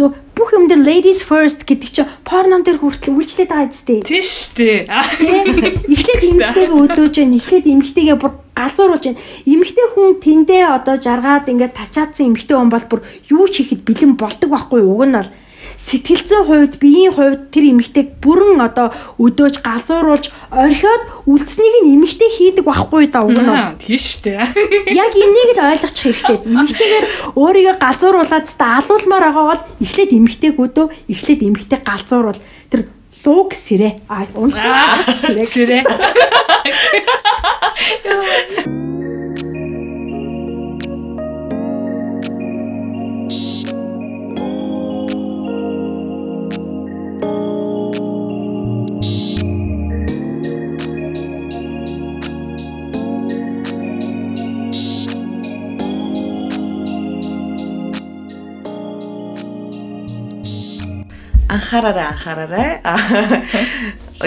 нөө бүх юм дээр ladies first гэдэг чинь порнон дээр хүртэл үйлчлээд байгаа зү. Тийм шүү дээ. Эхлээд эмэгтэйгээ өдөөж जैन, эхлээд эмэгтэйгээ бүр галзууруулж जैन. Эмэгтэй хүн тэндээ одоо жаргаад ингээд тачаадсан эмэгтэй хүн бол бүр юу ч хийхэд бэлэн болдог байхгүй уг нь бол сэтгэлзэн хувьд биеийн хувьд тэр эмэгтэйг бүрэн одоо өдөөж галзууруулж орхиод үлдснийг нь эмэгтэй хийдэг байхгүй да уг нь бол. Тийм шүү дээ. яг энийг л ойлгочих хэрэгтэй. Эмэгтэйгээр өөрийгөө галзууруулад та алуулмаар байгаа бол эхлээд эмэгтэйг өдөө эхлээд эмэгтэй галзууруул. Тэр луг сэрэ. А унцаа сэрэ анхаараарай анхаараарай.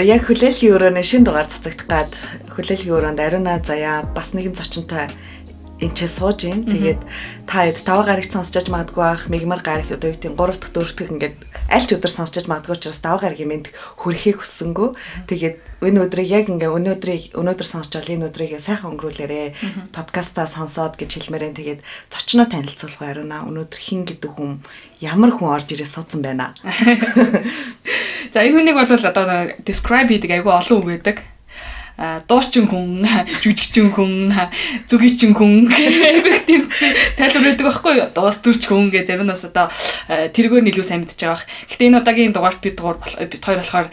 Яг хүлээлгийн өрөөний шин дугаар цацагдах гад хүлээлгийн өрөөнд ариуна заяа бас нэгэн зочинтой энэ ч сууж ийн. Тэгээд та хэд тав гарагч сонсож магадгүй бах, мигмар гарах одоо юу гэдэг 3 дахь 4 дахь ингээд аль ч өдөр сонсож магадгүй учраас тав гарагийн мэд хүрэхийг хүссэнгүү. Тэгээд энэ өдрийг яг ингээ өнөөдрийг өнөөдөр сонсч бол энэ өдрийг сайхан өнгөрүүлээрэ. Подкастаа сонсоод гэж хэлмээрэн тэгээд зочноо танилцуулах ариуна. Өнөөдөр хин гэдэг хүн ямар хүн орж ирээ суудсан байна. За энэ хүнийг бол одоо describe хийдэг айгүй олон үг байдаг. Дуучин хүн, жүжигчин хүн, зүгийчин хүн гэх тийм тайлбар өгдөг байхгүй юу? Дуус төрч хүн гэж зарим нас одоо а, тэргөөр нийлүү сайн мэдчихэж байгаа. Гэхдээ энэ удаагийн дугаарт бид дугаар бид хоёр болохоор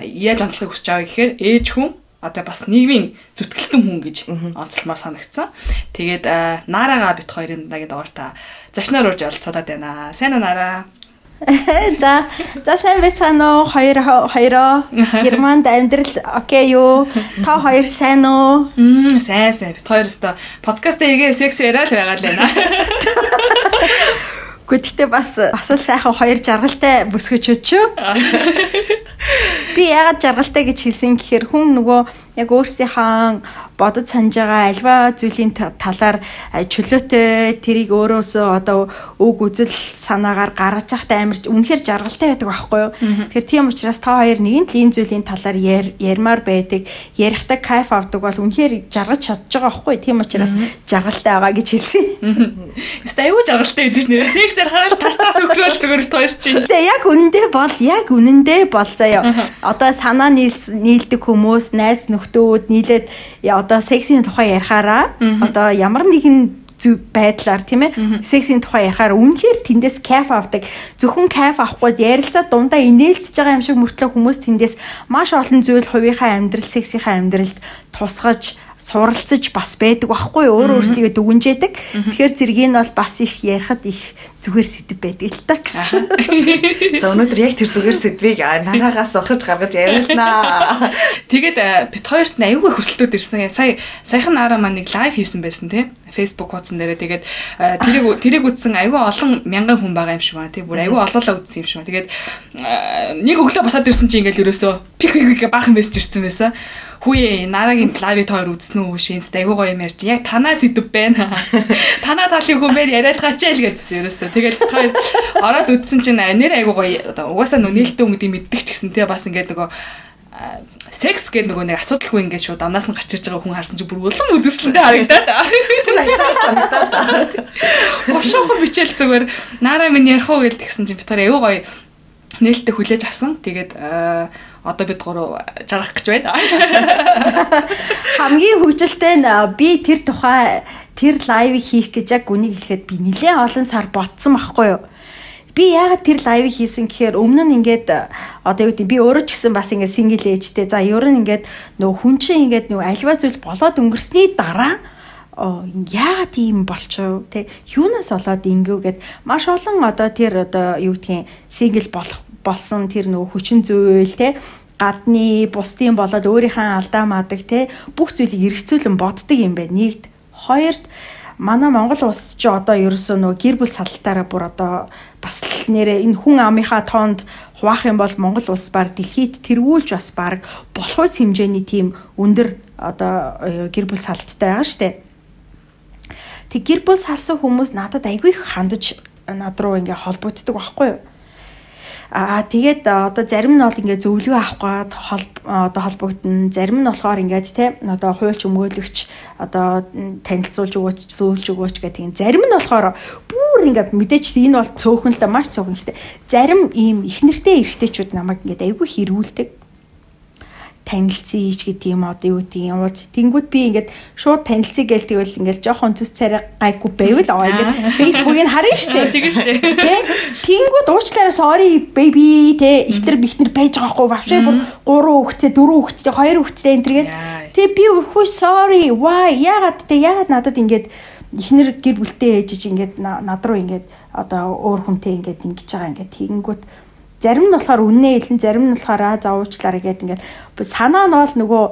яаж онцлохыг хүсэж байгаа гэхээр ээж хүн одоо бас нийгмийн зүтгэлтэн хүн гэж онцлмоор санагдсан. Тэгээд а, Нарага бид хоёрын дараагийн дугаартаа зочноор урьж оролцоод байна. Сайн уу Нара? За за сайн байцгаана уу? Хоёр хоёроо Германд амьдрал окей юу? Та хоёр сайн уу? Мм сайн сайн бид хоёр өстө подкаст хийгээ секс яриа л байгаа л байна. Гэхдээ бас бас л сайхан хоёр жаргалтай бүсгэж өчөө. Би яагаад жаргалтай гэж хэлсэн гэхээр хүн нөгөө яг өөрсдийнхөө бодож санаж байгаа альва зүйлийн та- талаар а, чөлөөтэй тэрийг өөрөөсөө одоо үг үзэл санаагаар гаргаж явахтай амар үнэхээр жаргалтай байдаг байхгүй юу. Тэгэхээр тийм учраас та хоёр нэгэн л энэ зүйлийн талаар ярмаар байдаг, ярихтаа кайф авдаг бол үнэхээр жаргаж чадж байгаа байхгүй юу. Тийм учраас жаргалтай байгаа гэж хэлсэн. Өстө аюу жаргалтай гэдэг чинь нэр сексээр хараад тас тас өкрөөл зүгээр хоёр чинь. Тэгээ яг үнэндээ бол яг үнэндээ бол заяа. Одоо санаа нийлдэг хүмүүс, найз нөхдөөд нийлээд одоо сексийн тухай ярихаараа одоо ямар нэгэн зүг байдлаар тийм ээ сексийн тухай ярихаар үнэхээр тэндээс кайф авдаг. Зөвхөн кайф авахгүй ярилцаа дундаа инээлдэж байгаа юм шиг мөртлөө хүмүүс тэндээс маш олон зүйл хувийнхаа амьдрал сексийнхаа амьдралд тусгаж суралцаж бас байдаг байхгүй юу? өөр өөрсдөө дүгнжээдэг. Тэгэхээр зэргийг нь бол бас их ярихад их зүгээр сэдв байдаг л та гэсэн. За өнөөдөр яг тэр зүгээр сэдвийг нараагаас ухаж гаргаж ярилнаа. Тэгээд бид хоёрт нь аюугүй хүсэлтүүд ирсэн. Сая саяхан нараа маань нэг лайв хийсэн байсан тий. Facebook хуудсан дээрээ тэгээд тэрийг тэрийг үзсэн аюугүй олон мянган хүн байгаа юм шиг байна тий. Бүр аюугүй олоолаа үзсэн юм шиг байна. Тэгээд нэг өглөө босоод ирсэн чинь ингээл ерөөсөө пик пик баахан мессеж ирсэн байсан. Хүүе нарагийн лайвыг хоёр үзсэн үү шинс аюу гоё юм ярьж. Яг танаа сэдв байна. Танаа талын хүн байна яриад гачаал гэдсэн ерөөсөө. Тэгээд хоёр ороод үзсэн чинь нэр аюу гоё угаасаа нөө нээлттэй хүн гэдэг мэддэг ч гэсэн тий бас ингээд нөгөө секс гэдэг нөгөө нэг асуудалгүй ингээд шууд амнаас нь гарч ирж байгаа хүн харсан чинь бүр улам үдэслэнтэй харагдаад. Айтаа санагдаад. Бошоохон бичээл зүгээр наараа минь ярих уу гэж тэгсэн чинь битгаар аюу гоё нээлттэй хүлээж авсан. Тэгээд а, одоо бид гурав жаргах гэж байна. Хамгийн хөвгөлтэй нь а, би тэр тухай тэр лайвыг хийх гэж яг үнийг хэлэхэд би нэлээд олон сар ботсон байхгүй юу? Би яагаад тэр лайвыг хийсэн гэхээр өмнө нь ингээд а, одоо юу гэдэг би өөрөө ч гэсэн бас ингээд сингл ээжтэй. За ер нь ингээд нөгөө хүн чинь ингээд нөгөө альва зүйл болоод өнгөрсний дараа яагаад ийм болчихв те юунаас болоод ингэвгээд маш олон одоо тэр одоо юу гэдгийг сингл болох болсон тэр нөгөө хүчин зүйл те гадны бусдын болоод өөрийнхөө алдаа мадаг те бүх зүйлийг эргцүүлэн боддог юм байна. Нэгд хоёрт манай Монгол улс чи одоо ерөөсөө нөгөө гэр бүл салалтаараа бүр одоо бас л нэрээ энэ хүн амынхаа тоонд хуваах юм бол Монгол улс баг дэлхийд тэргүүлж бас баг болох ус хэмжээний тийм өндөр одоо э, гэр бүл салттай байгаа штэ. Тэг гэр бүл салсан хүмүүс надад айгүй их хандаж над руу ингээ холбогддог байхгүй юу? Аа тэгээд одоо зарим нь бол ингээ зөвлөгөө авах гад одоо холбогдно. Зарим нь болохоор ингээд те одоо хуульч өмгөөлөгч одоо танилцуулж өгөөч, зөвлөж өгөөч гэх тийм. Зарим нь болохоор бүр ингээд мэдээч энэ бол цөөхөн л да маш цөөхөн ихтэй. Зарим ийм их нэртэй эрэгтэйчүүд намайг ингээд айгүй хэрүүлдэг танилцъя ич гэдэг юм одоо юу гэдэг юм уулз тэнгууд би ингээд шууд танилцъя гээл тэгвэл ингээд жоохон зүс царай гайгүй байвал аа ингээд фейсбુકийг харна штэ. Тийм штэ. Тий тэнгууд уучлаарай sorry baby те ихтер бихтер байж байгаа хгүй вообще бүр гурван хүүхдээ дөрвөн хүүхдээ хоёр хүүхдээ энэ тэргээд тий би хүү sorry why? Ягаад те ягаад надад ингээд ихнэр гэр бүлтэй ээжиж ингээд над руу ингээд одоо өөр хүнтэй ингээд ингэж байгаа ингээд тэгэнгүүт Зарим нь болохоор үннээ хэлэн, зарим нь болохоор аа зауучлаарай гэдэг ингээд санаа нь бол нөгөө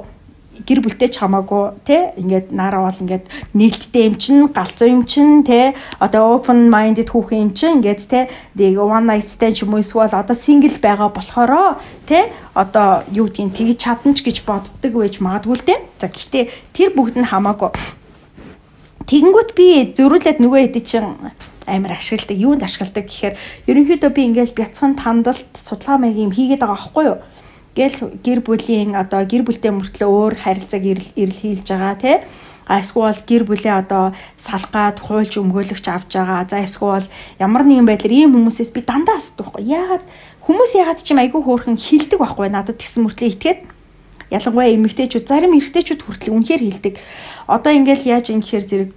гэр бүлтэй ч хамаагүй тий ингээд нараа бол ингээд нээлттэй юм чин галзуу юм чин тий одоо open minded хүүхэн юм чин ингээд тий нэг one night stand ч юм уу эсвэл одоо single байгаа болохоро тий одоо юу гэдгийг тэгж чадна ч гэж боддог байж магадгүй л тий за гэхдээ тэр бүгд нь хамаагүй. Тэгэнгүүт би зөрүүлээд нөгөө хэдий чин амар ашигладаг. Юунд ашигладаг гэхээр ерөнхийдөө би ингээл бяцхан тандалт судалгаа маяг юм хийгээд байгаа байхгүй юу? Гэл гэр бүлийн одоо гэр бүлтэй мөртлөө өөр харилцааг ирэл хийлж байгаа тий а эсвэл гэр бүлээ одоо салгаад хуульч өмгөөлөгч авч байгаа. За эсвэл ямар нэгэн байдлаар ийм хүмүүсээс би дандаа асуудаг байхгүй. Яагаад хүмүүс яагаад ч юм айгүй хөөрхөн хилдэг байхгүй надад тэгсэн мөртлөө итгээд ялангуяа эмэгтэйчүүд зарим эрэгтэйчүүд хүртэл үнэхээр хилдэг. Одоо ингээл яаж юм гэхээр зэрэг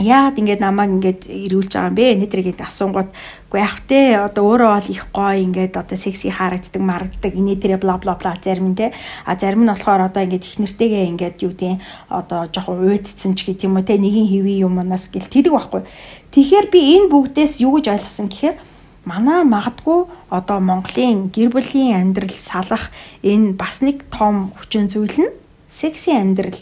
яагаад ингээд намайг ингээд ирүүлж байгаа юм бэ? Нэтрийг асуунгууд үгүй яах вэ? Одоо өөрөө бол их гоё ингээд одоо секси харагддаг, марагддаг. Инээ тэрэ бла бла бла зарим нь те. А зарим нь болохоор одоо ингээд их нэртэйгээ ингээд юу гэдэг одоо жоохон уйдцсан ч гэх юм уу те. Нэгийн хэвийн юмнаас гэл тэдэг байхгүй. Тэгэхээр би энэ бүгдээс юу гэж ойлгосон гэхээр манай магадгүй одоо Монголын гэр бүлийн амьдрал салах энэ бас нэг том хүчин зүйл нь секси амьдрал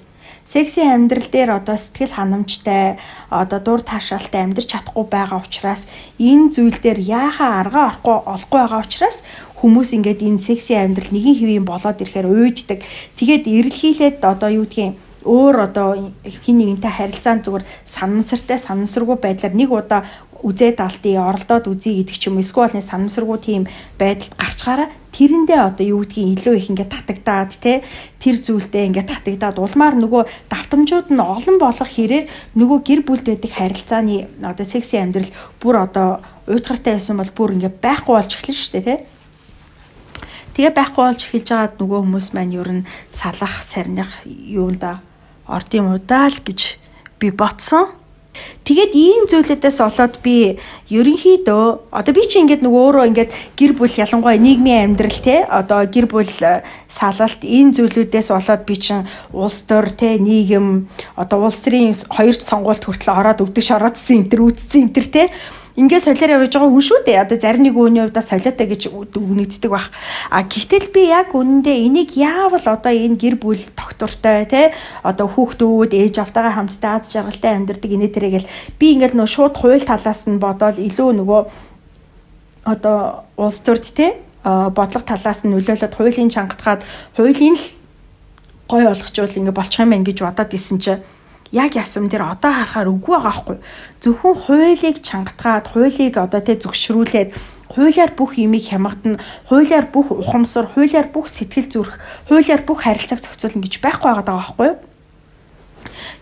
секси амьдрал дээр одоо сэтгэл ханамжтай одоо дур таашаалтай амьдрч чадахгүй байгаа учраас энэ зүйл дээр яахаа арга орохгүй олохгүй байгаа учраас хүмүүс ингээд энэ секси амьдрал нэгin хэвийн болоод ирэхээр уйддаг. Тэгээд эрэлхийлээд одоо юу гэдгийг өөр одоо хин нэгэнтэй харилцаан зүгээр санамсартай санамсаргүй байдлаар нэг удаа үзээд алтыг оролдоод үзье гэдэг ч юм эсвэл санамсаргүй тийм байдалд гарчгаараа тэрэндээ одоо юу гэдгийг илүү их ингээд татагдаад те тэр зүйлдээ ингээд татагдаад улмаар нөгөө давтамжууд нь олон болох хэрээр нөгөө гэр бүлд байдаг харилцааны одоо секси амьдрал бүр одоо уйтгартай байсан бол бүр ингээд байхгүй болж эхэлнэ шүү дээ те. Тэгээ байхгүй болж эхэлж байгаад нөгөө хүмүүс маань ер нь салах, сарних юунд орд юм удаа л гэж би ботсон. Тэгээд ийм зүйлүүдээс болоод би ерөнхийдөө одоо би чи ингээд нөгөө өөрөө ингээд гэр бүл ялангуяа нийгмийн амьдрал те одоо гэр бүл э, салалт энэ зүйлүүдээс болоод би чин улс төр те нийгэм одоо улс төрийн хоёр сонгуульд хүртэл ороод өвдөж ороодсэн энэ төр үтцсэн энэ төр те ингээд солиор явж байгаа хүн шүү дээ. Одоо зарим нэг үений хувьд солиотой гэж үгнэгддэг баг. А гэхдээ би яг үнэндээ энийг яавал одоо энэ гэр бүл тогтвортой те одоо хүүхдүүд ээж автайгаа хамтдаа аз жаргалтай амьдардаг инээ тэрэгэл би ингээд нөө шууд хууль талаас нь бодоол илүү нөгөө одоо улс төрд те бодлого талаас нь нөлөөлөд хуулийн чангатгаад хуулийн л гой болгочвол ингэ болчих юм байна гэж бодоод исэн чинь яг ясам дээр одоо харахаар үгүй байгаа хгүй. Зөвхөн хуулийг чангатгаад, хуулийг одоо тэ зөвшрүүлээд хуулиар бүх юмыг хямгатна, хуулиар бүх ухамсар, хуулиар бүх сэтгэл зүрх, хуулиар бүх харилцааг зохицуулна гэж байхгүй байгаа даа байхгүй юу?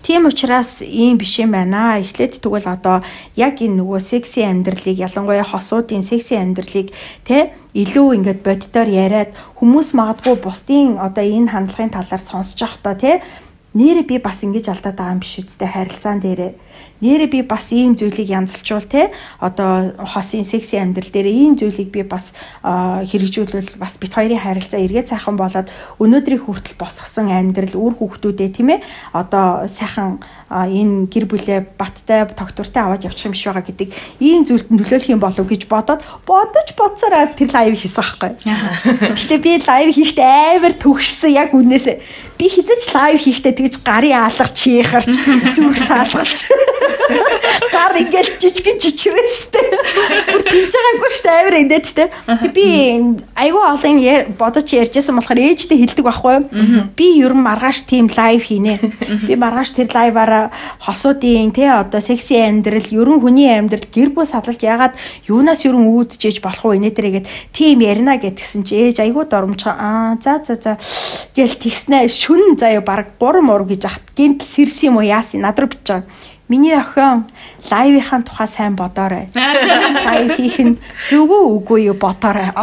Тийм учраас ийм биш юм байна. Эхлээд тэгвэл одоо яг энэ нөгөө секси амьдралыг ялангуяа хосуудын секси амьдралыг тэ илүү ингээд боддоор яриад хүмүүс магадгүй бусдын одоо энэ хандлагын талаар сонсож явахдаа тэ нэрээ би бас ингэж алдаад байгаа юм биш үстэй харилцаан дээрээ. Нэрээ би бас ийм зүйлийг янзлчвал те одоо хосын секси амьдрал дээр ийм зүйлийг би бас хэрэгжүүлвэл бас бит хоёрын харилцаа эргээд сайхан болоод өнөөдрийг хүртэл босгосон амьдрал үр хүүхдүүдээ тийм ээ одоо сайхан энэ гэр бүлээ баттай тогтвортой аваад явчих юм биш байгаа гэдэг ийм зүйлд нөлөөлөх юм болов гэж бодоод бодож бодсараа тэр лайв хийсэн байхгүй. Гэтэ би лайв хийхдээ амар төгшсөн яг үнээсээ би хизэж лайв хийхдээ тэгж гарын алга чихарч зүрх саалгалч Гар ингээл жижигэн чичрээстэй. Бүр тэгж байгаагүй шүү дээ амар инээд те. Тэг би айгүй олон бодож ярьжсэн болохоор ээжтэй хэлдэг байхгүй. Би ер нь маргааш тийм лайв хийнэ. Би маргааш тэр лайваараа хосуудын те одоо секси амьдрал, ер нь хүний амьдрал гэр бүл садалж ягаад юунаас ер нь үүдчихэж болох вэ нэтрэгээд тийм ярина гэтгсэн чи ээж айгүй доромж аа за за за. Гэл тэгснэ. Шүн заяа баг 3 муур гэж ахт гинт сэрс юм уу яасан надруу бич байгаа Миний охин лайвынхаа тухай сайн бодоорой. Лайв хийх нь зөв үгүй юу бодоорой.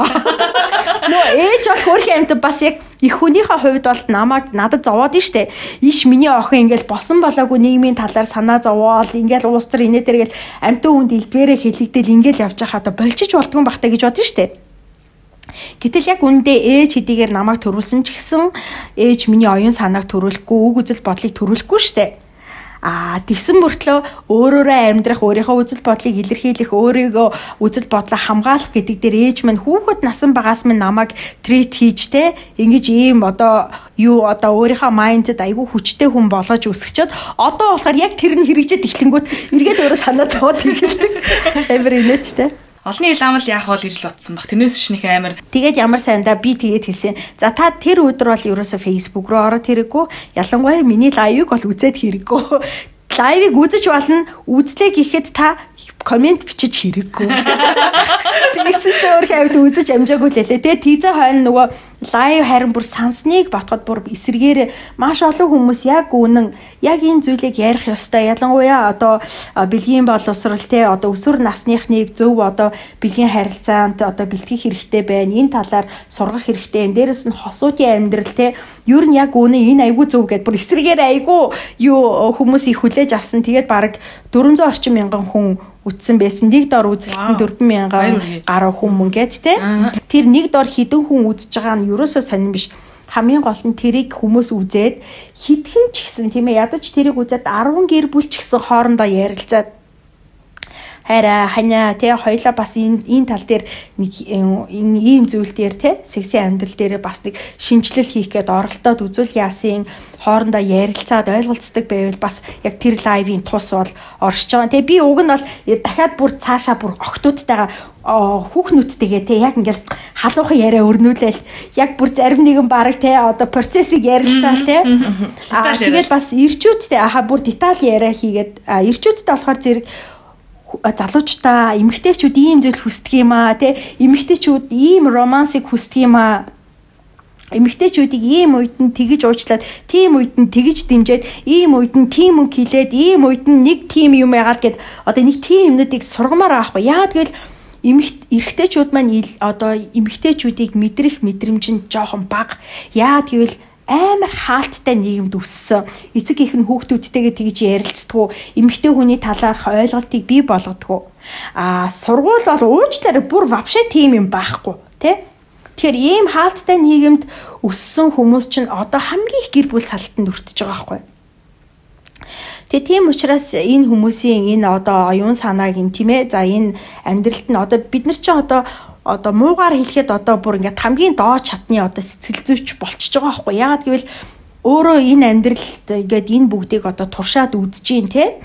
Нөө ээж бол хөрх амт бас яг их хүнийхээ хувьд бол намайг надад зовоод нь штэ. Иш миний охин ингээл болсон болоогүй нийгмийн талаар санаа зовоол ингээл уус төр инээ тэргээл амтын хүнд илдвэрээ хэлэгдэл ингээл явж байхад болчих болтгон бахтай гэж бодсон штэ. Гэтэл яг үндэ ээж хэдийгээр намайг төрүүлсэн ч гэсэн ээж миний оюун санааг төрүүлэхгүй, үг үзэл бодлыг төрүүлэхгүй штэ. Аа тэгсэн мөртлөө өөрөөрөө амьдрах, өөрийнхөө үзэл бодлыг илэрхийлэх, өөрийгөө үзэл бодлоо хамгаалах гэдэг дээр ээж минь хүүхэд насан багаас минь намайг трит хийж те ингэж ийм одоо юу одоо өөрийнхөө майндд айгүй хүчтэй хүн болгож өсгчөөд одоо болохоор яг тэр нь хэрэгжээд эхлэнгүүт эргээд өөрөө санаа зовоод эхэлдэг. Амар инээдтэй. Олны иламл яах вэ гэж л утсан баг. Тэрнээс биш нэг амар. Тэгээд ямар сайндаа би тэгээд хэлсэн. За та тэр өдөр бол ерөөсө Facebook руу ороод хэрэггүй. Ялангуяа миний лайвыг бол үзээд хэрэггүй. Лайвыг үзэж болно. Үзлээ гэхэд та комент бичиж хэрэггүй. Тэгсэн чи өөр хавьд үзэж амжаагүй лээ. Тэгээ тийзээ хойно нөгөө лайв харин бүр сансныг батхад бүр эсэргээр маш олон хүмүүс яг үнэн яг энэ зүйлийг ярих ёстой. Ялангуяа одоо бэлгийн боловсрал те одоо өсвөр насныхныг зөв одоо бэлгийн харилцаанд одоо бэлтгэх хэрэгтэй байна. Энэ талаар сургах хэрэгтэй. Дээрэс нь хосуудын амьдрал те ер нь яг үнэн энэ айгүй зөв гэдээ бүр эсэргээр айгүй юу хүмүүс их хүлээж авсан. Тэгээд баг 400 орчим мянган хүн үтсэн байсан. Нэг дор үзэлтэн 4000 гаруй хүн гээд те. Тэр нэг дор хідэн хүн үзэж байгаа нь ерөөсөө сонирн биш. Хамгийн гол нь тэрийг хүмүүс үзээд хитгэн ч гэсэн тийм ээ ядаж тэрийг үзээд 10 гэр бүл ч гэсэн хоорондоо ярилцаад хайраа ханиа тий хоёлаа бас энэ энэ тал дээр нэг ийм зүйл дээр тий секси амьдрал дээр бас нэг шинжилэл хийх гээд оролдоод үзүүл яасын хоорондоо ярилцаад ойлголцдог байвал бас яг тэр лайвын тус бол оршиж байгаа. Тэгээ би уг нь бол дахиад бүр цаашаа бүр огтудтайгаа хүүхнүүдтэйгээ те яг ингээл халуухан яриа өрнүүлээл яг бүр зарим нэгэн баг те одоо процессыг ярилцаал те аа тэгээд бас ирчүүдтэй аха бүр деталь яриа хийгээд ирчүүдтэй болохоор зэрэг залуучуудаа эмэгтэйчүүд ийм зүйл хүсдэг юм аа те эмэгтэйчүүд ийм романсыг хүсдэг юм аа. Эмэгтэйчүүдийг ийм үед нь тэгж уучлаад тийм үед нь тэгж дэмжиад ийм үед нь тийм үг хэлээд ийм үед нь нэг тийм юм яагаад гэд одоо нэг тийм юмнуудыг сургамаар аахгүй яа тэгэл эмэгт эрэгтэйчүүд маань одоо эмэгтэйчүүдийг мэдрэх мэдрэмж нь жоохон бага. Яа гэвэл амар хаалттай нийгэмд өссөн. Эцэг их нь хүүхдүүдтэйгээ тэгж ярилцдаггүй. Эмэгтэй хүний талаарх ойлголтыг бий болгодгоо. Аа сургууль бол уучлаарай бүр вообще тийм юм байхгүй, тэ? Тэгэхээр ийм хаалттай нийгэмд өссөн хүмүүс чинь одоо хамгийн их гэр бүл салтанд өртөж байгаа байхгүй. Тэгээ тийм учраас энэ хүмүүсийн энэ одоо оюун санааг ин тийм ээ. За энэ амьдралд нь одоо бид нар чинь одоо одоо муугаар хэлэхэд одоо бүр ингээд хамгийн доод чатны одоо сэтгэл зүйч болчихж байгаа байхгүй. Ягаад гэвэл өөрөө энэ амьдралд ингээд энэ бүгдийг одоо туршаад үзэж гин те.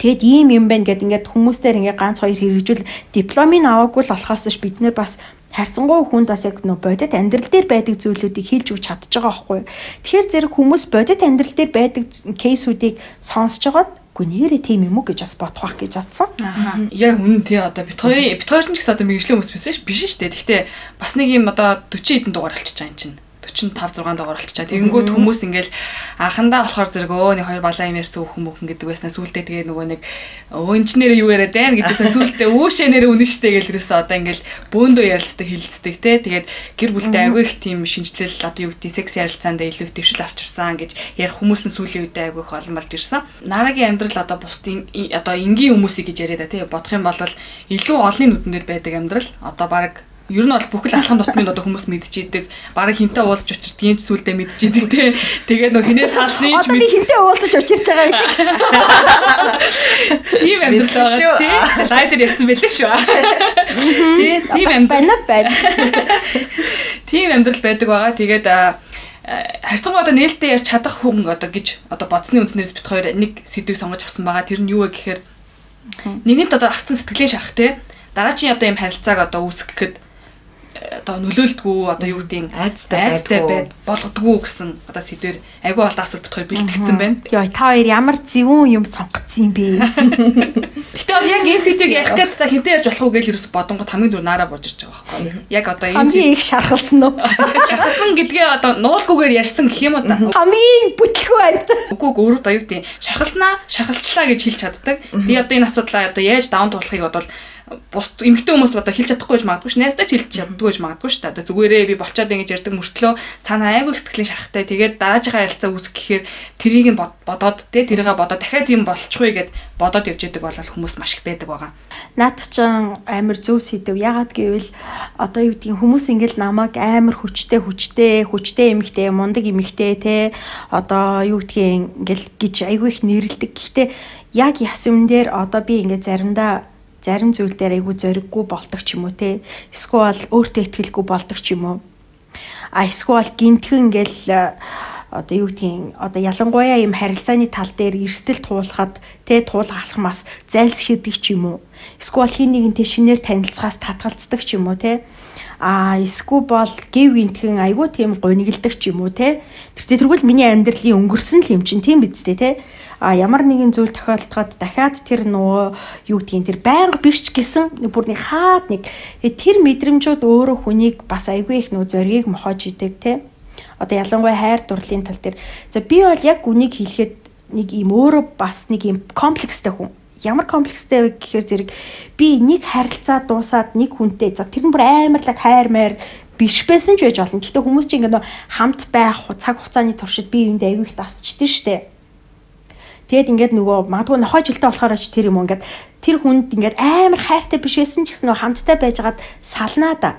Тэгэд ийм юм байна гэд ингээд хүмүүстээр ингээд ганц хоёр хэрэгжүүл. Дипломын аваагүй л болохоос ш бид нэр бас харьцангуй хүнд бас яг нөө бодит амьдрал дээр байдаг зүйлүүдийг хэлж өгч чадчих байгаа байхгүй. Тэгэхээр зэрэг хүмүүс бодит амьдрал дээр байдаг кейсүүдийг сонсож байгаад Үгүй нэрээ тийм юм уу гэж бас бодох байх гэж бодсон. Аа. Яг үнэн тий одоо бит хоёрын бит хоёр ч гэсэн одоо мэрэгжлийн хүмүүс биш шүү дээ. Гэхдээ бас нэг юм одоо 40 хэдэн дугаар болчихж байгаа юм чинь. 45 6 дугаар болчихоо. Тэгэнгүүт хүмүүс ингээл анхандаа болохоор зэрэг өө нэг хоёр балаа юм ярьсан хүн бүхэн гэдэг байснаа сүултээ тэгээ нөгөө нэг өө инженеэр юу яриад байна гэж хэлсэн сүултээ үүшээ нэр үнэн штэ гэж хэрэгсэн одоо ингээл бөөндөө ярилцдаг хилцдэг те. Тэгээд гэр бүлтэй агүй их тийм шинжлэл одоо юу гэдэг секс ярилцаанд илүү төвшил авчирсан гэж ярих хүмүүс нь сүүлийн үедээ агүй их олон болж ирсэн. Нарагийн амьдрал одоо бусдын одоо энгийн хүмүүсийг гэж яриад та те бодох юм бол илүү олонний нүдэн дээр байдаг амьдрал одоо баг ер нь бол бүхэл алхам дотмын одоо хүмүүс мэдчихийдэг. Бараг хинтээ уулзч учирт ийм зүйлдээ мэдчихийдэг те. Тэгээд нөх хинээс хаалсны ч мэд. хинтээ уулзч учирч байгаа юм гэсэн. Тийм амьдрал байгаа те. Лайдер ярьсан байлээ шүү. Тий, тийм амьдрал байна байна. Тийм амьдрал байдаг байгаа. Тэгээд харьцангуй одоо нээлттэй ярьж чадах хүн одоо гэж одоо бодсны үндснээс бит хоёр нэг сэдвийг сонгож авсан байгаа. Тэр нь юу вэ гэхээр нэгэнт одоо авцсан сэтгэлийн шарах те дараагийн одоо юм харилцааг одоо үүсгэхэд одоо нөлөөлдгүү одоо юу гэдэг айцтай байд болгодгүү гэсэн одоо сэдвэр агүй бол асуулт бодохоор бэлтгэсэн байна. Йоо та хоёр ямар зөвүүн юм сонгоцсон юм бэ? Гэтэ бол яг энэ сэдвийг ярих гэдэг за хинтээ ярьж болох уу гэж ерөөс бодонгот хамгийн дөрөв наараа болж ирж байгаа байхгүй. Яг одоо энэ хамгийн их шархалсан уу? Шархалсан гэдгээ одоо нуулгүйгээр ярьсан гэх юм уу та? Хамгийн бүтлгүй байд. Үгүй өөрөө одоо юу гэдэг шархалснаа шархалчлаа гэж хэлж чаддаг. Тэгээ одоо энэ асуудлаа одоо яаж даун туулахыг бодвол бус эмэгтэй хүмүүс одоо хэлж чадахгүй гэж магадгүй ш найзтай ч хэлж чаддгүй гэж магадгүй ш одоо зүгээрээ би болчоод ингэж ярьдаг мөртлөө цаана айгүй сэтгэлийн шахахтай тэгээд дараачихаа ялцаа үүсэх гэхээр тэрийг нь бодоод те тэрийгээ бодоод дахиад юм болчихгүй гэд бодоод явж яадаг бол хүмүүс маш их байдаг байгаа. Наад чин амар зөв сэдв. Ягаад гэвэл одоо юу гэдгийг хүмүүс ингээл намайг амар хүчтэй хүчтэй хүчтэй эмэгтэй мундаг эмэгтэй те одоо юу гэдгийг ингээл гэж айгүй их нэрлдэг. Гэхдээ яг яс юм дээр одоо би ингээд заримдаа зарим зүйл дээр айгүй зориггүй болдог ч юм уу те эсвэл өөртөө ихтгэлгүй болдог ч юм уу. А эсвэл гинтхэн ингээл э, одоо юу гэдгийг одоо ялангуяа юм харилцааны тал дээр эрсдэл туулахад тэ туулах алхмаас зайлсхийдэг ч юм уу. Эсвэл хин нэгэнтэй шинээр танилцахаас татгалцдаг ч юм уу те а эсвэл бол гів гинтхэн айгүй тийм гунигэлдэг ч юм уу те? Тэр тэргүүл миний амьдралын өнгөрсөн л юм чинь тийм биз дээ те? А ямар нэгэн зүйл тохиолдоход дахиад тэр нөгөө юу гэдгийг тэр байнга биш ч гэсэн бүр нэг хаад нэг тэр мэдрэмжүүд өөрөө хүнийг бас айгүй их нөгөө зоргийг мохож идэг те? Одоо ялангуяа хайр дурлалын тал дээр. За би бол яг үнийг хэлэхэд нэг юм өөрөө бас нэг юм комплекстэй хүн ямар комплекстэй вэ гэхээр зэрэг би нэг харилцаа дуусаад нэг хүнтэй за тэр нь бүр амарлаг хайр майр биш байсан ч байж болно. Гэхдээ хүмүүс чинь ингээд хамт байх цаг хугацааны туршид би юунд аягүй их дасчихдээ штэ. Тэгэд ингээд нөгөө магадгүй нохой жилтэй болохоор ч тэр юм ингээд тэр хүнд ингээд амар хайртай биш байсан ч гэсэн нөгөө хамттай байжгаад салнаа да.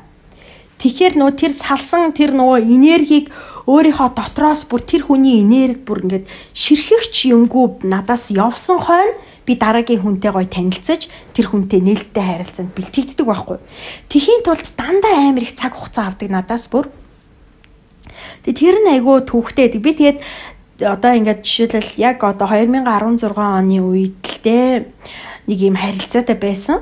Тэгэхээр нөгөө тэр салсан тэр нөгөө энергийг өөрийнхөө дотроос бүр тэр хүний энерги бүр ингээд ширхэгч юмгүй надаас явсан хойно би дараагийн хүнтэй гоё танилцаж тэр хүнтэй нээлттэй харилцаанд бэлтгэгддэг байхгүй. Тэхийн тулд дандаа амар их цаг хугацаа авдаг надаас бүр. Тэгээ тэр нь айгүй түүхтэй. Би тэгээд одоо ингээд жишээлбэл яг одоо 2016 оны үед л те нэг юм харилцаатай байсан.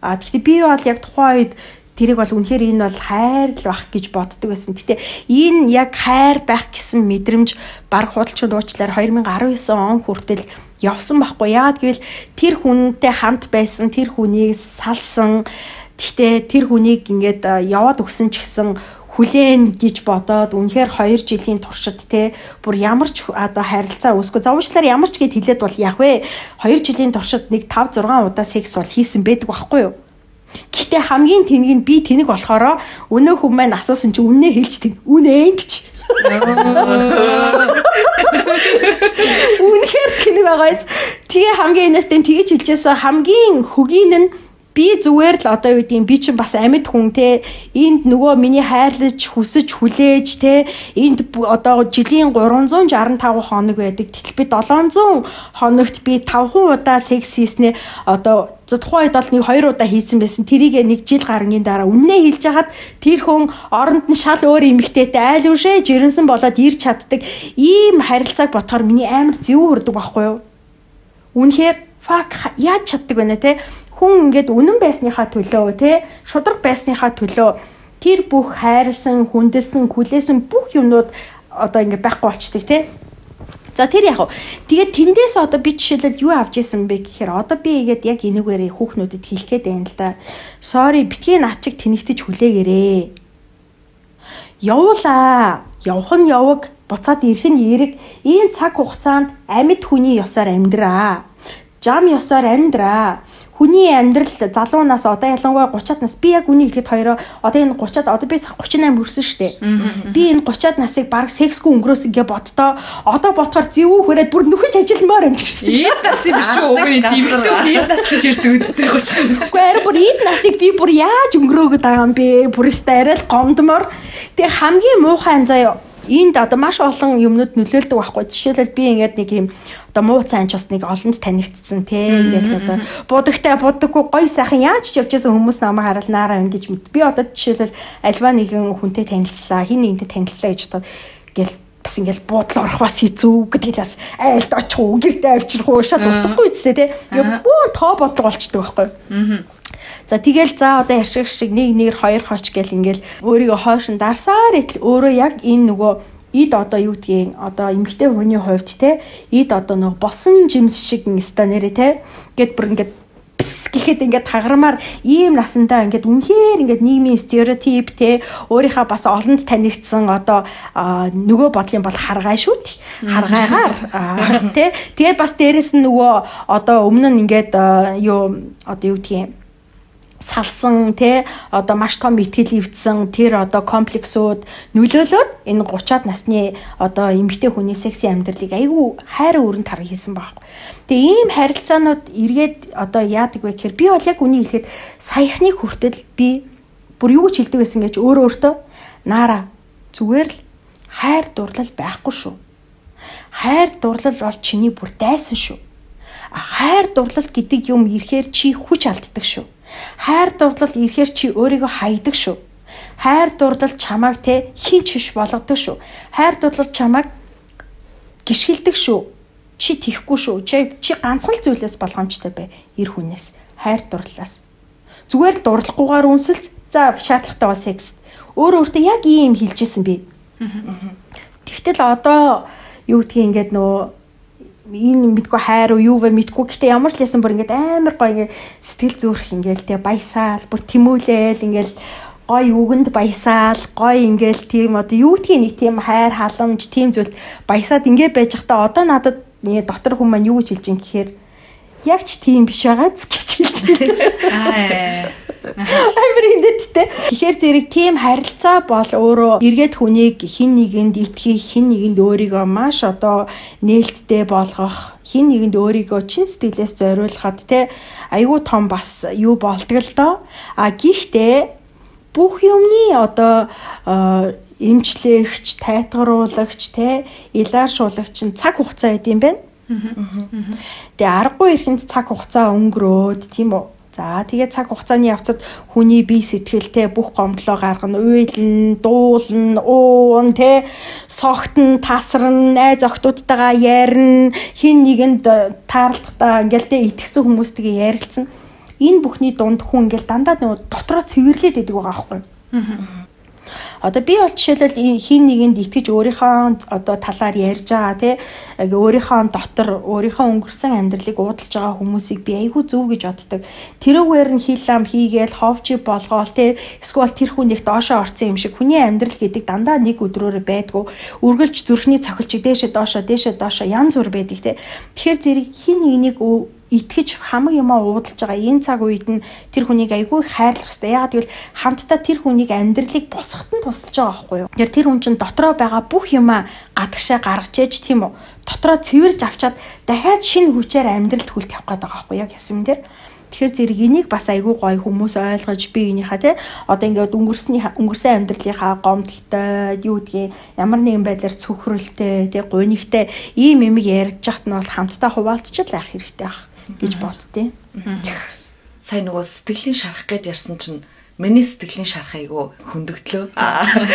А тэгэхээр би бол яг тухайн үед тэрийг бол үнэхээр энэ бол хайр л бах гэж боддог байсан. Гэтэ энэ яг хайр байх гэсэн мэдрэмж баг худалчууд уучлаар 2019 он хүртэл явсан байхгүй. Яагаад гэвэл тэр хүнтэй хамт байсан тэр хүнийг салсан. Гэтэ тэр хүнийг ингээд яваад өгсөн ч гэсэн хүлээн гэж бодоод үнэхээр 2 жилийн туршид те бүр ямар ч одоо харилцаа үүсгүй зовчлаар ямар ч гэд хэлээд бол яг вэ 2 жилийн туршид нэг 5 6 удаа секс бол хийсэн байдаг байхгүй юу Гэхдээ хамгийн тэнэг нь би тэнэг болохоро өнөө хүн маань асуусан чи үнэ хэлждэг. Үнэ гэж. Үнэхээр тэнэг байгаа биз. Тэгээ хамгийн инээдтэй тэгэж хэлжээс хамгийн хөгийн нь би зүгээр л одоо юу гэдгийг би чинь бас амьд хүн те. Энд нөгөө миний хайрлаж хүсэж хүлээж те. Энд одоо жилийн 365 хоног байдаг. Тэгтэл би 700 хоногт би 5 удаа секс хийснэ. Одоо за тухайн үед бол нэг 2 удаа хийсэн байсан. Тэрийг нэг жил гарангийн дараа үннээ хэлж хахад тэр хүн оронд нь шал өөр эмэгтэйтэй айл үшээ жирэнсэн болоод ирч чаддаг. Ийм харилцааг ботхоор миний амар зэв хүрдэг байхгүй юу? Үнэхээр фак яаж чаддаг нэ те хүн ингээд үнэн байсныхаа төлөө те шудраг байсныхаа төлөө тэр бүх хайрлсан, хүндэлсэн, хүлээсэн бүх юмнууд одоо ингээд байхгүй болчдөг те. За тэр яг. Тэгээд тэндээс одоо би жишээлбэл юу авч исэн бэ гэхээр одоо би игээд яг энүүгээрээ хүүхнүүдэд хэлэхэд байна л да. Sorry, битгий наачиг тэнэгтэж хүлээгээрээ. Явуулаа. Явах нь яваг, буцаад ирэх нь эрэг. Ийм цаг хугацаанд амьд хүний ёсоор амьдраа. Жам ёсоор амьдраа хүний амьдрал залуунаас одоо ялангуяа 30-аад нас би яг үнийг хэлэхэд хоёроо одоо энэ 30-аад одоо би 38 хүрсэн шүү дээ. Би энэ 30-аад насыг баг сексгүй өнгөрөөсөн гэ бодтоо одоо бодохоор зэвүү хүрээд бүр нөхөж ажилмаар юм гэж. Ийд нас юм биш үү? Уг нь жимтэй ийд нас гэж ярьдаг үстэй 30. Гэхдээ арай бүр ийд насыг би бүр яаж өнгөрөөгд байгаа юм бэ? Бүр өстэй арай л гомдмор. Тэгээ хамгийн муухай анзаа энд одоо маш олон юмнууд нөлөөлдөг байхгүй. Жишээлбэл би ингээд нэг юм одоо муу цаанч бас нэг олонд танигдсан те ингээл одоо будагтай будаггүй гой сайхан яаж ч явж байсан хүмүүс намайг хараад наараа ингэж. Би одоо жишээлбэл альва нэгэн хүнтэй танилцлаа, хин нэгэнтэй танилцлаа гэж бодоод гэл бас ингээл буудлаа орох бас хэцүү гэдгийг бас айлд очих уу гэртээ авчрах уу шал утгагүй үсттэй те. Тэгээ бүү тоо бодлого болчдөг байхгүй. Аа. За тэгэл за одоо ашиг шиг нэг нэр хоёр хоч гэл ингээл өөрийгөө хойш нь дарсаар итэл өөрөө яг энэ нөгөө ид одоо юу гэдгийг одоо эмгтэй хүний хувьд те ид одоо нэг босон жимс шиг инста нэрэ те гэд бүр ингээд гэхэд ингээд тагармаар ийм насандаа ингээд үнэхээр ингээд нийгмийн стереотип те өөрийнхөө бас олонд танигдсан одоо нөгөө бодлын бол харгай шүү дээ. Харгайгаар те. Тэгээд бас дээрэс нь нөгөө одоо өмнө нь ингээд юу одоо юу гэдгийг салсан те одоо маш том ихтгэл ивдсэн тэр одоо комплексууд нөлөөлөөд энэ 30-аад насны одоо эмэгтэй хүний секси амьдралыг айгүй хайр өрөнд харах хийсэн байхгүй. Тэгээ ийм харилцаанууд эргээд одоо яадаг вэ гэхээр би бол яг үнийг хэлэхэд саяхны хүртэл би бүр юу гэж хэлдэг байсан гэж өөрөө өөртөө наара зүгээр л хайр дурлал байхгүй шүү. Хайр дурлал бол чиний бүр дайсан шүү. Хайр дурлал гэдэг юм ирэхээр чи хүч алддаг шүү Хайр дурлал ирэхээр чи өөрийгөө хайдаг шүү. Хайр дурлал чамайг те хинч биш болгодог шүү. Хайр дурлал чамайг гიშгэлдэг шүү. Чи тихгүй шүү. Чи чи ганцхан л зүйлээс болгоомжтой бай. Ир хүнээс хайр дурлалаас. Зүгээр л дурлахгүйгээр үнсэлц. За шаардлагатай бол секс. Өөр өөртөө яг ийм хэлжсэн би. Тэгтэл одоо юу гэдгийг ингээд нөө энэ мэдгүй хайр уу юу вэ? Мэдгүй. Гэхдээ ямар ч лсэн бүр ингээд амар гоё ингээд сэтгэл зүрх ингээд те баясаал. Бүр тэмүүлээл ингээд гой үгэнд баясаал. Гой ингээл тийм одоо юу гэдгийг нэг тийм хайр халамж тийм зүйл баясаад ингээд байж хата. Одоо надад дотор хүмүүс маань юу гэж хэлж ин гэхээр яг ч тийм биш байгаа гэж хэлж байна. Амар хиндэдтэй. Тэгэхээр зэрэг тийм харилцаа бол өөрөө эргээд хүнийг хин нэгэнд итгэх, хин нэгэнд өөрийгөө маш одоо нээлттэй болгох, хин нэгэнд өөрийгөө чин сэтгэлээс зориулахад те айгүй том бас юу болтго л доо. А гихтээ бүх юмны одоо эмчлэгч, тайтгаруулагч, те илааршуулагч нь цаг хугацаа идэм байх Тэгээ аргагүй ихэнд цаг хугацаа өнгөрөөд тийм үү. За тэгээ цаг хугацааны явцад хүний бие сэтгэлтэй бүх гомдлоо гаргана, уйлна, дуулна, уун тэ согтон, тасарна, найз охтуудтайгаа ярина, хин нэгэнд таарлахдаа ингээл тэ итгэсэн хүмүүстэйгээ ярилцсан. Энэ бүхний дунд хүн ингээл дандаа нөгөө дотроо цэвэрлээд идэг байгаа байхгүй. Аа Одоо би бол жишээлбэл хин нэгэнд итгэж өөрийнхөө одоо талаар ярьж байгаа тий өөрийнхөө дотор өөрийнхөө өнгөрсөн амьдралыг уудалж байгаа хүмүүсийг би айгүй зөв гэж боддог. Тэрүүгээр нь хил ам хийгээл ховжи болгоол тий эсвэл тэр хүн их доошоо орсон юм шиг хүний амьдрал гэдэг дандаа нэг өдрөөрөө байдгүй. Үргэлж зүрхний цохилчиг дээшээ доошоо дээшээ доошоо янз бүр байдаг тий. Тэгэхээр зэрэг хин нэгнийг итгэж хамаг юмаа уудалж байгаа энэ цаг үед нь тэр хүнийг айгүй хайрлах хэрэгтэй. Яагаад гэвэл хамтдаа тэр хүнийг амьдралыг босгоход нь тусалж байгаа байхгүй юу? Тэр тэр хүн чинь дотроо байгаа бүх юмаа гадагшаа гаргаж ээж тийм үү? Дотроо цэвэрж авчаад дахиад шинэ хүчээр амьдралд хүлт явах гээд байгаа байхгүй яг ясвэн дээр. Тэгэхээр зэрэг энийг бас айгүй гоё хүмүүс ойлгож би энийхээ те одоо ингээд өнгөрсний өнгөрсөн амьдралынхаа гомдолтой юу гэдгийг ямар нэгэн байдлаар цөхрөлтэй те гунигтай ийм юм ярьж яхад нь бол хамтдаа хуваалцчих лах хэрэгтэй баг гэж боддیں۔ Сайн нөгөө сэтгэлийн шарах гэд ярьсан чинь миний сэтгэлийн шарах айгу хөндөгдлөө.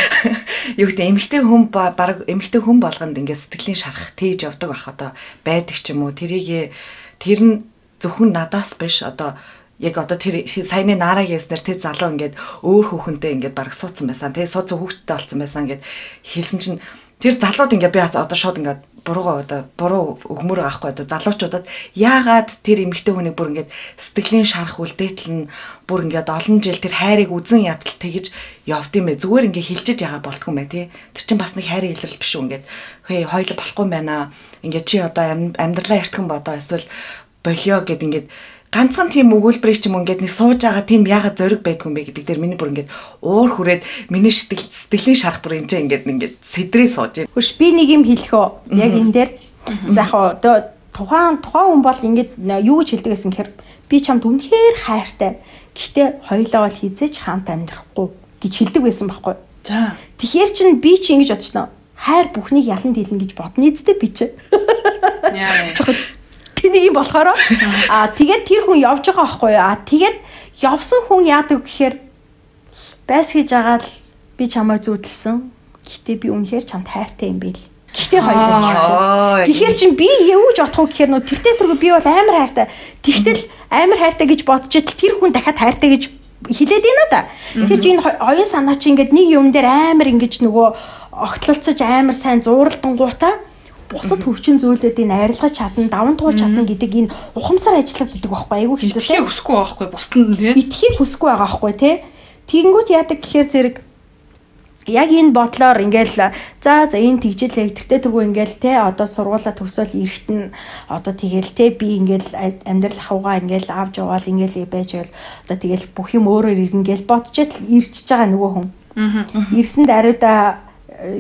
Юу гэдэг эмэгтэй хүн баг эмэгтэй хүн болгонд ингээд сэтгэлийн шарах тээж явдаг бах одоо байдаг ч юм уу. Тэрийг тэр нь зөвхөн надаас биш одоо яг одоо тэр саяны наараг яснаар тэр залуу ингээд өөр хүүхэнтэй ингээд баг суудсан байсан. Тэгээ суудсан хүүхдтэй болсон байсан гэд хэлсэн чинь тэр залууд ингээд би одоо шууд ингээд буруугаа одоо буруу өгмөр авахгүй одоо залуучуудад яагаад тэр эмэгтэй хүний бүр ингээд сэтгэлийн шарах үлдээтэл нь бүр ингээд олон жил тэр хайрыг үзэн ядал тэгж явд юм бэ? Зүгээр ингээд хилжиж яага болтгүй юм бай тий. Тэр чинь бас нэг хайрын илрэл биш үү ингээд? Хөөе хоёул болохгүй байна. Ингээд чи одоо амьдралаа эртхэн бодоо эсвэл болио гэд ингээд ганцхан тийм өгүүлбэрийг ч юм ингээд нэг сууж байгаа тийм ягаад зориг байдгүй юм бэ гэдэг дээр миний бүр ингээд уур хүрээд миний сэтгэл сэтгэлийн шарах бүр энэ ч ингээд ингээд сэдрээ сууж байна. Хөөш би нэг юм хэлэх үү? Яг энэ дээр за яг одоо тухайн тухайн хүн бол ингээд юу гэж хэлдэг гэсэн гэхээр би чамд үнэхээр хайртай. Гэхдээ хоёлоо бол хизээж хамт амьдрахгүй гэж хэлдэг байсан байхгүй. За. Тэгэхээр чин би чи ингэж бодчихноо. Хайр бүхнийг ялан дийлнэ гэж бодно эцтэй би чи. Яа. Тэний юм болохоор аа тэгээд тэр хүн явж байгаа байхгүй юу? Аа тэгээд явсан хүн яадаг гэхээр байс хийж агаал би чамайг зүүдэлсэн. Гэхдээ би үнэхээр чамд хайртай юм бэл. Гэхдээ хоёлаа. Аа. Тэгэхээр чин би гэж бодох вэ гэхээр нөө тэр тэргүй би бол амар хайртай. Тэгтэл амар хайртай гэж бодож итэл тэр хүн дахиад хайртай гэж хилээд байна да. Тэр чинь оюун санаа чи ингээд нэг юм дээр амар ингэж нөгөө огтлолцож амар сайн зууралдангуудаа бусад хөвчин зүйлүүдийг арилгаж чадна, даван туулж чадна гэдэг энэ ухамсар ажиллаад идэг байхгүй айгүй хэцүү Итгэхийг хүсэхгүй байхгүй бусдад нь тий. итгэхийг хүсэхгүй байгаа байхгүй тий. Тэгэнгүүт яадаг гэхээр зэрэг яг энэ бодлоор ингээл за за энэ тэгжил электртэй тэргүй ингээл те одоо сургуулаа төгсөөл эрэхт нь одоо тэгэл те би ингээл амьдрал хавгаа ингээл авч яваал ингээл байж байвал одоо тэгэл бүх юм өөрөөр ирнгээл бодчихэд ирчихэж байгаа нөгөө хүн. Ирсэнд ариуда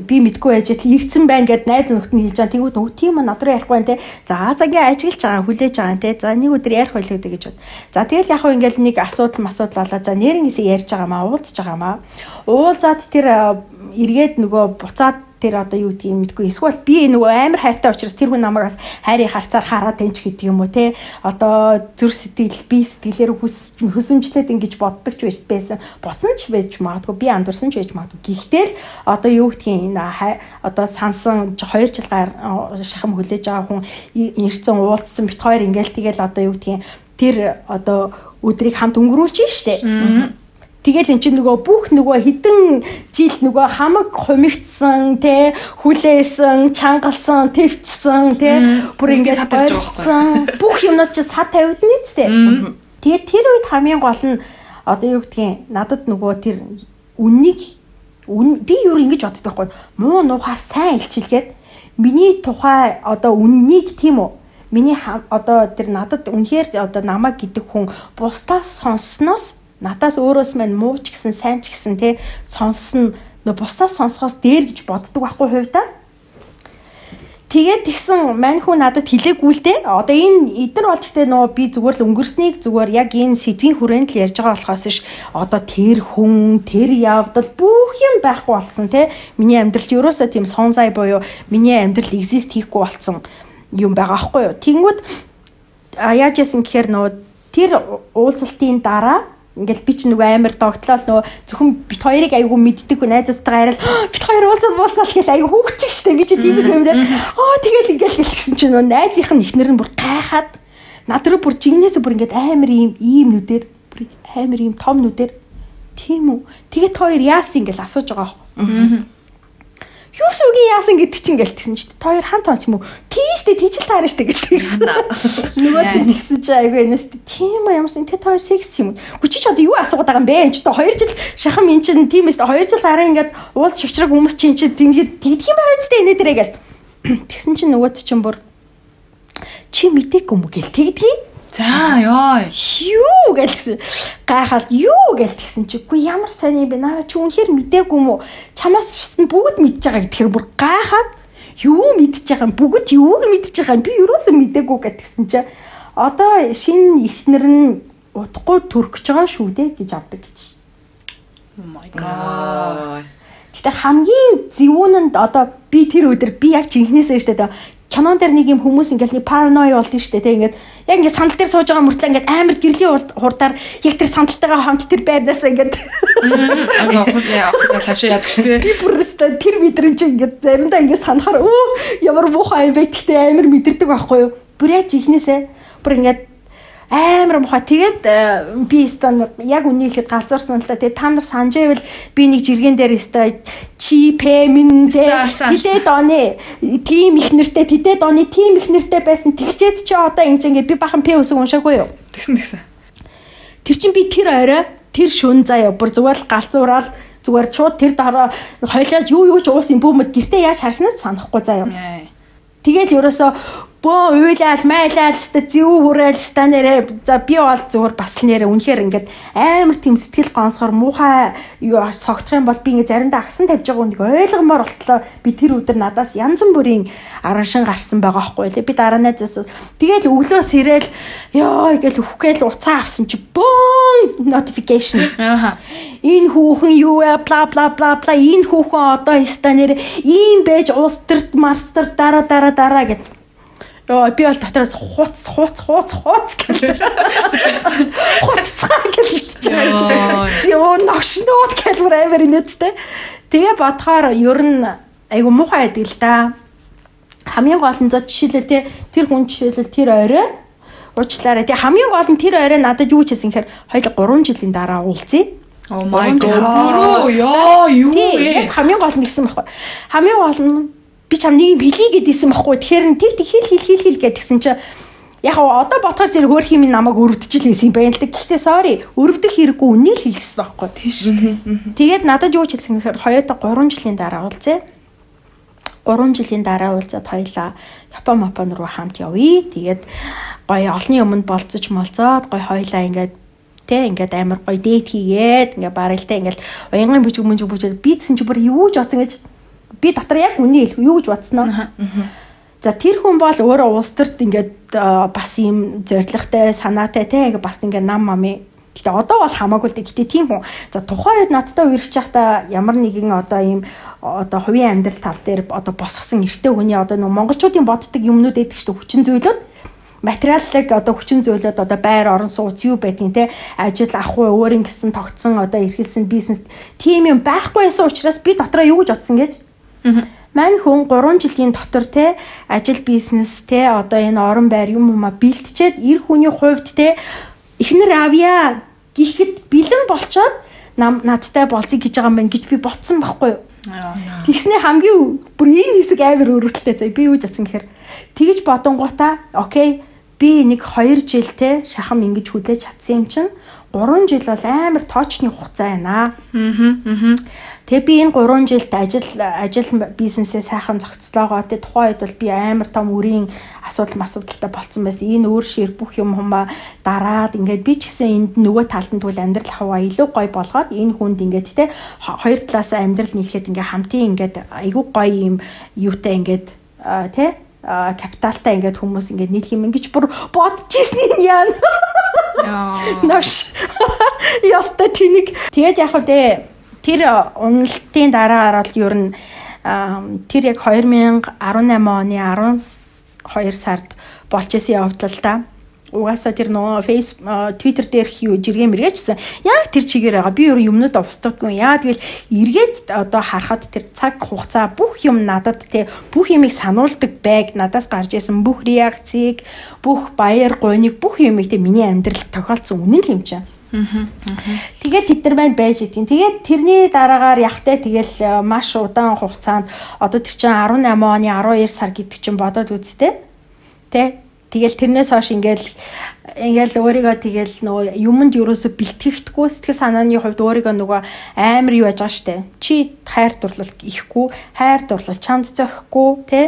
би мэдгүй байж л ирцэн байна гэд найз нөхд нь хэлж байгаа. Тэгвэл өө тийм нь надруу ярихгүй байна те. За загийн ажиглаж байгаа хүлээж байгаа те. За нэг өдөр ярих байлгүй гэж бод. За тэгэл яг хөө ингээл нэг асуудал масуудал болоо. За нэрэн хэсэг ярьж байгаа маа уулзж байгаа маа. Уулзаад тэр эргээд нөгөө буцаад тэр одоо юу гэдгийг мэдгүй. Эсвэл би нөгөө амар хайртай учраас тэр хүн намайг бас хайрыг харцаар хараад тэнч гэдэг юм уу те? Одоо зүр сэтгэл би сэтгэлээр хөсөмжлээд ингэж боддог ч байж байсан. Буцсан ч байж магадгүй би андуурсан ч байж магадгүй. Гэхдээ л одоо юу гэдгийг энэ одоо сансан 2 жил гар шахам хүлээж байгаа хүн ирсэн уулзсан бит хоёр ингээл тэгэл одоо юу гэдгийг тэр одоо өдрийг хамт өнгөрүүлж штэ Тэгэл эн чинь нөгөө бүх нөгөө хідэн жил нөгөө хамаг хумигдсан те хүлээсэн, чангалсан, твчсэн те бүр ингээд садарсан бүх юмнууд чи сад тавигдана үсттэй. Тэгээд тэр үед хамгийн гол нь одоо юу гэдгийг надад нөгөө тэр үннийг би юу ингэж боддог байхгүй. Муу нухаар сайн илчилгээд миний тухай одоо үннийг тийм үү? Миний одоо тэр надад үнэхээр одоо намайг гэдэг хүн бусдаас сонссноос надаас өөрөөс мань муу ч гэсэн сайн ч гэсэн те сонссон нөө бусдаас сонсохоос дээр гэж боддог байхгүй хувьдаа. Тэгээд тэгсэн мань хүн надад хэлээгүй л те. Одоо энэ эдгээр бол гэхдээ нөө би зүгээр л өнгөрснийг зүгээр яг энэ сэдвийн хүрээнд л ярьж байгаа болохоос ш одоо тэр хүн тэр явдал бүх юм байхгүй болсон те. Миний амьдралд ерөөсөө тийм сон сая буюу миний амьдралд exist хийхгүй болсон юм байгаа байхгүй юу. Тэнгүүд яаж яасан гэхээр нөө тэр уулзалтын дараа Ингээл би ч нөгөө амар догтлол нөгөө зөвхөн бит хоёрыг айгүй мэддэг найзуудтайгаа яриад бит хоёр уулзаад уулзаад гэл айгүй хүүхчих штэ би ч тийм юм дээр. Аа тэгэл ингээл гэлсэн чинь нөгөө найзынх нь ихнэр нь бүр гайхаад над руу бүр жигнэсээ бүр ингээд амар ийм ийм нүдээр бүр амар ийм том нүдээр. Тийм үү? Тэгээд хоёр яасан ингээл асууж байгаа юм юу сүгийн яасан гэдэг чинь гэлтсэн чи та хоёр хамт онц юм уу? Тийштэй тийжл таарна штэ гэдгийгсэн нөгөө тийм тэгсэн чи айгүй энэс тийм ямарсан тэ та хоёр секс юм уу? Чи ч одоо юу асуугаад байгаа юм бэ? Чи одоо 2 жил шахам эн чин тиймээс 2 жил хараа ингээд уул шивчраг хүмүүс чи эн чин тэгээд тэгдэх юм байгаа зү энэ дээрээ гэл. Тэгсэн чи нөгөөд чин бүр чи мэдээгүй юм уу гэл? Тэгдгийг За ёо. Юу гэлсэн. Гайхаад юу гэлтгсэн чи үгүй ямар сони бэ? Нара чи үнэхээр мдээгүй юм уу? Чамаас нь бүгд мэдж байгаа гэхээр бүр гайхаад юу мэдж байгаа юм? Бүгд юуг мэдж байгаа юм? Би юусоо мдээгүй гэтгсэн чи одоо шинэ ихнэр нь утгагүй төркөж байгаа шүү дээ гэж авдаг гэж. Oh my god. Гэтэ хамгийн зөвүүн нь одоо би тэр өдөр би яг жинхнээсээ штэ кинон дээр нэг юм хүмүүс ингээл нэг паранои болд нь штэ тэг ингээд яг ингээд сандал дээр сууж байгаа мөртлөө ингээд амар гэрлийн хурдаар яг тэр сандалтайгаа хамт тэр байдаасаа ингээд аа хашаа яадаг штэ. Би бүр өстө тэр мэдрэмж ингээд заримдаа ингээд санахаар өө ямар муухай юм бэ гэхдээ амар мэдэрдэг байхгүй юу? Бүр яаж ихнээсээ бүр ингээд амар муха. Тэгээд э, би стан яг үнийг хэлэхэд галзуурсан л та. Тэгээд та нар санаж байвал би нэг жиргэн дээр өстой чи пэмин тэдэд оны тим их нэртэй тэдэд оны тим их нэртэй байсан. Тэгчээд чи одоо ингэж ингэ би бахан пэ үсэг уншаагүй юу? Тэгсэн тэгсэн. Тэр чин би тэр орой тэр шүн заяа бүр зүгээр л галзуураад зүгээр чууд тэр дараа хойлоод юу юу ч уусан бүүмэд гэртээ яаж харснаас санахгүй заяа. Тэгэл ерөөсө бөө уйлал майлал ста зүү хүрээл ста нэрэ. За би бол зүгээр бас л нэрэ үнэхээр ингээд амар тийм сэтгэл гонсгор муухай юу согдох юм бол би ингээд заримдаа агсан тавьж байгаа үнийг ойлгомоор болтлоо. Би тэр өдөр надаас янз бүрийн араншин гарсан байгаа байхгүй лээ. Би дараа найзаас тэгэл өглөөс ирээл ёо гэж үхгээл уцаа авсан чи бөөн notification. Ааха энэ хүүхэн юу вэ? Бла бла бла бла. Энэ хүүхэн одоо ста нэрэ. Ийм байж улс төрт марстер дараа дараа дараа гэдэг Йоо би бол дотроос хууц хууц хууц хууц гэх. Хууццаа гэж итж байгаа. Йоо новшнууд гэж амар инээдтэй. Тэгээ бодохоор ер нь айгу муухай байдаг л да. Хамгийн гол нь за жишээлбэл те тэр хүн жишээлбэл тэр орой уучлаарай. Тэгээ хамгийн гол нь тэр орой надад юу ч хийсэн гэхээр хоёул 3 жилийн дараа уулзъя. Oh my god. Яа юу вэ? Хамгийн гол нь гэсэн байхгүй. Хамгийн гол нь би чам нэг юм хэлий гэдээсэн байхгүй. Тэгэхээр тэр тэг хэл хэл хэл хэл гэдгсэн чинь яг одоо ботхоос зэрэг өөр хим намайг өрөвдөж л байсан юм байна л да. Гэхдээ sorry, өрөвдөх хэрэггүй үнийг л хэлсэн байхгүй. Тийм шүү дээ. Тэгээд надад юу ч хэлсэн гэхээр хоёулаа 3 жилийн дараа уулзъя. 3 жилийн дараа уулзаад хоёлаа Япон Мапон руу хамт явъя. Тэгээд гоё олонний өмнө болцож молцоод гоё хоёлаа ингээд тэ ингээд амар гоё дээт хийгээд ингээд барилтаа ингээд уянгын бүжиг мөнжиг бүжиг бийдсэн чи бүр юу ч бодсон гэж би дотор яг үний хэлэх юу гэж бодсноо. За тэр хүн бол өөрөө улс төрд ингээд бас ийм зоригтой санаатай те бас ингээд нам мами Гэтэ одоо бол хамаагүй л дээ. Гэтэ тийм хүн. За тухайн үед надтай үерч байхдаа ямар нэгэн одоо ийм одоо хувийн амьдрал тал дээр одоо босгосон эрэгтэй хүний одоо нөө монголчуудын боддог юмнууд эдэг шүү. Хүчин зүйлүүд материаллыг одоо хүчин зүйлүүд одоо байр орон сууц юу байдгийг те ажил ахгүй өөрийн гэсэн тогтсон одоо эрхэлсэн бизнес тийм юм байхгүй байсан учраас би дотроо юу гэж бодсон гэж. Мань хүн 3 жилийн дотор те ажил бизнес те одоо энэ орон байр юм уу бэлтчихэд эр хүний хувьд те эхнэр авья гэхэд бэлэн болчоод нам надтай болцгийг гэж байгаа юм байна гэж би ботсон байхгүй юу. Тэгснэ хамгийн бүр энэ хэсэг амар өрөвдөлтэй заа би юу жадсан гэхээр тэгж бодонгуудаа окей би нэг 2 жил те шахам ингэж хүлээж чадсан юм чинь 3 жил бол амар тоочны хугацаа байна. Аа. Тэгээ би энэ 3 жилд ажил ажил бизнесээ сайхан зохицлоогоо тэ тухайн үед бол би амар том үрийн асуудал масуудалтай болцсон байсан. Энэ өөр шир бүх юм хумаа дараад ингээд би ч гэсэн энд нөгөө талд нь тэгвэл амьдрал хаваа илүү гоё болгоод энэ хүнд ингээд тэ хоёр талаас амьдрал нийлэхэд ингээд хамтын ингээд айгүй гоё юм юутай ингээд тэ капиталтай ингээд хүмүүс ингээд нийлэх юм ингэж бүр бодож ирсэн юм яа. Нош. Яста тэнэг. Тэгээд яг хөө тэр уналтын дараагаар бол ер нь тэр яг 2018 оны 12 сард болж исэн явдал та угаасаа тэр нөгөө фейс твиттер дээрх юу жиргээ мэргэжсэн. Яг тэр чигээр байгаа. Би өөр юмнууд устдаггүй яа тэгэл эргээд одоо харахад тэр цаг хугацаа бүх юм надад те бүх юмыг сануулдаг байг. Надаас гарч исэн бүх реакцийг бүх баяр гойныг бүх юмыг те миний амьдралд тохиолдсон үнэн л юм чинь. Тэгээд тэд нар байна байж идэв. Тэгээд тэрний дараагаар явхтай тэгэл маш удаан хугацаанд одоо тэр чинь 18 оны 12 сар гэдэг чинь бодоод үзтээ. Тэ Тэгэл тэрнээс хойш ингээл ингээл өөрийгөө тэгэл нөгөө юмд юусоо бэлтгэхдэггүй сэтгэл санааны хувьд өөрийгөө нөгөө амар юу яаж байгаа штэ. Чи хайр дурлал ихгүй, хайр дурлал чамд зохихгүй, тэ?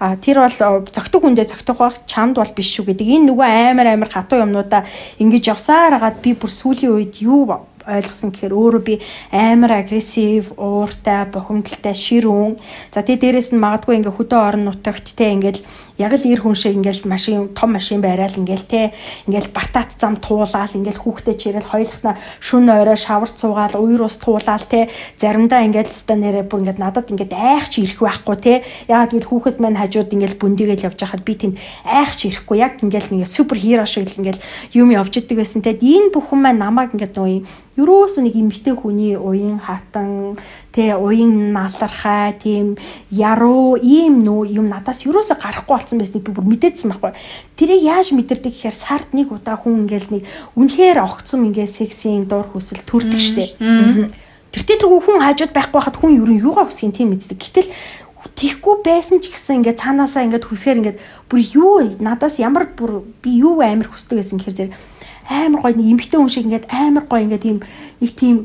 А тэр бол зөгтөг хүндээ зөгтөх байх чамд бол биш шүү гэдэг. Энэ нөгөө амар амар хатуу юмнуудаа ингэж явсаар хагаад би бүр сүүлийн үед юу ойлгосон гэхээр өөрөө би амар агрессив, ууртай, бухимдалтай, ширүүн. За тэгээ дээрэс нь магадгүй ингээ хөдөө орон нутагт те ингээл яг л ир хүн шиг ингээл машин том машин байраал ингээл те ингээл батат зам туулаал ингээл хүүхдэд чирэл хоёулахна шүн орой шавар цуугаал уур ус туулаал те заримдаа ингээл ста нэрэ бүр ингээд надад ингээд айх ч ирэх байхгүй те яг тэгэл хүүхэд маань хажууд ингээл бүндигээл явж хахад би тэнд айх ч ирэхгүй. Яг ингээл нэг супер хиро шиг л ингээл юм явж идэг байсан те энэ бүхэн маань намайг ингээд нөгөө Юурээс нэг эмгтэй хүний уян хатан тэ уян налархай тийм яруу ийм нөө юм надаас юурээс гарахгүй болсон байсныг би бүр мэдээдсэн байхгүй. Тэрийг яаж мэдэрдэг гэхээр сард нэг удаа хүн ингээл нэг үнэхээр огцом ингээ сексийн дур хүсэл төрдөг штеп. Тэр тэр хүн хажууд байхгүй хахад хүн юу юугаа хүсгэн тийм мэддэг. Гэтэл тийхгүй байсан ч гэсэн ингээд цаанаасаа ингээд хүсгээр ингээд бүр юу надаас ямар бүр би юу амар хүсдэг гэсэн гэхээр зэрэг амар гоё нэг эмхтэй хүн шиг ингээд амар гоё ингээд тийм нэг тийм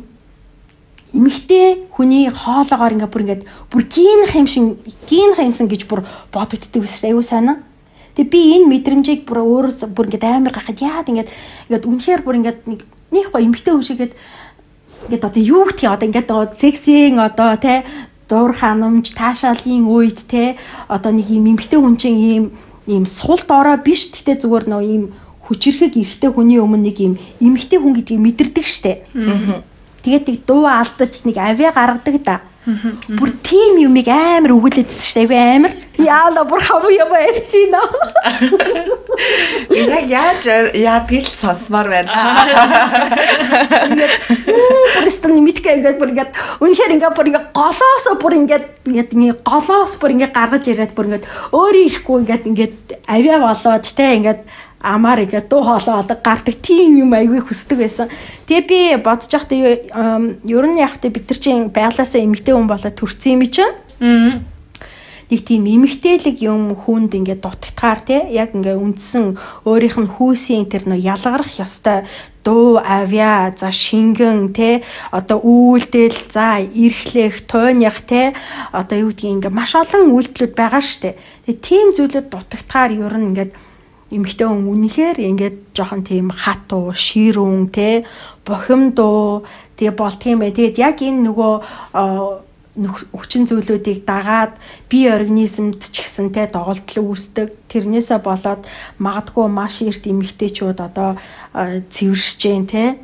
эмхтэй хүний хоолоогоор ингээд бүр ингээд бүр гинх юм шиг гинх юмсан гэж бүр бодогддөг ус аюу сайна. Тэгээ би энэ мэдрэмжийг бүр өөрөөс бүр ингээд амар гахад яад ингээд ингээд үнэхээр бүр ингээд нэг нэг гоё эмхтэй хүн шиг ингээд одоо юу гэх юм одоо ингээд сексийн одоо те дуур ханамж таашаалын үед те одоо нэг юм эмхтэй хүн чинь ийм ийм сул доороо биш гэхдээ зүгээр нөө ийм хүчрэхэг эрэгтэй хүний өмнө нэг юм эмэгтэй хүн гэдгийг мэдэрдэг штэ. Тэгээд нэг дуу алдаж нэг авиа гаргадаг да. Бүр тийм юмыг амар өгүүлээдсэн шүү дээ. Амар. Яана бүр хавуу юм ярьж байна. Яг яаж яадгийг л сонсмоор байна. Бүрстэн мэдгүй ингээ ингээ бүр ингээ үнэхээр ингээ бүр ингээ голоос бүр ингээ ингээ ингээ голоос бүр ингээ гаргаж ирээд бүр ингээ өөрөө ирэхгүй ингээ ингээ авиа болоод те ингээ амаар ингээ дуу хоолой одоо гардаг тийм юм айгүй хүсдэг байсан. Тэгээ би бодож байхдаа ер нь тэ бид нар чинь байглаасаа эмэгтэй хүн болоод төрсэн юм чинь. Аа нэг тийм эмгтээлэг юм хүнд ингээд дутагдгаар те яг ингээ үндсэн өөрийнх нь хүүсийн тэр нөө ялгарах ёстой дуу авья за шингэн те одоо үйлдэл за эрхлэх туйнях те одоо юу гэдгийг ингээ маш олон үйлдэлүүд байгаа штэ тэгээ тийм зүйлүүд дутагдгаар ер нь ингээд эмэгтэй хүн үнэхээр ингээд жоохон тийм хатуу ширүүн те бохимдуу тэгээ болдгийм бай тэгээд яг энэ нөгөө хүчин зүйлүүдийг дагаад бие организмд ч гэсэн те доголдол үүсдэг. Тэрнээсээ болоод магадгүй маш эрт эмэгтэйчүүд одоо цэвэршэж जैन те.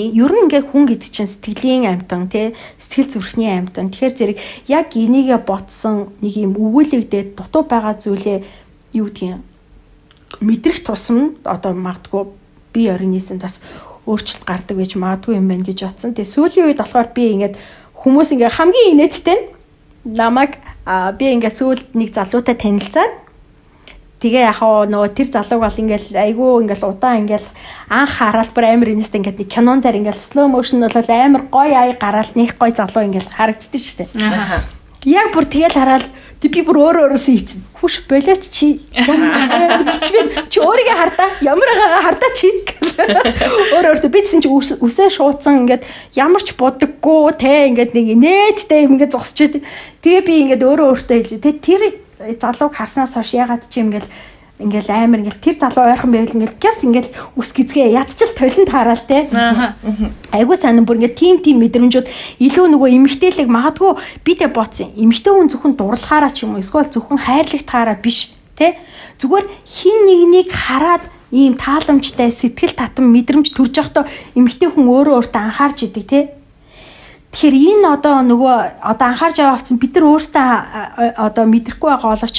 Ер нь ингээ хүн гэдэг чинь сэтгэлийн амтан тий сэтгэл зүрхний амтан тэгэхээр зэрэг яг энийгээ ботсон нэг юм өвүүлэгдээд дутуу байгаа зүйлээ юу гэдгийг мэдрэх тусам одоо магадгүй би организмд бас өөрчлөлт гардаг гэж магадгүй юм байна гэж бодсон. Тэгээ сүүлийн үед болохоор би ингээд хүмүүс ингээ хамгийн инээдтэй нь намайг би ингээ сүүлд нэг залуутай танилцаад тэгээ яхаа нөгөө тэр залууг бол ингээл айгүй ингээл удаан ингээл анх хараад бүр амар инээстэй ингээд нэг кинон дээр ингээл slow motion бол амар гоё ая гараал нэг гоё залуу ингээл харагддаг шүү дээ. Яг бүр тэгэл хараад би бүр өөрөө өөрөөсөө ичнэ. Хүш болооч чи. Чи өөрийгөө хардаа. Ямар хардаа чи. Өөр өөртөө бидсэн чи үсээ шуудсан ингээд ямар ч будаггүй те ингээд нэг нээдтэй юм ингээд зогсож идэв. Тэгээ би ингээд өөрөө өөртөө хэлж. Тэгээ тэр залууг харснаас хойш ягаад чи ингээд ингээл амар ингээл тэр залуу ойрхон байвал ингээл гяс ингээл үс гизгээ ядчил толин таараал те. Айгуу сайн бүр ингээд тим тим мэдрэмжүүд илүү нөгөө эмгтээлэг магадгүй би тэ бооцсон. Эмгтээ хүн зөвхөн дурлахаараа ч юм уу эсвэл зөвхөн хайрлагтаараа биш те. Зүгээр хин нэгнийг хараад ийм тааламжтай сэтгэл татам мэдрэмж төрж явахдаа эмгтээ хүн өөрөө өөртөө анхаарч идэг те. Тэгэхээр энэ одоо нөгөө одоо анхаарч аваавцсан бид нар өөрсдөө одоо мэдрэхгүй байгаа оловч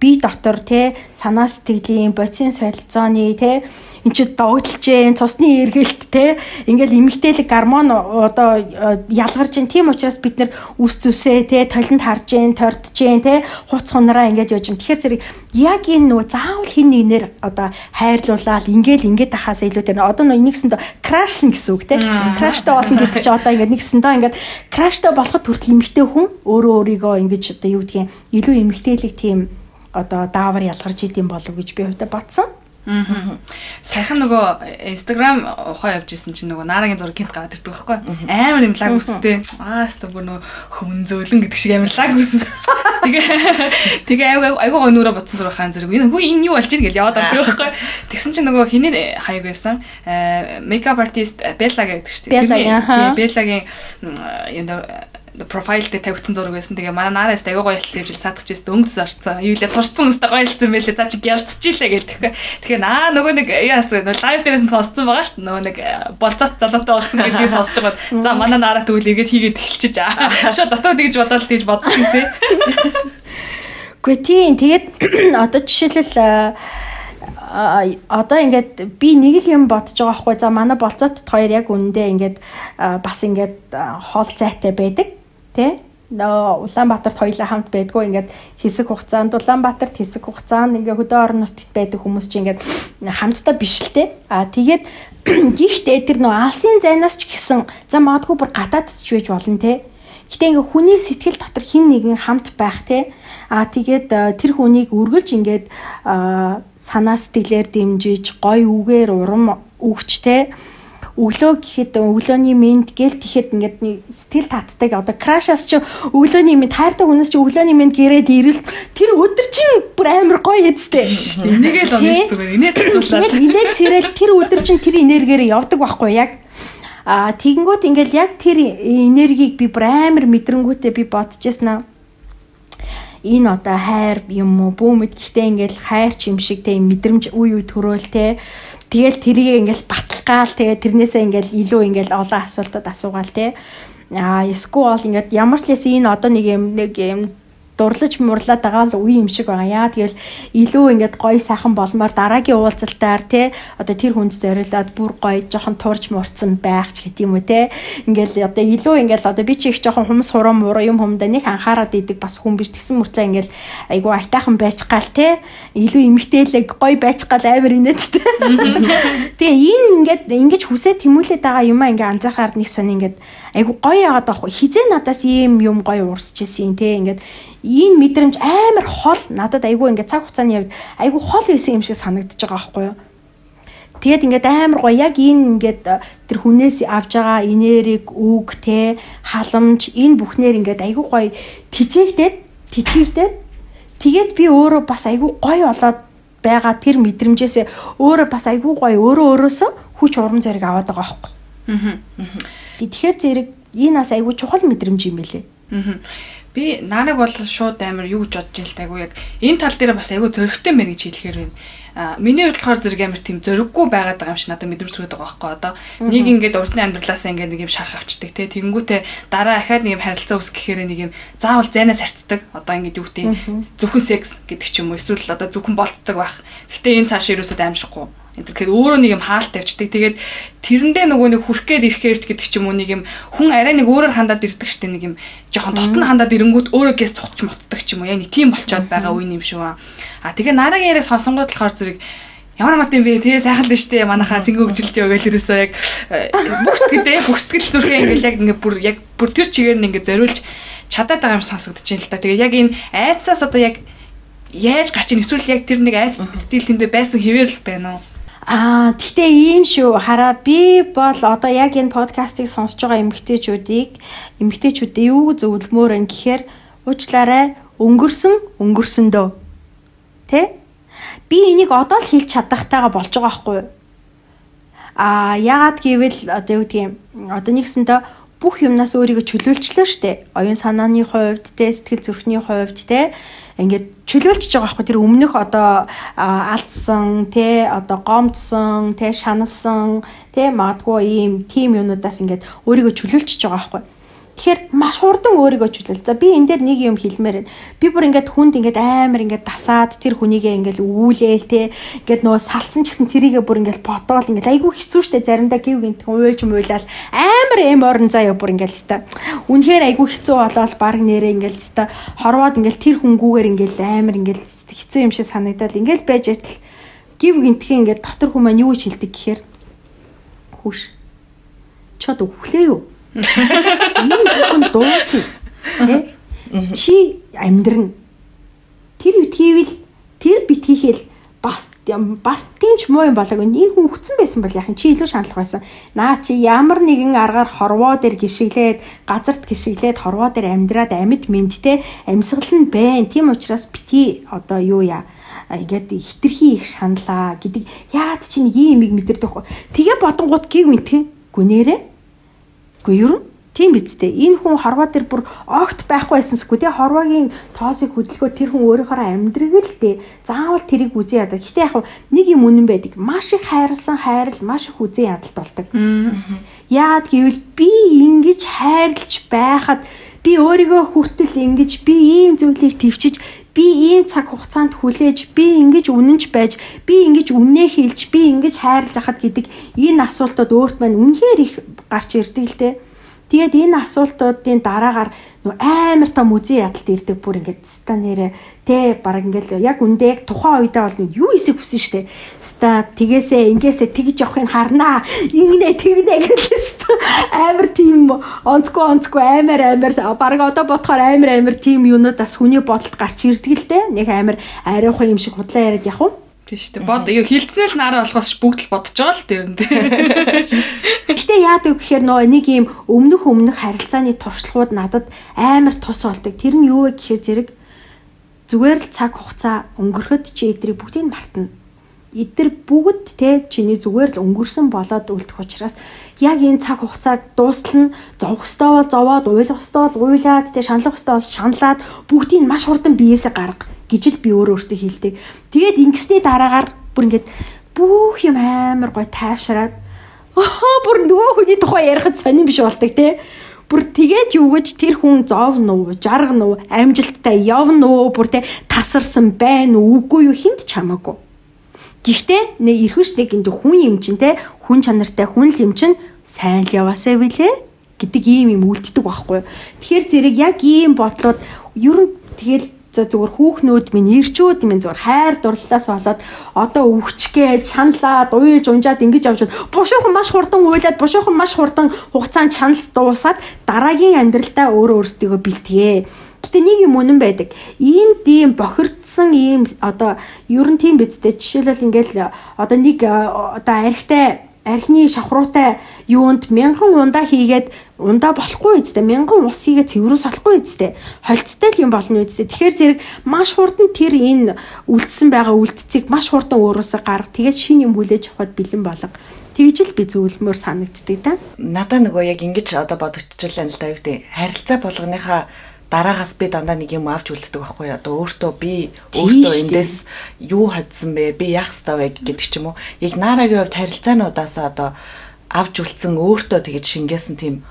бие дотор те санаа сэтгэлийн бодисын солилцооны те эн чи догдолж जैन цусны эргэлт те ингээл эмгтээлэг гормон одоо э, ялгарч जैन тийм учраас бид нар үс зүсээ те толинд харж जैन тордж जैन те хуц хунараа ингээд яж जैन тэгэхээр зэрэг яг энэ нөгөө заавал хин нэгнэр одоо хайрлуулаад ингээл ингээд ахаас илүү тэр одоо нөгөө нэгсэндээ крашлна гэсэн үг те краштай болно гэдэг чи одоо ингээд нэгсэндээ ингээд краштай болоход хүртэл эмгтэй хүн өөрөө өөрийгөө ингэж одоо юу гэдгийг илүү эмгтээлэг тийм одоо даавар ялгарч идэм болов гэж би хувьдаа батсан. Аа. Саяхан нөгөө Instagram ухаа явж исэн чинь нөгөө наарагийн зураг гинт гараад ирдэг байхгүй амар юм лаг үстэй. Аа өстө бүр нөгөө хүн зөөлөн гэдэг шиг амар лаг үс. Тэгээ тэгээ айгу айгу гой нүрэ ботсон зураг хаан зэрэг энэ хүү энэ юу болж ийн гэж яваад авдаг байхгүй. Тэгсэн чинь нөгөө хиний хаяг байсан. Makeup artist Bella гэдэг шүү дээ. Тэгээ Беллагийн юм профайл дээр тавигдсан зураг байсан. Тэгээ манай наараас аяга гоё хэлсэн юм цаадах чийс өнгөс орцсон. Юу лээ турцсан өстэй гоё хэлсэн байлээ. За чи гялцчихилээ гэл тэгэхгүй. Тэгэхээр аа нөгөө нэг яас лайв дээрээс нь сонссон байгаа шүү дээ. Нөгөө нэг э, болцоот залуутай болсон гэдгийг сонсож байгаа. За манай наараа тэгвэл игээд хийгээд эхэлчихэж аа. Шо дотоод тэгж бодоод тэгж бодож ирсэн. Гэхдээ тийм тэгээд одоо жишээлбэл э, одоо ингээд би нэг л юм бодож байгаа хгүй за манай болцоот хоёр яг үндэ ингээд э, бас ингээд хоол зайтай байдаг тий Улаанбаатарт хоёлаа хамт байдгүй ингээд хэсэг хугацаанд Улаанбаатарт хэсэг хугацаанд ингээ хөдөө орон нутгад байдаг хүмүүс чинь ингээд хамтдаа биш л те. А тэгээд гихтээ тэр нөгөө алсын зайнаас ч гэсэн за магадгүй бүр гадаадд ч байж болно те. Гэтэ ингээ хүний сэтгэл дотор хин нэгэн хамт байх те. А тэгээд тэр хүнийг үргэлж ингээд санаа сэтгэлээр дэмжиж гой үгээр урам өгч те өглөө гэхэд өглөөний мэд гэл тэгэхэд ингээд сэтгэл татдаг. Одоо крашаас чи өглөөний мэд хайртай хүнээс чи өглөөний мэд гэрээд ирэл тэр өдөр чинь бүр амар гоё эцтэй. Энийгээ л онц зүгээр инээ татуулаад инээ цэрэл тэр өдөр чинь тэр энергиээр явдаг байхгүй яг. А тэгэнгүүт ингээл яг тэр энергийг би бүр амар мэдрэнгүүтээ би бодчихсон аа энэ одоо хайр юм уу бүү мэд. Гэхдээ ингээл хайр ч юм шиг те мэдрэмж үе үе төрөөл те Тэгэл тэрийг ингээл баталгаал тэгээ тэрнээсээ ингээл илүү ингээл олон асуултууд асуугаал те. Аа эсвэл ингээд ямар ч лээс энэ одоо нэг юм нэг юм дурлаж мурлаад байгаа л үе юм шиг байгаа. Яа тэгэл илүү ингээд гоё сайхан болмоор дараагийн уулзалтаар те одоо тэр хүнд зориулаад бүр гоё жоохон турж мурцсан байх ч гэдэм үү те. Ингээл одоо илүү ингээл одоо би чи их жоохон хүмүүс хуруу муруу юм хүмүүдэ нэг анхаарад идэг бас хүн биш тэгсэн мөртлөө ингээл айгу айтаахан байж гал те. Илүү эмгтээлэг гоё байж гал амар инээд те. Тэгээ энэ ингээд ингэж хүсээ тэмүүлээд байгаа юм аа ингээ анзаархаар нэг сони ингээд айгу гоё яагаад байхгүй хизээ надаас ийм юм гоё уурсч ирсэн те ингээд энэ мэдрэмж амар хол надад айгүй ингээд цаг хугацааны явд айгүй хол байсан юм шиг санагдаж байгаа байхгүй юу Тэгээд ингээд амар гоё яг энэ ингээд тэр хүнээс авж байгаа энерги, үг те халамж энэ бүхнээр ингээд айгүй гоё тижээгдээд тэтгийгдээд тэгээд би өөрөө бас айгүй гоё болоод байгаа тэр мэдрэмжээсээ өөрөө бас айгүй гоё өөрөө өөрөөсөө хүч урам зориг аваад байгаа байхгүй. Аа. Тэгэхээр зэрэг энэ бас айгүй чухал мэдрэмж юм байлээ. Аа. Би нарыг бол шууд амар юу гэж бодож ил тайгу яг энэ тал дээр бас айгүй зөрөгтэй мэн гэж хэлэхээр байна. А миний хувьд болохоор зэрэг амар тийм зөрөггүй байгаад байгаа юм шиг надад мэдрэмж төрөд байгаа байхгүй одоо. Нэг ингээд урдны амьдралаас ингээд нэг юм шарх авчдаг те. Тэгэнгүүтээ дараа ахаад нэг юм харилцаа үс гэхээр нэг юм заавал зайнаа зарцдаг одоо ингээд юу гэдэг зөвхөн секс гэдэг ч юм уу эсвэл одоо зөвхөн болтдог байх. Гэтэ энэ цааш ерөөсөө аимшихгүй Тэгэхээр өөрөө нэг юм хаалт тавьчдаг. Тэгээд тэрэндээ нөгөө нэг хүрх гээд ирэхээрч гэдэг ч юм уу нэг юм хүн арай нэг өөрөөр хандаад ирдэг штэ нэг юм жоохон дотн хандаад ирэнгүүт өөрөө гэс цухч мутдаг ч юм уу. Яг нэг тийм болчоод байгаа үе юм шүү. А тэгээ нарагийн яриаг сонсонгууд болохоор зэрэг ямар мат юм бэ тий сайхан л штэ манайхаа зингөө гжилтэй өгөөл ерөөсөө яг бүгд гэдэг бүгстгэл зүрхээ ингээл яг ингээ бүр яг бүр тэр чигээр нь ингээ зориулж чадаад байгаа юм сонсогдож байна л да. Тэгээ яг энэ айцаас одоо яг яаж гарч ийн эсвэл яг тэр нэг айц стил тэндээ байсан хэвээр л байна уу? Аа тэгтээ ийм шүү. Хараа би бол одоо яг энэ подкастыг сонсож байгаа эмгтээчүүдийг эмгтээчүүдээ юу зөвлөмөр юм гэхээр уучлаарай. Өнгөрсөн өнгөрсөндөө тэ? Би энийг одоо л хэлж чадахтайгаа болж байгаа байхгүй юу? А яагаад гэвэл одоо юу гэдгийг одоо нэгсэндээ бүх юмнаас өөрийгөө чөлөөлчлөө штэ. Оюун санааны хувьд те сэтгэл зүрхний хувьд те ингээд чөлөөлчихөж байгаа байхгүй тэр өмнөх одоо алдсан те одоо гомдсон те шаналсан те магадгүй ийм тим юмнуудаас ингээд өөрийгөө чөлөөлчихөж байгаа байхгүй Тэгэхээр маш хурдан өөрийгөө чөлөөл. За би энэ дээр нэг юм хэлмээр байна. Би бүр ингээд хүнд ингээд амар ингээд дасаад тэр хүнийгээ ингээд үүлээл те ингээд нөгөө салцсан ч гэсэн тэрийгээ бүр ингээд бодоол ингээд айгүй хэцүү шттэ заримдаа гів гинт уйлж муйлал амар эм орон заяа бүр ингээд та. Үнэхээр айгүй хэцүү болоод баг нэрээ ингээд та хорвоод ингээд тэр хүнгүүгээр ингээд амар ингээд хэцүү юм шиг санагдал ингээд байж атал гів гинтхэн ингээд дотор хүмүүс юу гэж хэлдэг гэхээр хүүш чод өглөө юу Миний хүн дуусна. Тэ? Чи амьдрна. Тэр үтгийвэл тэр битгийхэл бас бас тиймч муу юм болоог энэ хүн хүцэн байсан бол яхан чи илүү шаналх байсан. Наа чи ямар нэгэн аргаар хорвоо дээр гიშиглээд, газарт гიშиглээд хорвоо дээр амьдраад амьд мэдтэй амьсгал нь байна. Тийм учраас бити одоо юу яа ингээд хитрхи их шаналаа гэдэг яад чи нэг юм ийм мэдэрдэх. Тэгээ бодонгууд гиг мэдхэн гүнээрээ Гэхдээ ер нь тийм биз дээ. Энэ хүн хорвоо дээр бүр огт байхгүй байсансгүй тий хорвоогийн тоосыг хөдөлгөө тэр хүн өөрийнхөө амьдрыг л дээ. Заавал тэрийг үзэн ядаа. Гэтэ яг нэг юм үнэн байдаг. Маш их хайрлсан хайрал маш их үзэн ядалт болдог. Яагаад гэвэл би ингэж хайрлж байхад би өөрийгөө хүртэл ингэж би ийм зүйлийг төвчиж би ийм цаг хугацаанд хүлээж би ингэж үнэнч байж би ингэж үннээ хэлж би ингэж хайрлаж хахад гэдэг энэ асуултууд өөрт маань үнэхээр их гарч ирдэг л дээ. Тэгээд энэ асуултуудын дараагаар амар том үзий ядалт ирдэг бүр ингээд ста нэрэ тэ баг ингээд яг үндэ яг тухайн үедээ бол юу хийсийг хүсэн штэ ста тэгээсээ ингээсээ тэгж явахыг харнаа ингэнэ тэгнэ гэсэн амар тийм онцгой онцгой амар амар. Баг одоо бодохоор амар амар тийм юунуудаас хүний бодолд гарч ирдэг л дээ. Нэг амар ариухан юм шиг худлаа яриад явах Тийм шүү дээ. Бод юу хилцнэл нараа болохоос бүгд л бодож байгаа л дээр нь. Гэтэ яадаг гэхээр нөө нэг юм өмнөх өмнөх харилцааны туршлагууд надад амар тус болдог. Тэр нь юу вэ гэхээр зэрэг зүгээр л цаг хугацаа өнгөрөхөд чи эдрийг бүгдийг мартна. Эдгэр бүгд те чиний зүгээр л өнгөрсөн болоод үлдэх учраас яг энэ цаг хугацааг дуустал нь зовх ёстой бол зовоод уйлах ёстой бол уйлаад те шаналх ёстой бол шаналаад бүгдийг маш хурдан биеэсээ гарга гэж л би өөрөө өөртөө хэлдэг. Тэгээд ингэсний дараагаар бүр ингээд бүх юм амар гой тайвшраад оо бүр нөгөө хүний тухай ярихад сонирн биш болдог те. Бүр тэгээд юу гэж тэр хүн зов нуу, жарга нуу, амжилттай явна уу, бүр тэ тасарсан байна уу, үгүй юу хинт чамаагүй. Гэхдээ нэ эрхвч нэг энэ хүн юм чинь те хүн чанартай хүн л юм чинь сайн л яваасаа билээ гэдэг ийм юм үлддэг байхгүй. Тэгэхээр зэрэг яг ийм бодлууд ер нь тэгэл за зүгээр хүүхнүүд минь ирчүүд минь зүгээр хайр дурлалаас болоод одоо өвчгээд чаналаад уйлж унжаад ингэж явж бушуухан маш хурдан уйлаад бушуухан маш хурдан хугацаанд чаналт дуусаад дараагийн амьдралдаа өөрөө өөрсдийгөө бэлтгээ. Гэтэ нэг юм үнэн байдаг. Ийм тийм бохирдсан ийм одоо ер нь тийм бидтэй жишээлбэл ингээл одоо нэг одоо архтай архины шавхруутай юунд мянган ундаа хийгээд ундаа болохгүй үстэй мянган ус хийгээд цэврүүс болохгүй үстэй холцтой л юм болно үстэй тэгэхээр зэрэг маш хурдан тэр энэ үлдсэн байгаа үлдцийг маш хурдан өөрөөсөө гарга тэгээд шин юм хүлээж авахд бэлэн болго. Тэгж л би зөвлөмөр санагддаг да. Надаа нөгөө яг ингэж одоо бодогдчихлаа л да. Юу гэдэг харилцаа болгоныхаа дараагаас би дандаа нэг юм авч үлддэг байхгүй одоо өөртөө би өөртөө эндээс юу хадсан бэ? Би яах ёстой вэ гэдэг ч юм уу. Яг наарагийн хувьд харилцаануудаас одоо авч үлдсэн өөртөө тэгэж шингээсэн тийм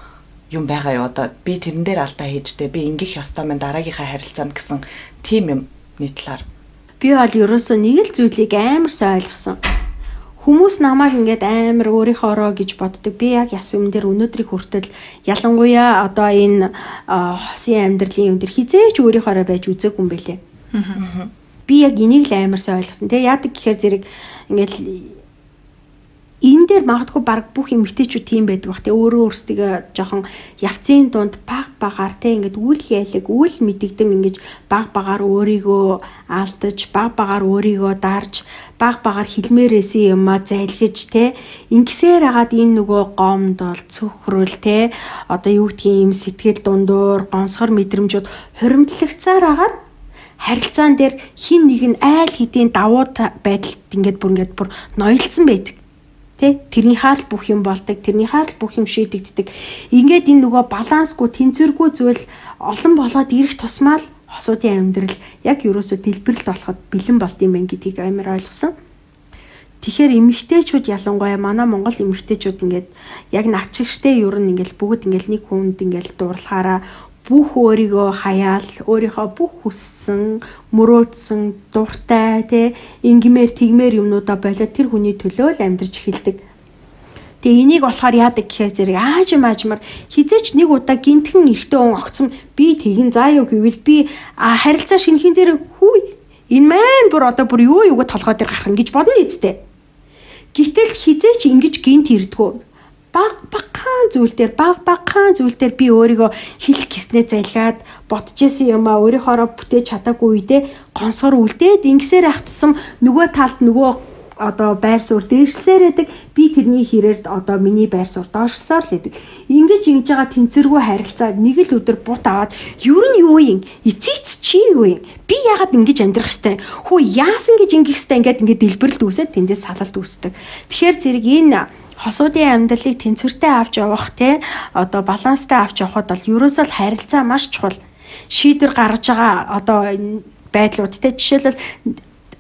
юм байгаа юу одоо би тэрэн дээр алдаа хийжтэй би ингэх ёстой мэн дараагийнхаа харилцаанд гэсэн тийм юм нийтлэр би бол ерөөсөө нэг л зүйлийг амар сайн ойлгосон Хүмүүс намайг ингээд амар өөрийнхоороо гэж боддог. Би яг яс юм дээр өнөөдрийг хүртэл ялангуяа одоо энэ хосын амьдралын юм дээр хизээч өөрийнхоороо байж үзээгүй юм бэлээ. Би яг энийг л амар сайн ойлгосон. Тэгээ яадаг гэхээр зэрэг ингээд энэ дээр магадгүй баг бүх эмгтээчүүд тийм байдаг бах. Тэ өөрөө өөрсдөө жоохон явцын дунд баг багаар тэ ингээд үл ялэг, үл мэдэгдэн ингээд баг багаар өөрийгөө алдаж, баг багаар өөрийгөө дарж, баг багаар хилмээрээсэн юмаа зайлгэж тэ ингэсээр хагаад энэ нөгөө гомдол, цөхрөл тэ одоо юу гэдгийг юм сэтгэл дундуур, гонсгор мэдрэмжүүд хуримтлагцаар хагаад харилцаан дээр хин нэг нь айл хэдийн давуу байдалд ингээд бүр ингээд бүр ноёлцсон байдаг Тэ тэрний хаал бүх юм болдог, тэрний хаал бүх юм шийдэгддэг. Ингээд энэ нөгөө балансгүй, тэнцвэргүй зүйл олон болоод ирэх тусмаа л хосуудын амьдрал яг юусоо дэлбэрэлт болоход бэлэн болд юм байна гэдгийг амар ойлгосон. Тэгэхээр эмэгтэйчүүд ялангуяа манай Монгол эмэгтэйчүүд ингээд яг начигштэй ер нь ингээд бүгд ингээд нэг хүнд ингээд дуурлахаараа бүх өөрийгөө хаяал өөрийнхөө бүх хүссэн мөрөөдсөн дуртай те ингимээр тэгмээр юмнуудаа болоод тэр хүний төлөө л амьдарч эхэлдэг. Тэгээ энийг болохоор яадаг гэхээр зэрэг аажим аажмаар хизээч нэг удаа гинтхэн эртөө он огцом би тэгин заа юу гэвэл би харилцаа шинхэн дээр хүү энэ маань бүр одоо бүр юу юуг толгой дээр гарах гэж бодно үсттэй. Гэтэл хизээч ингэж гинт ирдгүү баг багаан зүйл дээр баг багаан зүйл дээр би өөрийгөө хил гиснээ залгаад бодчихсэн юм а өөрийнхоороо бүтээж чадаагүй үедээ гонсгор үлдээд ингэсээр ах тусам нөгөө талд нөгөө одоо байр суурь дээршлсээр байдаг. Би тэрний хэрээр одоо миний байр суурь доошлсоор л байдаг. Ингэж ингэж байгаа тэнцвэргүй харилцаа нэг л өдөр бут аваад ер нь юу юм эцээц чи юу юм би яагаад ингэж амьдрах штэ хөө яасан гэж ингэх штэ ингээд ингээд дэлбэрэлт үүсээд тэндээс салалт үүсдэг. Тэгэхээр зэрэг энэ хосуудын амьдралыг тэнцвэртэй авч явах те одоо баланстай авч явахад бол ерөөсөө л харилцаа маш чухал шийдвэр гаргаж байгаа одоо байдлууд те жишээлбэл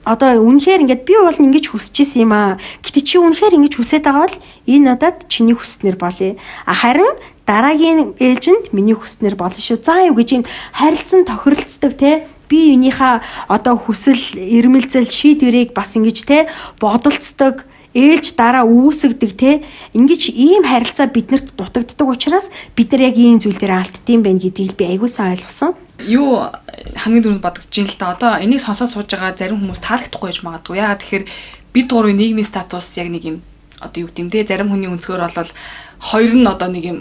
одоо үнэхээр ингээд би бол ингэж хүсэж исэн юм аа. Гэтэ чи үнэхээр ингэж хүсэж байгаа бол энэ удаад чиний хүснэр болъё. А харин дараагийн ээлжинд миний хүснэр болно шүү. За юу гэж юм харилцан тохиролцдог те би юунийхаа одоо хүсэл эрмэлзэл шийдвэрийг бас ингэж те бодолцдог ээлж дараа үүсгдэг те ингэж ийм харилцаа биднэрт дутагддаг учраас бид нар яг ийм зүйл дээр алддсан байх гэдгийг би аягуулсан ойлгосон. Юу хамгийн түрүүнд бодогдож ин л та одоо энийг сонсоод сууж байгаа зарим хүмүүс таалагдахгүй байж магадгүй. Ягаад тэгэхээр бид гурвын нийгмийн статус яг нэг юм одоо юу гэмдэ зарим хүний өнцгөр бол хоёр нь одоо нэг юм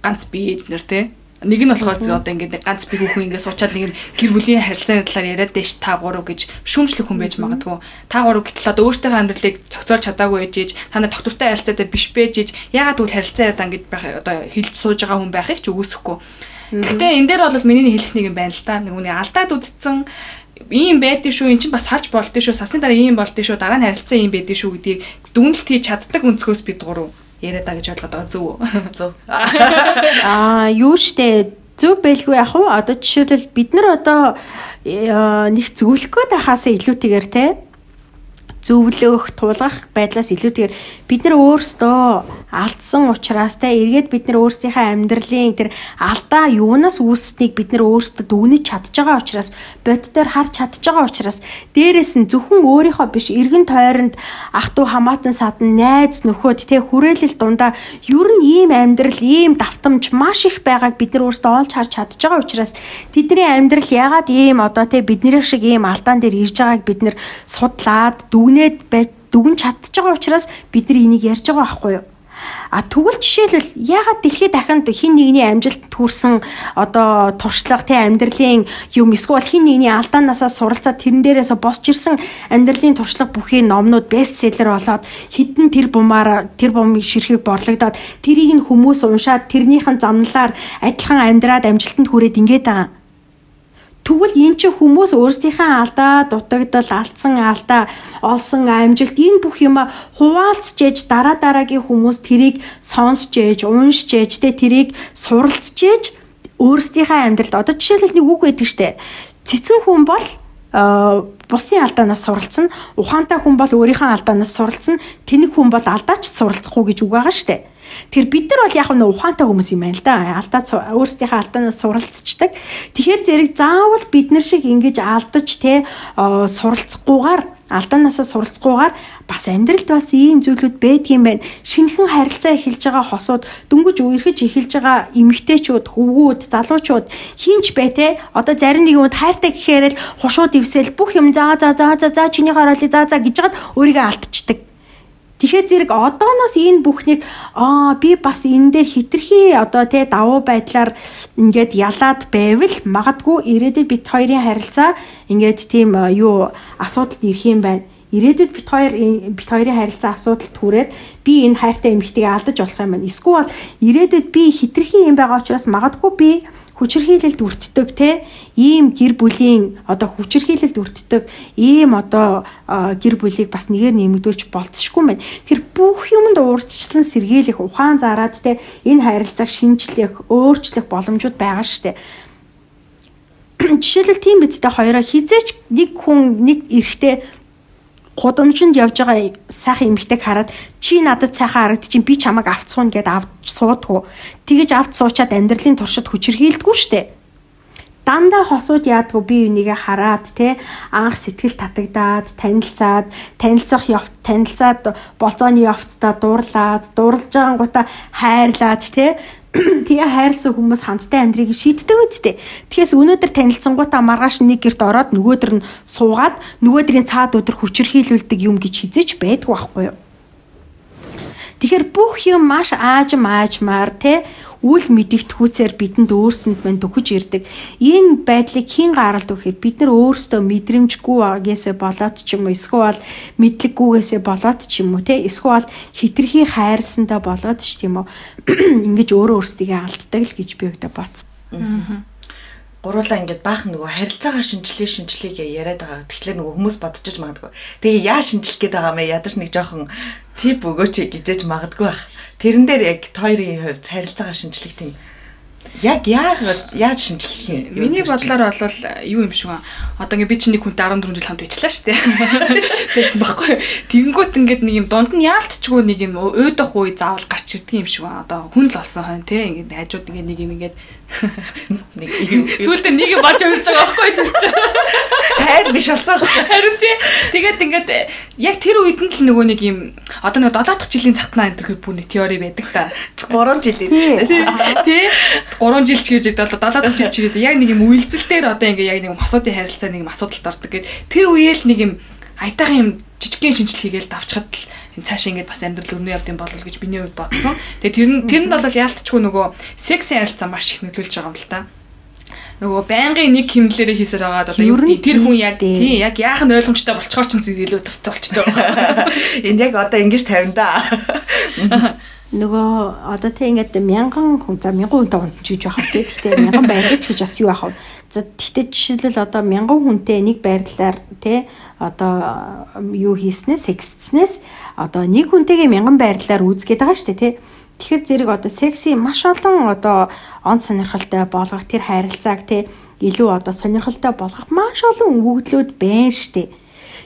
ганц бие эднэр те Нэг нь болохоор зэрэг одоо ингээд ганц би хүүхэн ингээд суучаад нэг гэр бүлийн харилцааны талаар яриад дэш та гурав гэж шүүмжлэх хүн байж магадгүй. Та гурав гэтэл одоо өөртөөхөө амьдралыг цогцоолж чадаагүй ээжиж, та нар доктортой харилцаатай биш бэжиж, ягаад гэвэл харилцаа яриад ингээд байх одоо хилж сууж байгаа хүн байхыг ч үгүйсэхгүй. Гэхдээ энэ дээр бол миний хэлэх нэг юм байна л та. Нэг үний алдаад үдцсэн ийм байдгийг шүү эн чинь бас харж болдгийг шүү сасны дараа ийм болдгийг шүү дараа нь харилцаа ийм байдгийг шүү гэдгийг дүгнэлт хийж чаддаг өнцгөөс бид гурав яриад байгаа гэж ойлгоод байгаа зөв үү? Зөв. Аа, юу штэ зөв байлгүй яг уу одоо жишээлбэл бид нар одоо э, нэг зөвлөх гээд байхаас илүүтэйгээр те зөвлөх, тулгах байдлаас илүүтэйгээр бид нар өөрсдөө алдсан учраас те эргээд бид нар өөрсдийнхээ амьдралын тэр алдаа юунаас үүсснийг бид нар өөрсдөө дүгнэж чадж байгаа учраас боддоор харж чадж байгаа учраас дээрэс нь зөвхөн өөрийнхөө биш эргэн тойронд ах トゥ хамаатан садан найз нөхөд те хүрээлэл дундаа ер нь ийм амьдрал ийм давтамж маш их байгааг бид нар өөрсдөө олж харж чадж байгаа учраас тэдний амьдрал яагаад ийм одоо те бидний шиг ийм алдаан дээр ирж байгааг бид нар судлаад дүгнээд дүгэн чадж байгаа учраас бид нар энийг ярьж байгаа байхгүй юу? А тэгвэл жишээлбэл ягаад дэлхийд дахинд хин нэгний амжилт төрсэн одоо туршлага тий амьдралын юм эсвэл хин нэгний алдаанаасаа суралцаад тэрэн дээрээс босч ирсэн амьдралын туршлага бүхий номнууд бестселлер болоод хідэн тэр бумаар тэр бум ширхэг борлогдоод тэрийг нь хүмүүс уншаад тэрнийхэн замналаар адилхан амьдраад амжилтанд хүрээд ингээд байгаа. Тэгвэл эн чинь хүмүүс өөрсдийнхээ алдаа, дутагдал, алдсан алдаа, олсон амжилт энэ бүх юм хуваалцж ээж дараа дараагийн хүмүүс тэрийг сонсч ээж, уншиж ээж, тэ тэрийг суралцж ээж өөрсдийнхээ амьдралд одоо жишээлбэл нэг үг байдаг штэ. Цэцэн хүн бол бусдын алдаанаас суралцсан, ухаантай хүн бол өөрийнхөө алдаанаас суралцсан, тэнэг хүн бол алдаач суралцахгүй гэж үг байгаа штэ. Тэгэхээр бид нар бол яг нь ухаантай хүмүүс юм байна л да. Алдаа өөрсдийнхээ алдаанаас суралцдаг. Тэгэхээр зэрэг заавал бид нар шиг ингэж алдаж те суралцахгүйгээр алдаанаасаа суралцахгүйгээр бас амьдралд бас ийм зүйлүүд байдгийм байна. Шинэхэн харилцаа эхэлж байгаа хосууд дөнгөж үерхэж эхэлж байгаа эмэгтэйчүүд, хөвгүүд, залуучууд хинч бай те. Одоо зарим нэг юмд хайртай гэхээр л хушууд ивсэл бүх юм заа заа заа заа чиний хараалыг заа заа гэж жаад өөрийгөө алдчихдаг Тэгэхээр зэрэг одооноос энэ бүхнийг аа би бас энэ дээр хитрхи одоо тий давуу байдлаар ингээд ялаад байвал магадгүй ирээдүйд бит хоёрын харилцаа ингээд тийм юу асуудалд ирэх юм байна. Ирээдүйд бит хоёр бит хоёрын харилцаа асуудалд хүрээд би энэ хайртай эмэгтэйг алдаж болох юм байна. Эсвэл ирээдүйд би хитрхи юм байгаа учраас магадгүй би хүчирхийлэлд өртдөг те ийм гэр бүлийн одоо хүчирхийлэлд өртдөг ийм одоо гэр бүлийг бас нэгээр нэмэгдүүлж болцсохгүй юм байна. Тэр бүх юмд уурчлан сэргийлэх ухаан зараад те энэ харилцааг шинжлэх, өөрчлөх боломжууд байгаа штэ. Жишээлбэл тийм биз дээ хоёроо хизээч нэг хүн нэг эрэгтэй гудамжинд явж байгаа сайхан эмэгтэйг хараад чи надад сайхан харагд чинь би чамайг авцсан гэд авч суудгүй. Тэгэж авч суучаад амьдралын туршид хүчрхийлдэггүй штэ. Дандаа хосууд яадгүй би үнийгээ хараад те анх сэтгэл татагдаад танилцаад танилцах явц танилцаад болцооны явцдаа дуурлаад дуурлж байгаа гута хайрлаад те тэгээ хайрлсан хүмүүс хамттай амьдрыг шийддэг үсттэй. Тэгээс өнөөдөр танилцсангуудаа маргааш нэг герт ороод нөгөөдөр нь суугаад нөгөөдрийн цаад өдөр хүчрхийлүүлдэг юм гэж хизэж байдгүй байхгүй юу? Тэгэхээр бүх юм маш аажм аажмаар те үл мэдэгдэхүүцээр бидэнд өөрсөнд мань төхөж ирдэг. Энэ байдлыг хэн гаралд өгөхөөр бид нар өөрсдөө мэдрэмжгүй байгаасаа болоод ч юм уу эсвэл мэдлэггүйгээсээ болоод ч юм уу те эсвэл хитрхи хайрласандаа болоод ч тийм үү ингэж өөрөө өөрсдийгөө алддаг л гэж би өгдө боцсон. Аа гуруулаа ингээд баахан нөгөө харилцаагаа шинжилээ шинжилээг яриад байгаа. Тэгэхээр нөгөө хүмүүс бодчихж магадгүй. Тэгээ яа шинжилэх гээд байгаа мэ ядаж нэг жоохон тип өгөөч гэжэж магадгүй бах. Тэрэн дээр яг хоёрын хувьд харилцаагаа шинжилэх тийм яг яагаад яаж шинжлэх юм? Миний бодлоор бол юу юм шиг аа. Одоо ингээ би чинь нэг хүнтэй 14 жил хамт ажиллаа шүү дээ. Тэгсэн баггүй. Тэгэнгүүт ингээд нэг юм дунд нь яалтчгүй нэг юм өөдөх үе заавал гарч ирдэг юм шиг аа. Одоо хүн л болсон хойно тий ингээд хажууд ингээ нэг юм ингээд нэг сүүлдээ нэг юм болж өрж байгаа байхгүй тэр чинь. Хайр биш болсон. Харин тий. Тэгээд ингээд яг тэр үед нь л нөгөө нэг юм одоо нэг 7 дахь жилийн цатнаа энэ төр бүр нэг теори байдаг та. 3 жилийн дээ. Тий. 3 жил ч гэж одоо 70 дахь жил ч ирээд яг нэг юм үйлдэл дээр одоо ингээ яг нэг юм асуудын харилцаа нэг юм асуудалд ордог гэд тэр үеэл нэг юм айтайхан юм жижигхэн шинжил хийгээл давчхад л энэ цаашаа ингээд бас амьдрал өрнө явд юм болол гэж миний хувьд бодсон. Тэгээ тэр нь тэр нь бол яалтчгүй нөгөө секси харилцаа маш их нөлөөлж байгаа юм л та нөгөө байнгын нэг химнэлээрээ хийсээр байгаа одоо юу гэдэг тэр хүн яг тий яг яах нь ойлгомжтой болцохоор ч илүү төрцөө болчихж байгаа. Энд яг одоо ингэж тавина да. нөгөө одоо тэг ингээд мянган хүн за мянган хүнтэй унтж гэж яхав гэхдээ мянган байрлаж гэж бас юу яхав. За тэгтээ жишээлбэл одоо мянган хүнтэй нэг байрлалаар те одоо юу хийснээс сексцнээс одоо нэг хүнтэйгээ мянган байрлалаар үзгээд байгаа шүү дээ те. Тэгэхээр зэрэг одоо секси маш олон одоо он сонирхолтой болгох тэр харилцааг те илүү одоо сонирхолтой болгох маш олон өгөгдлүүд байна шүү дээ.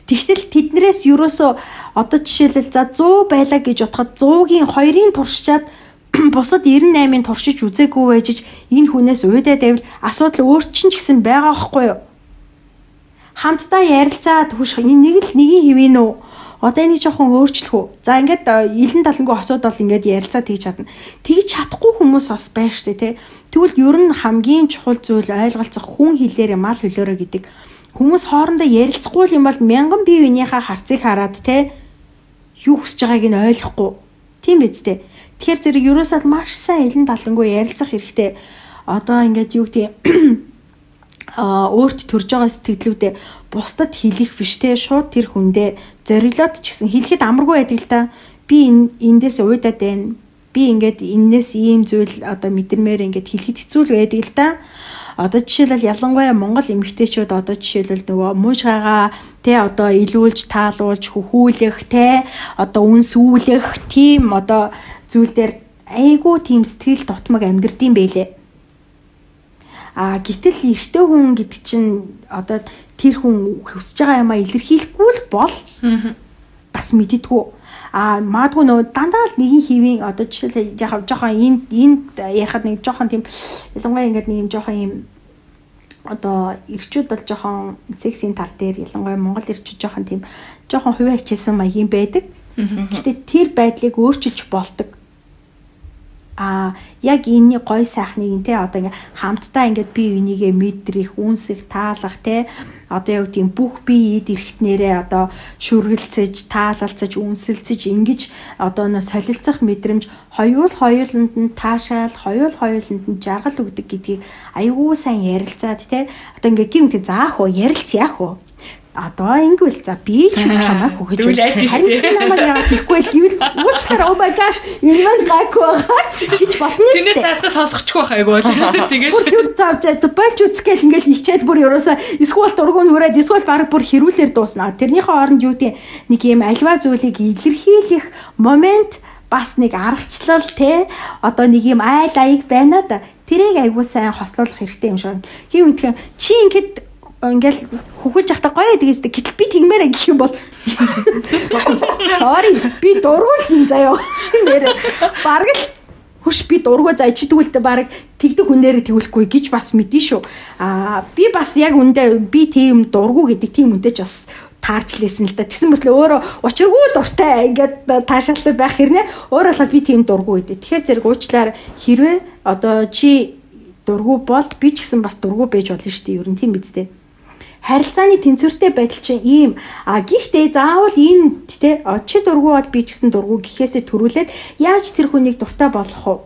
Тэгтэл тэднэрээс юусоо одоо жишээлбэл за 100 байлаа гэж бодоход 100-гийн 2-ын туршичаад бусад 98-ын туршиж үзээгүй байжж энэ хүнээс уйдаад байвал асуудал өөрчлөн ч гэсэн байгаа байхгүй юу? Хамтдаа ярилцаад хүш нэг л нэгийн хэвэн үү? Одоо энийг жоохон өөрчлөх үү? За ингээд илэн талангүй хосууд бол ингээд ярилцаад хийж чадна. Тэгж чадахгүй хүмүүс бас байна шүү дээ, тэ. Тэгвэл ер нь хамгийн чухал зүйл ойлголцох хүн хэлээрээ мал хөлөөрөө гэдэг. Хүмүүс хоорондоо ярилцахгүй юм бол мянган бие биенийхээ харцыг хараад тэ юу хүсэж байгааг нь ойлгохгүй. Тийм биз дээ. Тэгэхээр зэрэг ерөөсөө маш сайн илэн талангүй ярилцах хэрэгтэй. Одоо ингээд юу гэдэг өөрт төрж байгаа сэтгэлүүдээ бусдад хэлэх биш те. Шууд тэр хүндээ зориглоод ч гэсэн хэлэхэд амаргүй байдаг л та. Би эндээс уйдаад байна. Би ингээд энээс ийм зүйл одоо мэдэрмээр ингээд хэлэхэд хэцүү л байдаг л та. Одоо жишээлбэл ялангуяа Монгол эмэгтэйчүүд одоо жишээлбэл нөгөө муужгаага тэ одоо илүүлж таалуулж хөхүүлэх тэ одоо үнсүүлэх тийм одоо зүйл дээр айгүй тийм сэтгэл дотмог амьдрдсан байлээ. А гítэл эрэгтэй хүн гэдэг чинь одоо тэр хүн хүсэж байгаа юмаа илэрхийлэхгүй л бол бас мэддэггүй. А маадгүй нөө дандаа л нэгin хэвийн одоо жишээлээ яг жоохон энд энд ярихад нэг жоохон тийм ялангуяа ингээд нэг юм жоохон юм одоо эрчүүд бол жоохон сексийн тал дээр ялангуяа монгол эрчүүд жоохон тийм жоохон хувиа хичээсэн маягийн байдаг. Гэтэ тэр байдлыг өөрчилж болдог а яг энэний гой сайхныг те одоо ингээ хамтдаа ингээд бие бинийгээ мэдрэх, үнсэх, таалах те одоо яг тийм бүх бие эд эрхтнэрээ одоо шүргэлцэж, таалалцаж, үнсэлцэж ингэж одоо нөө солилцох мэдрэмж хоёул хоёуланд нь таашаал, хоёул хоёуланд нь жаргал өгдөг гэдгийг аюул сайн ярилцаад те одоо ингээ гимтэй заах уу, ярилц яах уу одоо ингэвэл за би ч чамайг хөгөж харин намайг яагаад хийхгүй л гэвэл уучлаарай oh my gosh энэ маань гайгүй байгаа. Гэж бодно тийм ээ цаасаа сонсохгүй байх айгуу тэгээд бүр тэр зав за болж үсгээл ингээл ичээд бүр ерөөсө эсвэл дургуун хүрээд эсвэл баг бүр хэрүүлэр дуусна. Тэрнийхээ оронд юу гэдэг нэг юм альва зүйлийг илэрхийлэх момент бас нэг аргачлал те. Одоо нэг юм айл аяг байна да. Тэрийг аягүй сайн хослуулах хэрэгтэй юм шиг. Хин үнтгэн чи ингэдэг ингээл хөхүүлж явахдаа гоё юм гэтэл би тэгмээрээ гэх юм бол sorry би дургуул гин заяа нэр бараг л хүш би дургуй заа чи тэгвэл бараг тэгдэг хүнээрээ тэгүүлэхгүй гэж бас мэдэн шүү. А би бас яг үндэ би тийм дургуй гэдэг тийм үнтэй ч бас таарч лээсэн л да. Тэгсэн мэтлээ өөрөө учиргүй дуртай ингээд таашаалтай байх хэрнээ. Өөр болоод би тийм дургуй гэдэг. Тэгэхээр зэрэг уучлаар хэрвээ одоо чи дургуй бол би ч гэсэн бас дургуй байж болно шүү дээ. Ер нь тийм биз дээ харилцааны тэнцвэртэй байдал чинь ийм. А гихтээ заавал энэ тэ чи дургу бол би ч гэсэн дургу гэхээсээ төрүүлээд яаж тэр хүнийг дуртай болгох вэ?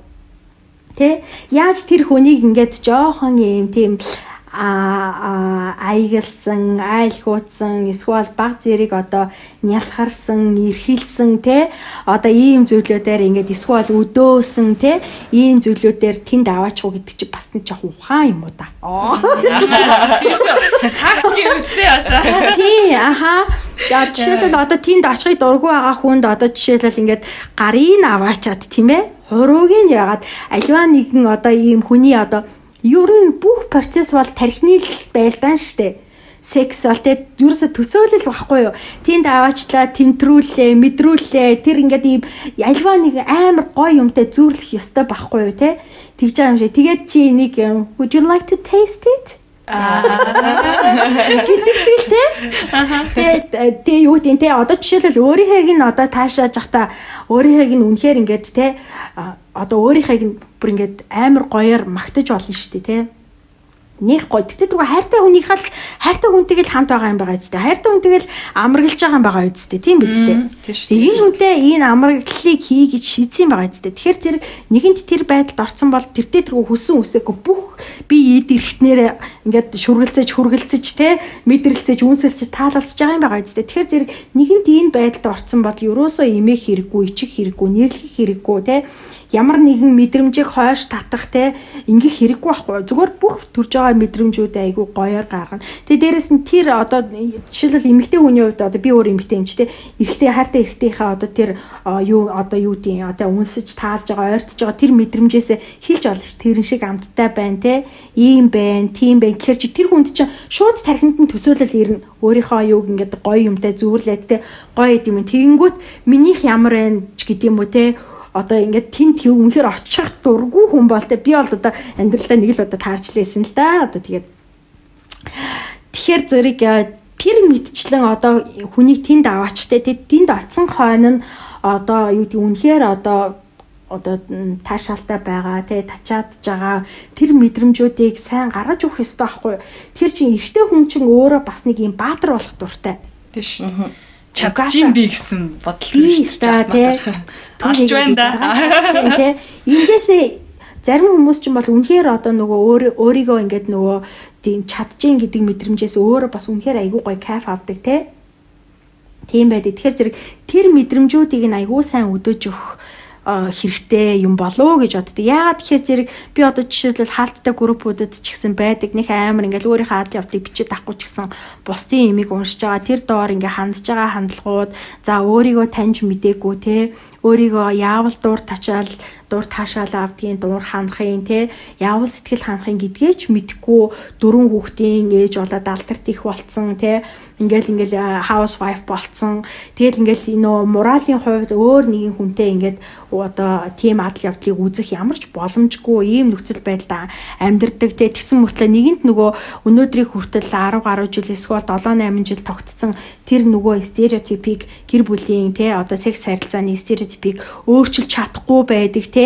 Тэ яаж тэр хүнийг ингээд жоохон юм тийм а аягалсан, айлхуудсан, эсвэл баг зэрэг одоо нялхарсан, эрхэлсэн те одоо ийм зүйлүүдээр ингээд эсвэл өдөөсөн те ийм зүйлүүдээр тэнд аваачихуу гэдэг чи бас нэг жоохон ухаан юм уу да. Тийм шүү. Тактик үстэй басаа. Тий, аха. За жишээлбэл одоо тэнд очихыг дургу байгаа хүнд одоо жишээлбэл ингээд гарыг аваачаад тийм ээ. Хурууг нь ягаад альва нэгэн одоо ийм хүний одоо Ер нь бүх процесс бол тархины л байлдаан штэ. Секс бол тэг ерөөсө төсөөлөл байхгүй юу? Тэнд аваачлаа, тэнтрүүлээ, мэдрүүлээ. Тэр ингээд ийм альва нэг амар гоё юмтай зүүрлэх ёстой байхгүй юу те? Тэгж байгаа юм шиг. Тэгээд чи нэг would you like to taste it? гэдэг шиг те. Тэгээд тэг юу гэдэг те одоо жишээлбэл өөрийнхөөг нь одоо таашааж явахдаа өөрийнхөөг нь үнэхээр ингээд те одоо өөрийнхөөг нь бүр ингээд амар гоёор магтаж болно шүү дээ тий нэх гоё. Тэгтээ түрүү хайртай хүнийхээ л хайртай хүнтэйг л хамт байгаа юм байгаа үстэй. Хайртай хүнтэйг л амаргалж байгаа юм байгаа үстэй. Тийм биз дээ. Энэ хүнтэй энэ амаргалыг хий гэж шийдсэн байгаа үстэй. Тэгэхээр зэрэг нэгэнд тэр байдалд орсон бол тэртээ тэргүй хүсэн үсээгүй бүх би эд эрэхтнэрээ ингээд шүргэлцэж хургэлцэж те мэдрэлцэж үнсэлж таалалцж байгаа юм байгаа үстэй. Тэгэхээр зэрэг нэгэнд энэ байдалд орсон бол ерөөсөө эмээх хэрэггүй, ичих хэрэггүй, нэрлэх хэрэггүй те ямар нэгэн мэдрэмжийг хойш татах те ингээх хэрэггүй байхгүй. Зүгээр бүх төрж байгаа байгаа мэдрэмжүүд айгүй гоёор гаргана. Тэгээ дээрэс нь тэр одоо жишээлбэл эмэгтэй хүний хувьд одоо би өөр эмэгтэй юм чи тэ эрэгтэй хайртай эрэгтэйхээ одоо тэр юу одоо юу тийм одоо үнсэж таалж байгаа ойртож байгаа тэр мэдрэмжээс хэлж олно ш тэрэн шиг амттай байна те те ийм байна, тийм байна. Тэгэхээр чи тэр хүнд чинь шууд тархинд нь төсөөлөл ирнэ. Өөрийнхөө юуг ингээд гоё юмтай зүүрлээд те гоё юм. Тэгэнгүүт минийх ямар байна ч гэдэм үү те одоо ингээд юу үнэхээр очих дургүй хүн бол те би бол одоо амьдралдаа нэг л удаа таарч лээсэн л да. Одоо тэгээд тэгэхээр зэрэг тэр мэдчлэн одоо хүнийг тэнд аваачих те тэнд оцсон хойно нь одоо юу гэдэг үнэхээр одоо одоо таашаалтай байгаа тий тачаадж байгаа. Тэр мэдрэмжүүдийг сайн гаргаж өгөх ёстой байхгүй тэр чинь эрэгтэй хүн чинь өөрөө бас нэг юм баатар болох дуртай. Тий шүү чадчих би гэсэн бодол биш тий Алж да. Тэ. Ингээсээ зарим хүмүүс ч юм бол үнэхээр одоо нөгөө өөрийгөө ингээд нөгөө тийм чадчихин гэдэг мэдрэмжээс өөрөө бас үнэхээр айгүй гоё кайф авдаг те. Тийм байдаг. Тэгэхээр зэрэг тэр мэдрэмжүүдийг нь айгүй сайн өдөөж өгөх хэрэгтэй юм болов гэж боддог. Яагаад тэгэхээр зэрэг би одоо жишээлбэл хаалттай группүүдэд ч гэсэн байдаг. Них амар ингээл өөрийнхөө хаалт явдлыг бичиж авахгүй ч гэсэн бусдын имийг уншиж байгаа. Тэр доор ингээ хандж байгаа хандлагууд за өөрийгөө таньж мдээгүй те өөрийгөө яавал дуур тачаал дуур таашаал авдгийн дуур ханахын те яавал сэтгэл ханахын гэдгээ ч мэдгүй дөрвөн хүүхдийн ээж болоод алдарт их болцсон те. Ингээл ингээл house wife болцсон. Тэгэл ингээл нөө моралын хувьд өөр нэгэн хүнтэй ингээд одоо тийм адал явдлыг үзэх ямар ч боломжгүй ийм нөхцөл байдлаа амьдардаг те. Тэгсэн мөртлөө нэгэнт нөгөө өнөөдрийг хүртэл 10 гаруй жил эсвэл 7 8 жил тогтцсон тэр нөгөө стереотипийг гэр бүлийн те одоо секс харилцааны стереотипийг өөрчилж чадахгүй байдаг те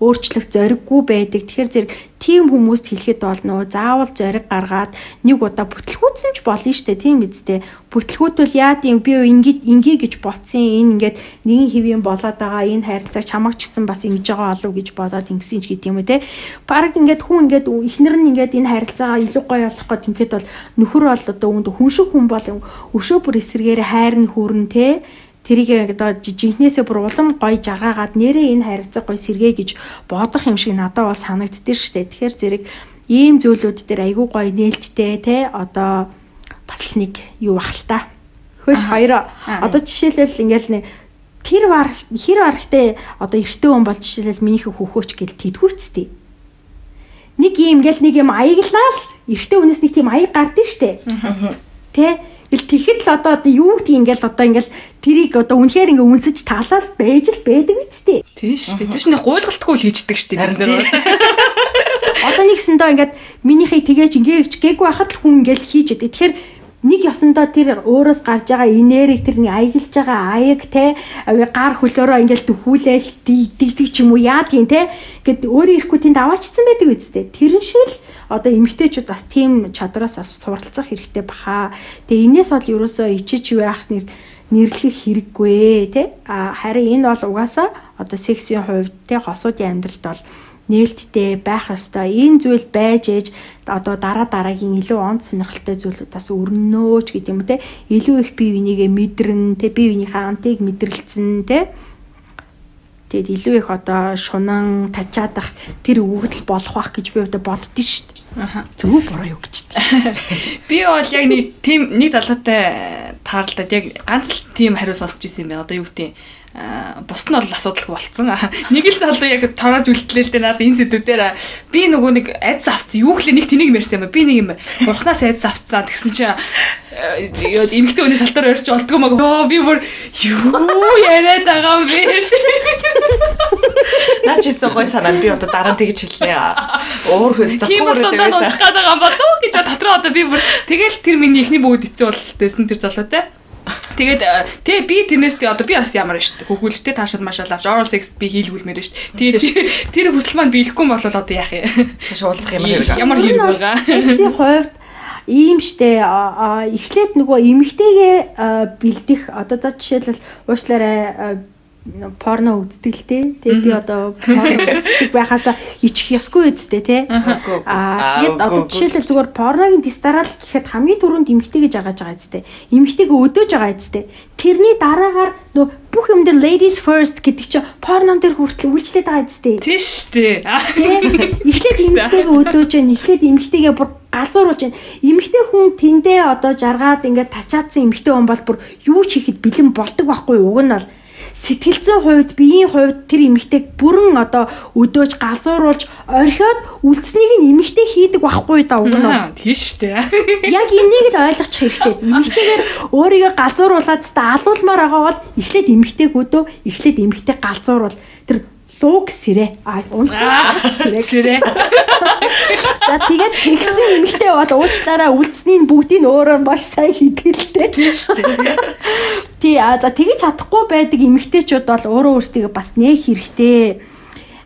өөрчлөх зориггүй байдаг. Тэгэхээр зэрэг тийм хүмүүст хэлэхэд бол нөө заавал зориг гаргаад нэг удаа бүтлгүүцсэн ч болно штэ тийм үсттэй. Бүтлгүүтвэл яа тийм би ингэ ингээ гэж ботсон энэ ингээд нэгэн хэвийн болоод байгаа энэ харилцааг чамаг ч гэсэн бас ингэж байгаа болов гэж бодоод ингэсэн ч гэдэг юм уу те. Бараг ингээд хүн ингээд ихнэр нь ингээд энэ харилцаагаа илүү гоё болох гээд ингээд бол нөхөр бол одоо үүнд хүн шиг хүн бол өшөө бүр эсэргээр хайрны хүрэн те тэрийг одоо жинхнээсээ бүр улам гоё жаргаагаад нэрээ энэ харилцаа гоё сэргээ гэж бодох юм шиг надад бол санагддээ штэ. Тэгэхээр зэрэг ийм зүйлүүд дээр айгүй гоё нээлттэй те одоо бас л нэг юу та. Хөөш хоёр одоо жишээлбэл ингээл нэг тэр бар хэр барахтай одоо эрэгтэй хүн бол жишээлбэл минийхээ хөхөөч гэл тэдгүүцтэй. Нэг юм ингээл нэг юм аяглал эрэгтэй хүнээс нэг тийм аяг гардыг штэ. Тэ Ил тэгэхэд л одоо одоо юу гэдгийг ингээл одоо ингээл тэрийг одоо үнэхээр ингээ үнсэж таалал байж л байдаг үсттэй. Тийм шүү дээ. Тэр чинь гуйлгалтгүй л хийждэг шүү дээ. Одоо нэгсэндөө ингээд минийхээ тгээж ингээ гээгүй байхад л хүн ингээл хийж яадаг. Тэгэхээр нэг ёсондоо тэр өөрөөс гарч байгаа энерги тэр нэг аялж байгаа аяг те гар хөлөөрөө ингээл дөхүүлээл дигдэг ч юм уу яадгийн те. Гэд өөрөө ирэхгүй тэнд аваачсан байдаг үсттэй тэрэн шиг л одоо эмгтээчүүд бас тийм чадраас бас суралцах хэрэгтэй баха. Тэгээ энэс бол ерөөсөө ичиж яах нэр нэрлэх хэрэггүй те. Харин энэ бол угаасаа одоо сексийн хувьд те хосуудын амьдралд бол нээлттэй байх ёстой. Энэ зүйл байж ээж одоо дараа дараагийн илүү онц сонирхолтой зүйлүүдээс өрнөөч гэдэг юм те. Илүү их бие бинийгээ мэдрэн те бие биенийхээ антыг мэдрэлцэн те. Тэгэд илүү их одоо шунан тачаадах тэр өгөгдөл болох байх гэж би одоо боддөө шүү дээ. Аха. Зөв буруу юу гэж дээ. Би бол яг нэг тийм нэг залуутай таарлаад яг ганц л тийм хариу сонсч ирсэн юм байна. Одоо юу гэдэг бус нь бол асуудалгүй болцсон. Нэг л залуу яг тороож үлдлээ л дээ надад энэ сэдвүүдээр би нөгөө нэг айдс авцсан. Юу гэхлээр нэг тэнийг мэрсэн юм. Би нэг юм бурхнаас айдс авцсан. Тэгсэн чинь эмэгтэй хүний салтаар өрч болдгоо маг. Йоо би бүр юу яриад байгаа юм бэ? Наач ийсэн гой санаа би одоо дараа нь тэгж хэллээ. Уур хөө захгүй үрээд байсан. Тийм байгаа юм болов гэж дотроо одоо би бүр тэгэл тэр миний эхний бүгд эцээ болтойсэн тэр залуутай. Тэгээд тэгээ би тэрнээс тэгээ одоо би бас ямар шүү дээ. Хөгүүлжтэй таашаал машаал авч oral sex би хийлгүүлмээр шүү дээ. Тэгээд тэр хүсэл маань биелэхгүй бол одоо яах юм? Цааш уулзах ямар хэрэг. Ямар хэрэг байгаа. Сексийн хувьд ийм штэ эхлээд нөгөө эмэгтэйгээ бэлдэх одоо за жишээлбэл уучлаарай порно үздэг л те. Тэгээ би одоо порно үздэг байхаасаа ичих ёсгүй үсттэй те. Аа тэгээд одоо жишээлбэл зүгээр порногийн дистарал гэхэд хамгийн түрүүнд эмгтэй гэж агааж байгаа үсттэй. Эмгтэйг өдөөж байгаа үсттэй. Тэрний дараагаар нөө бүх юм дээр ladies first гэдэг чинь порнон дээр хүртэл үйлчлээд байгаа үсттэй. Тийм шүү дээ. Эхлээд эмгтэйг өдөөж, эхлээд эмгтэйгээ бүр галзууруулж байна. Эмэгтэй хүн тэндээ одоо жаргаад ингээд тачаадсан эмэгтэй хүн бол бүр юу ч хийхэд бэлэн болдог байхгүй уг нь бол сэтгэл зүйн хувьд биеийн хувьд тэр эмэгтэйг бүрэн одоо өдөөж галзууруулж орхиод үлдснийг нь эмэгтэй хийдэг байхгүй да уг нь бол. Шүү дээ. Яг энийг л ойлгочих хэрэгтэй. Эмэгтэйгээр өөрийгөө галзууруулад та алуулмаар байгаа бол эхлээд эмэгтэйг өдөө эхлээд эмэгтэй галзууруул. Тэр луг сэрэ. А унцаа сэрэ. За тэгээд тэгсэн эмэгтэй бол уучлаараа үлдсний бүгдийг өөрөө маш сайн хийдгэлтэй. Тийм шүү дээ. Тий а за тэгэж чадахгүй байдаг эмэгтэйчүүд бол өөрөө өөрсдөө бас нээх хэрэгтэй.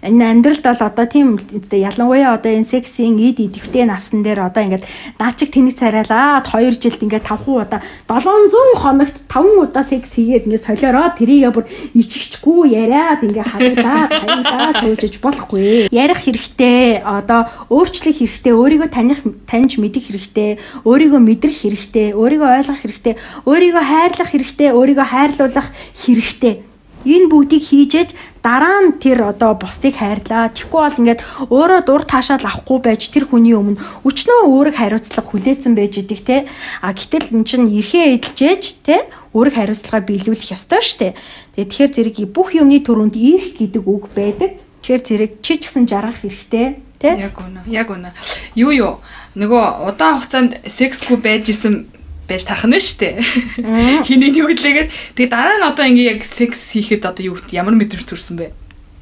Энэ амьдралд бол одоо тийм ялангуяа одоо энэ сексийн эд идэвхтэй насан дээр одоо ингээд наачиг тэнэг царайлаад 2 жилд ингээд 5 удаа 700 хоногт 5 удаа секс хийгээд ингээд солиороо тэрийгээ бүр ичгчгүй яриад ингээд хавлаа хайлаа цуужиж болохгүй. Ярих хэрэгтэй. Одоо өөрчлөх хэрэгтэй. Өөрийгөө таних таньж мэдэх хэрэгтэй. Өөрийгөө мэдрэх хэрэгтэй. Өөрийгөө ойлгох хэрэгтэй. Өөрийгөө хайрлах хэрэгтэй. Өөрийгөө хайрлуулах хэрэгтэй энэ бүгдийг хийжээж дараа нь тэр одоо бусдыг хайрлаа. Тэгэхгүй бол ингээд өөрөө дур таашаал авахгүй байж тэр хүний өмнө өчнөө өөрийг хариуцлага хүлээсэн байж идэг те. А гэтэл эн чинь эрхээ эдэлжээж те өөрийг хариуцлагаа биелүүлэх ёстой штэ. Тэгээ тэгэхээр зэрэг бүх юмны төрөнд ирэх гэдэг үг байдаг. Тэгэхээр зэрэг чи ч гэсэн жаргах хэрэгтэй те. Яг үнэ. Яг үнэ. Юу юу нөгөө удаан хугацаанд сексгүй байж исэн байж тах нь штэ. Хиний нэг үдлээгээд тэгээ дараа нь одоо ингээ яг секс хийхэд одоо юу ямар мэдрэмж төрсөн бэ?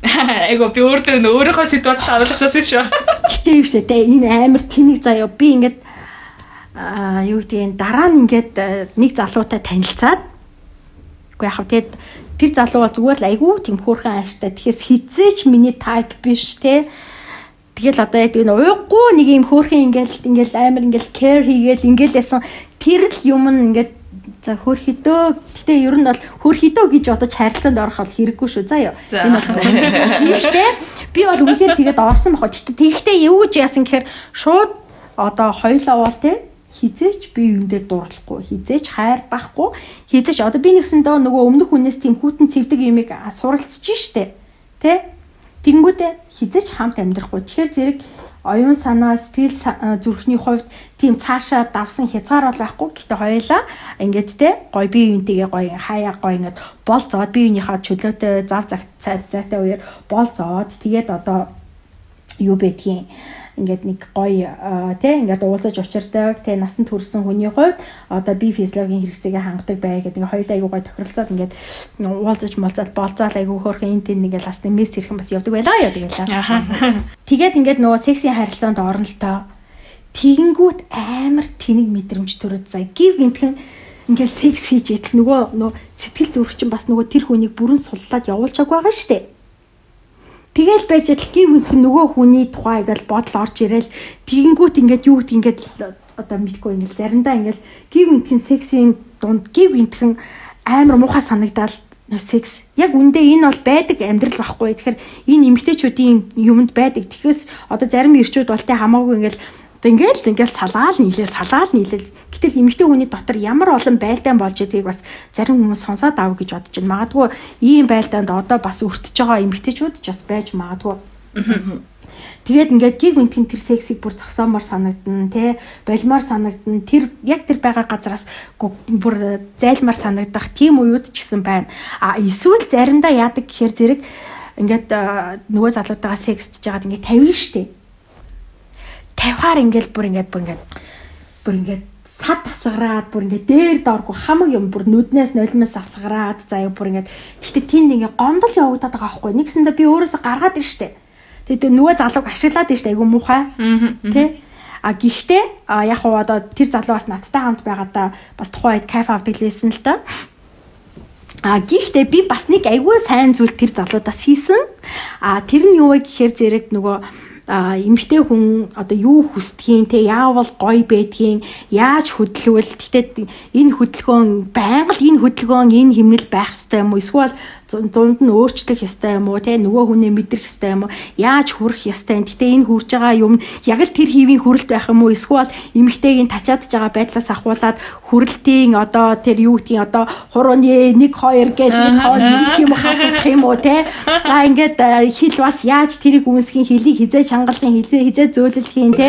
Айгу би өөрөө өөрийнхөө ситуацид харуулж тассан шүү. Гэтэ юу штэ те энэ амар тэнэг заяа би ингээд аа юу гэдэг дараа нь ингээд нэг залуутай танилцаад үгүй яхав тэгэд тэр залуу бол зүгээр л айгүй тийм хөөрхөн ааштай. Тэгэхээс хизээч миний тайп биш те. Тэгэл одоо яг энэ уйггүй нэг юм хөөрхөн ингээл ингээл амар ингээл care хийгээл ингээл ясан тэр л юм ингээд за хөрхидөө гэтээ ер нь бол хөрхидөө гэж бодож харилцаанд орох бол хэрэггүй шүү заа юу. Энэ бол тийштэй. Би бол үнэхээр тэгээд орсон. Гэтээ тэгтээ юу ч яасан гэхээр шууд одоо хоёлоо бол те хизээч би юундээ дурлахгүй хизээч хайр байхгүй хизээч одоо би нэгсэндөө нөгөө өмнөх хүнээс тийм хүүтэн цэвдэг юмыг суралцж штэ тэ Тэнгүүдээ хизэж хамт амьдрахгүй. Тэгэхээр зэрэг оюун санаа сэтгэл зүрхний хувьд тийм цаашаа давсан хязгаар бол байхгүй. Гэтэ хоёлаа ингээд те гой бие биентэйгээ гой хаяа гой ингээд бол зоод бие биенийхээ чөлөөтэй зав цаг цайтай үеэр бол зоод тэгээд одоо юу байдгийг ингээд нэг гоё тий ингээд уулзаж учирдаг тий насанд хүрсэн хүний хувьд одоо би физиологийн хэрэгцээгээ хангадаг бай гэдэг ингээд хоёулаа айгуу гоё тохиролцоод ингээд уулзаж молцаад болцоод айгуу хөөрхөн энэ тэн ингээд ласт месс ирхэн бас явдаг байлаа яа тэгэлээ. Тэгээд ингээд нөгөө секси харилцаанд орно л тоо. Тэгэнгүүт амар тэнэг мэдрэмж төрөд заа. Гів гинтхэн ингээл секс хийж идэл нөгөө нөгөө сэтгэл зүрх чинь бас нөгөө тэр хүнийг бүрэн суллаад явуулчааг байгаа штэ. Тэгэл байж адил гин мэдэх нөгөө хүний тухай ингээл бодол орж ирээл тэгэнгүүт ингээд юу гэдэг ингээд одоо мэдгүй ингээл заримдаа ингээл гин мэдхэн сексийн дунд гин мэдхэн амар муухай санагдал секс. Яг үндэ энэ бол байдаг амьдрал байхгүй. Тэгэхээр энэ эмгтээчүүдийн юмд байдаг. Тэгэхээр одоо зарим ирчүүд бол тэ хамаагүй ингээл ингээл ингээл салаал нийлээ салаал нийлэл гэтэл эмэгтэй хүний дотор ямар олон байлдаан болж идгийг бас зарим хүмүүс сонсоод аав гэж бодож байна. Магадгүй ийм байлдаанд одоо бас өртөж байгаа эмэгтэйчүүд ч бас байж магадгүй. Тэгээд ингээд гиг үнтгийн тэр сексийг бүр зогсоомор санагдана те болимоор санагдана тэр яг тэр байгаа газараас бүр зайлмаар санагдах тийм уууд ч гэсэн байна. А эсвэл заримдаа яадаг гэхээр зэрэг ингээд нөгөө залуутайгаа секстж жагаад ингээд тавина штеп 50-аар ингээл бүр ингээд бүр ингээд бүр ингээд сад тасгараад бүр ингээд дээр дооргүй хамаг юм бүр нүднээс нулимс асгараад заяа бүр ингээд тэгтээ тэнд ингээд гомдол явагдаад байгаа байхгүй нэгсэндээ би өөрөөсөө гаргаад ир штэ. Тэгээд нөгөө залууг ашиглаад ир штэ. Айгу муухай. Тий А гэхдээ яг уу одоо тэр залуу бас надтай хамт байгаадаа бас тухайн үед кайф авдаг лээсэн л та. А гэхдээ би бас нэг айгүй сайн зүйл тэр залуудаас хийсэн. А тэр нь юу вэ гэхээр зэрэг нөгөө эмэгтэй хүн одоо юу хүсдгийг те яавал гоё байдгийг яаж хөдөлвөл тэгтээ энэ хөдөлгөөн байнга л энэ хөдөлгөөн энэ хэмнэл байх ёстой юм уу? Эсвэл зунд нь өөрчлөх ёстой юм уу? Те нөгөө хүнээ мэдрэх ёстой юм уу? Яаж хүрэх ёстой юм? Гэтээ энэ хүрж байгаа юм яг л тэр хийвийн хүрэлт байх юм уу? Эсвэл эмэгтэйгийн тачаадж байгаа байдлаас ахуулаад хүрэлтийн одоо тэр юу гэдгийг одоо хурууны 1 2 гэж нэг хоо нэг юм хасах юм уу те за ингээд э, хил бас яаж тэрийг үнсгийн хилийг хизээ чангалахын хизээ хизээ зөөлөлхийн те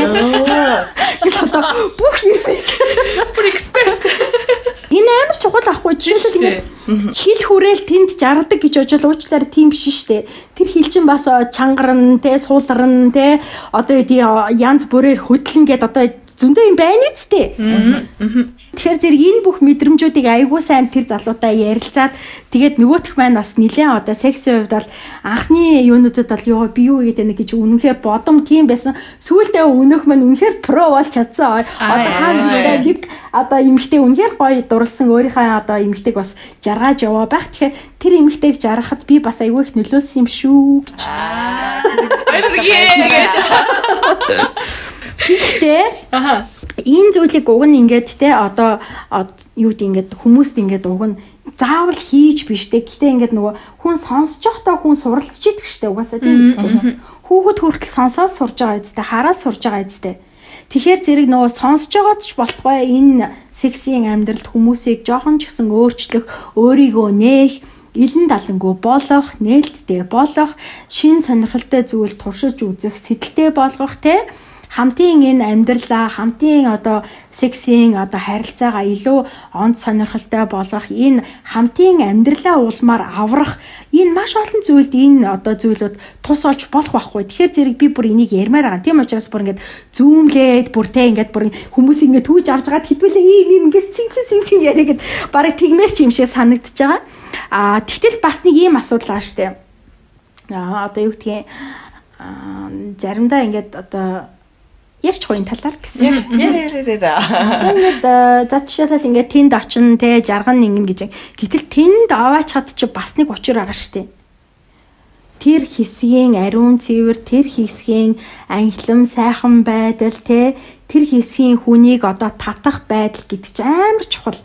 одоо бүх юм бүр эксперт Энэ амар чухал ахгүй жишээлбэл ингээд хил хүрээл тэнд жаргадаг гэж бодвол уучлаарай тийм биш шүү дээ. Тэр хил чинь бас чангарн те суулран те. Одоо янз бүрээр хөдлөн гэд одоо зөндөө юм байна үсттэй. Тэгэхээр зэрэг энэ бүх мэдрэмжүүдийг айгүй сайн тэр залуутай ярилцаад тэгээд нөгөөх маань бас нилээн одоо сексийн хувьд бол анхны юунуудад бол ёо би юу гэдэг нэг гэж үнэхээр бодом тийм байсан. Сүүлдээ өнөөх маань үнэхээр про бол чадсан. Одоо хаана нэг одоо эмэгтэй үнэхээр гоё дурлсан өөрийнхөө одоо эмэгтэйг бас жаргаж яваа байх. Тэгэхээр тэр эмэгтэйг жаргахад би бас айгүй их нөлөөсөн юм шүү гэж. Аа. Гэхдээ аха. Энэ зүйлийг уг нь ингээд те одоо юу гэдэг ингээд хүмүүст ингээд уг нь заавал хийж биш те. Гэтээ ингээд нөгөө хүн сонсож явахдаа хүн суралцж идэг штэ угаасаа тийм үстэй хүүхэд хүртэл сонсоод сурж байгаа үстэй хараад сурж байгаа үстэй Тэгэхээр зэрэг нөгөө сонсож байгаад ч болтгой энэ сексийн амьдралд хүмүүсийг жоохон ч гэсэн өөрчлөх өөрийгөө нээх илэн далангуу болох, нээлттэй болох, шин сонирхолтой зүйл туршиж үзэх, сэтэлтэй болгох те хамтын энэ амьдралаа хамтын одоо сексийн одоо харилцаагаа илүү онц сонирхолтой болгох энэ хамтын амьдралаа уулмаар аврах энэ маш олон зүйлд энэ одоо зүйлүүд тус олж болох байхгүй. Тэгэхээр зэрэг би бүр энийг ярмаар байгаа. Тийм учраас бүр ингээд зүүмлээд бүр те ингээд бүр хүмүүс ингээд түүж авч байгаа хэдүүлээ ийм ийм ингээд цинхэн цинхэн яриа гэд барыг тэгмээр ч юм шиг санагдчихж байгаа. Аа тэгтэл бас нэг ийм асуудал байгаа штэ. Аа одоо юу гэдгийг заримдаа ингээд одоо ярьж гоё талаар гэсэн. Ингээд за жишээлбэл ингээд тэнд очин те жарган ингэн гэж. Гэтэл тэнд аваач хад чи бас нэг учир байгаа штэ. Тэр хэсгийн ариун цэвэр, тэр хэсгийн анхлам сайхан байдал те тэр хэсгийн хүнийг одоо татах байдал гэдэг чинь амар чухал.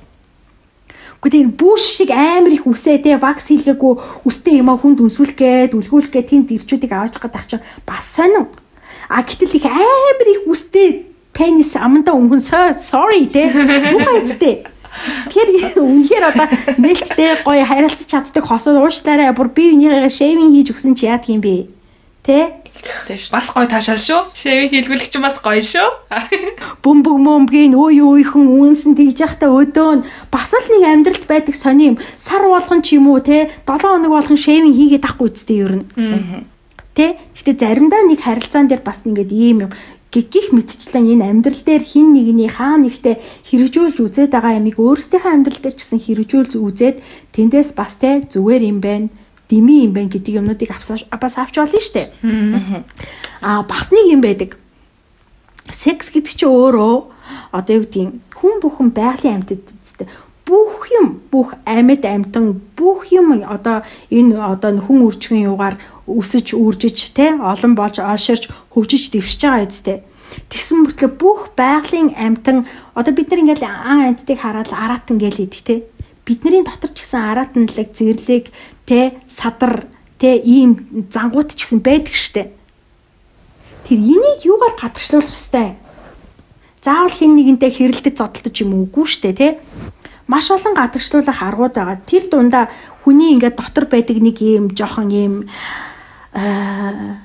Гэхдээ энэ бүүш шиг амар их үсээ те вакс хийлээгүй үстэй юм а хүнд үнсүүлэх гээд үлгүүлэх гээд тэнд ирчүүдийг аваач хад ах чинь бас сонин А гэтэл их амар их үстэй пенис аманда өнгөн sorry те. Муу эцтэй. Тэгэхээр үнэхээр одоо нээлттэй гоё харилцаж чаддаг хосоод уушлаарай. Бүр би энийгээ шейвинг хийж өгсөн чи яадаг юм бэ? Тэ? Тэвш. Бас гоё таашаа шүү. Шейвинг хийлгүүлэх чинь бас гоё шүү. Бөмбөг мөмбгийн үй үйхэн үнсэн тэгж явахдаа өдөөн бас л нэг амьдралд байдаг сони юм. Сар болгон ч юм уу те 7 хоног болгон шейвинг хийгээд тахгүй үсттэй ер нь. Аа Тэ? Гэтэ заримдаа нэг харилцаан дээр бас ингээд ийм юм гих мэдчлэн энэ амьдрал дээр хин нэгний хаа нэгтээ хэрэгжүүлж үзээд байгаа ямиг өөрсдийнхөө амьдрал дээр ч гэсэн хэрэгжүүлж үзээд тэндээс бас те зүгээр юм байна дими юм байна гэдэг юмнуудыг бас авч болно шүү дээ. Аа бас нэг юм байдаг. Секс гэдэг чинь өөрөө одоо юу гэдэг хүн бүхэн байгалийн амьтад үстэй бүх юм бүх амьд амьтан бүх юм одоо энэ одоо хүн үржихэн юугаар өсөж үржиж те олон болж олширч хөгжиж дэвшиж байгаа үстэй. Тэгсэн мөртлөө бүх байгалийн амтан одоо бид нар ингээл ан амттыг хараад араатан гээл идэг те. Бидний дотор ч гэсэн араатанлаг зэрлэг те садар те ийм зангууд ч гэсэн байдаг штэ. Тэр энийг юугаар гадагшлуулах хэвтэй? Заавал хин нэгэнтэй хэрэлдэж зодтолдож юм уугүй штэ те маш олон гадагшлуулах аргууд байгаа. Тэр дундаа хүний ингээд дотор байдаг нэг юм жоохон юм аа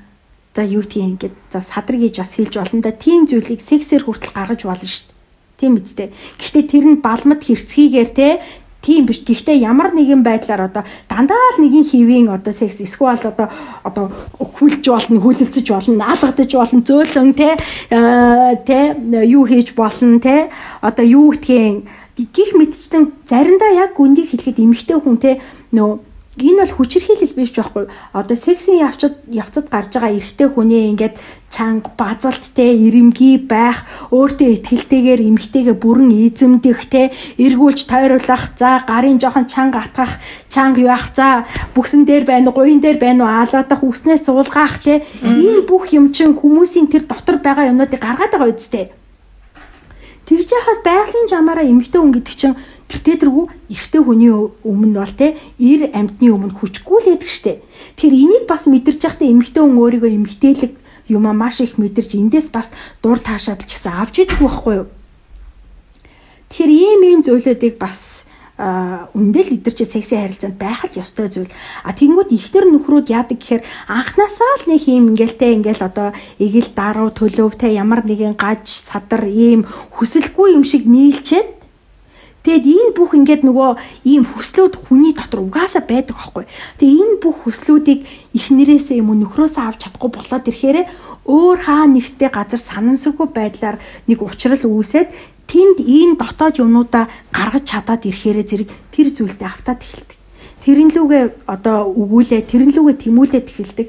за юу тийм ингээд за садар гэж бас хэлж болно да. Тийм зүйлийг сексээр хүртэл гаргаж болно шүү дээ. Тийм үстэй. Гэхдээ тэр нь балмад хэрцгийгээр те тийм биш. Гэхдээ ямар нэгэн байдлаар одоо дандаа л нэгin хивийн одоо секс эсвэл одоо одоо хүлж болно, хүлэлцэж болно, наалгадаж болно, зөөлөн те те юу хийж болно те одоо юу гэдгийг гих мэдчтэн заримдаа яг үндийг хэлэхэд эмэгтэй хүн те нөө Энэ бол хүчирхийлэл биш жоохгүй. Одоо сексийн явцад явцад гарч байгаа эрэгтэй хүний ингээд чанга, базалт те, ирэмгий байх, өөртөө ихтэйгээр эмэгтэйгээ бүрэн эзэмдэх те, эргүүлж тойруулах, за гарын жоохон чанга атгах, чанга яах, за бүксэн дээр байна гуйн дээр байна уу, аалгадах, үснээс суулгаах те. Энэ бүх юм чинь хүмүүсийн тэр дотор байгаа юмнуудыг гаргаад байгаа үстэй. Тэгж яхад байгалийн жамаараа эмэгтэй хүн гэдэг чинь Гэтэ тэргүй эрэгтэй хүний өмнө бол те эр амьтны өмнө хүчгүй л байдаг штэ. Тэгэхээр энийг бас мэдэрч яхад эмэгтэй хүн өөрийгөө эмэгтэйлэг юм а маш их мэдэрч эндээс бас дур таашаад ч гэсэн авч идэг байхгүй юу. Тэгэхээр ийм ийм зүйлүүдийг бас үндэл идэр чи сексийн харилцаанд байх л ёстой зүйл. А тэгэнгүүт ихтер нөхрүүд яадаг гэхээр анханасаа л нэг юм ингээл ингээл одоо эгэл даруу төлөв те ямар нэгэн гаж садар ийм хүсэлгүй юм шиг нийлчээд Тэгэд энэ бүх ингээд нөгөө ийм хүслүүд хүний дотор угаасаа байдаг байхгүй. Тэгээ энэ бүх хүслүүдийг эхнэрээсээ юм уу нөхрөөсөө авч чадахгүй болоод ирэхээр өөр хаа нэгтэй газар санамсаргүй байдлаар нэг уучрал үүсээд тэнд энэ дотоод юмнуудаа гаргаж чадаад ирэхээр зэрэг тэр зүйлдээ автаад эхэлдэг. Тэрэн лүгээ одоо өгүүлээ, тэрэн лүгээ тэмүүлээд эхэлдэг.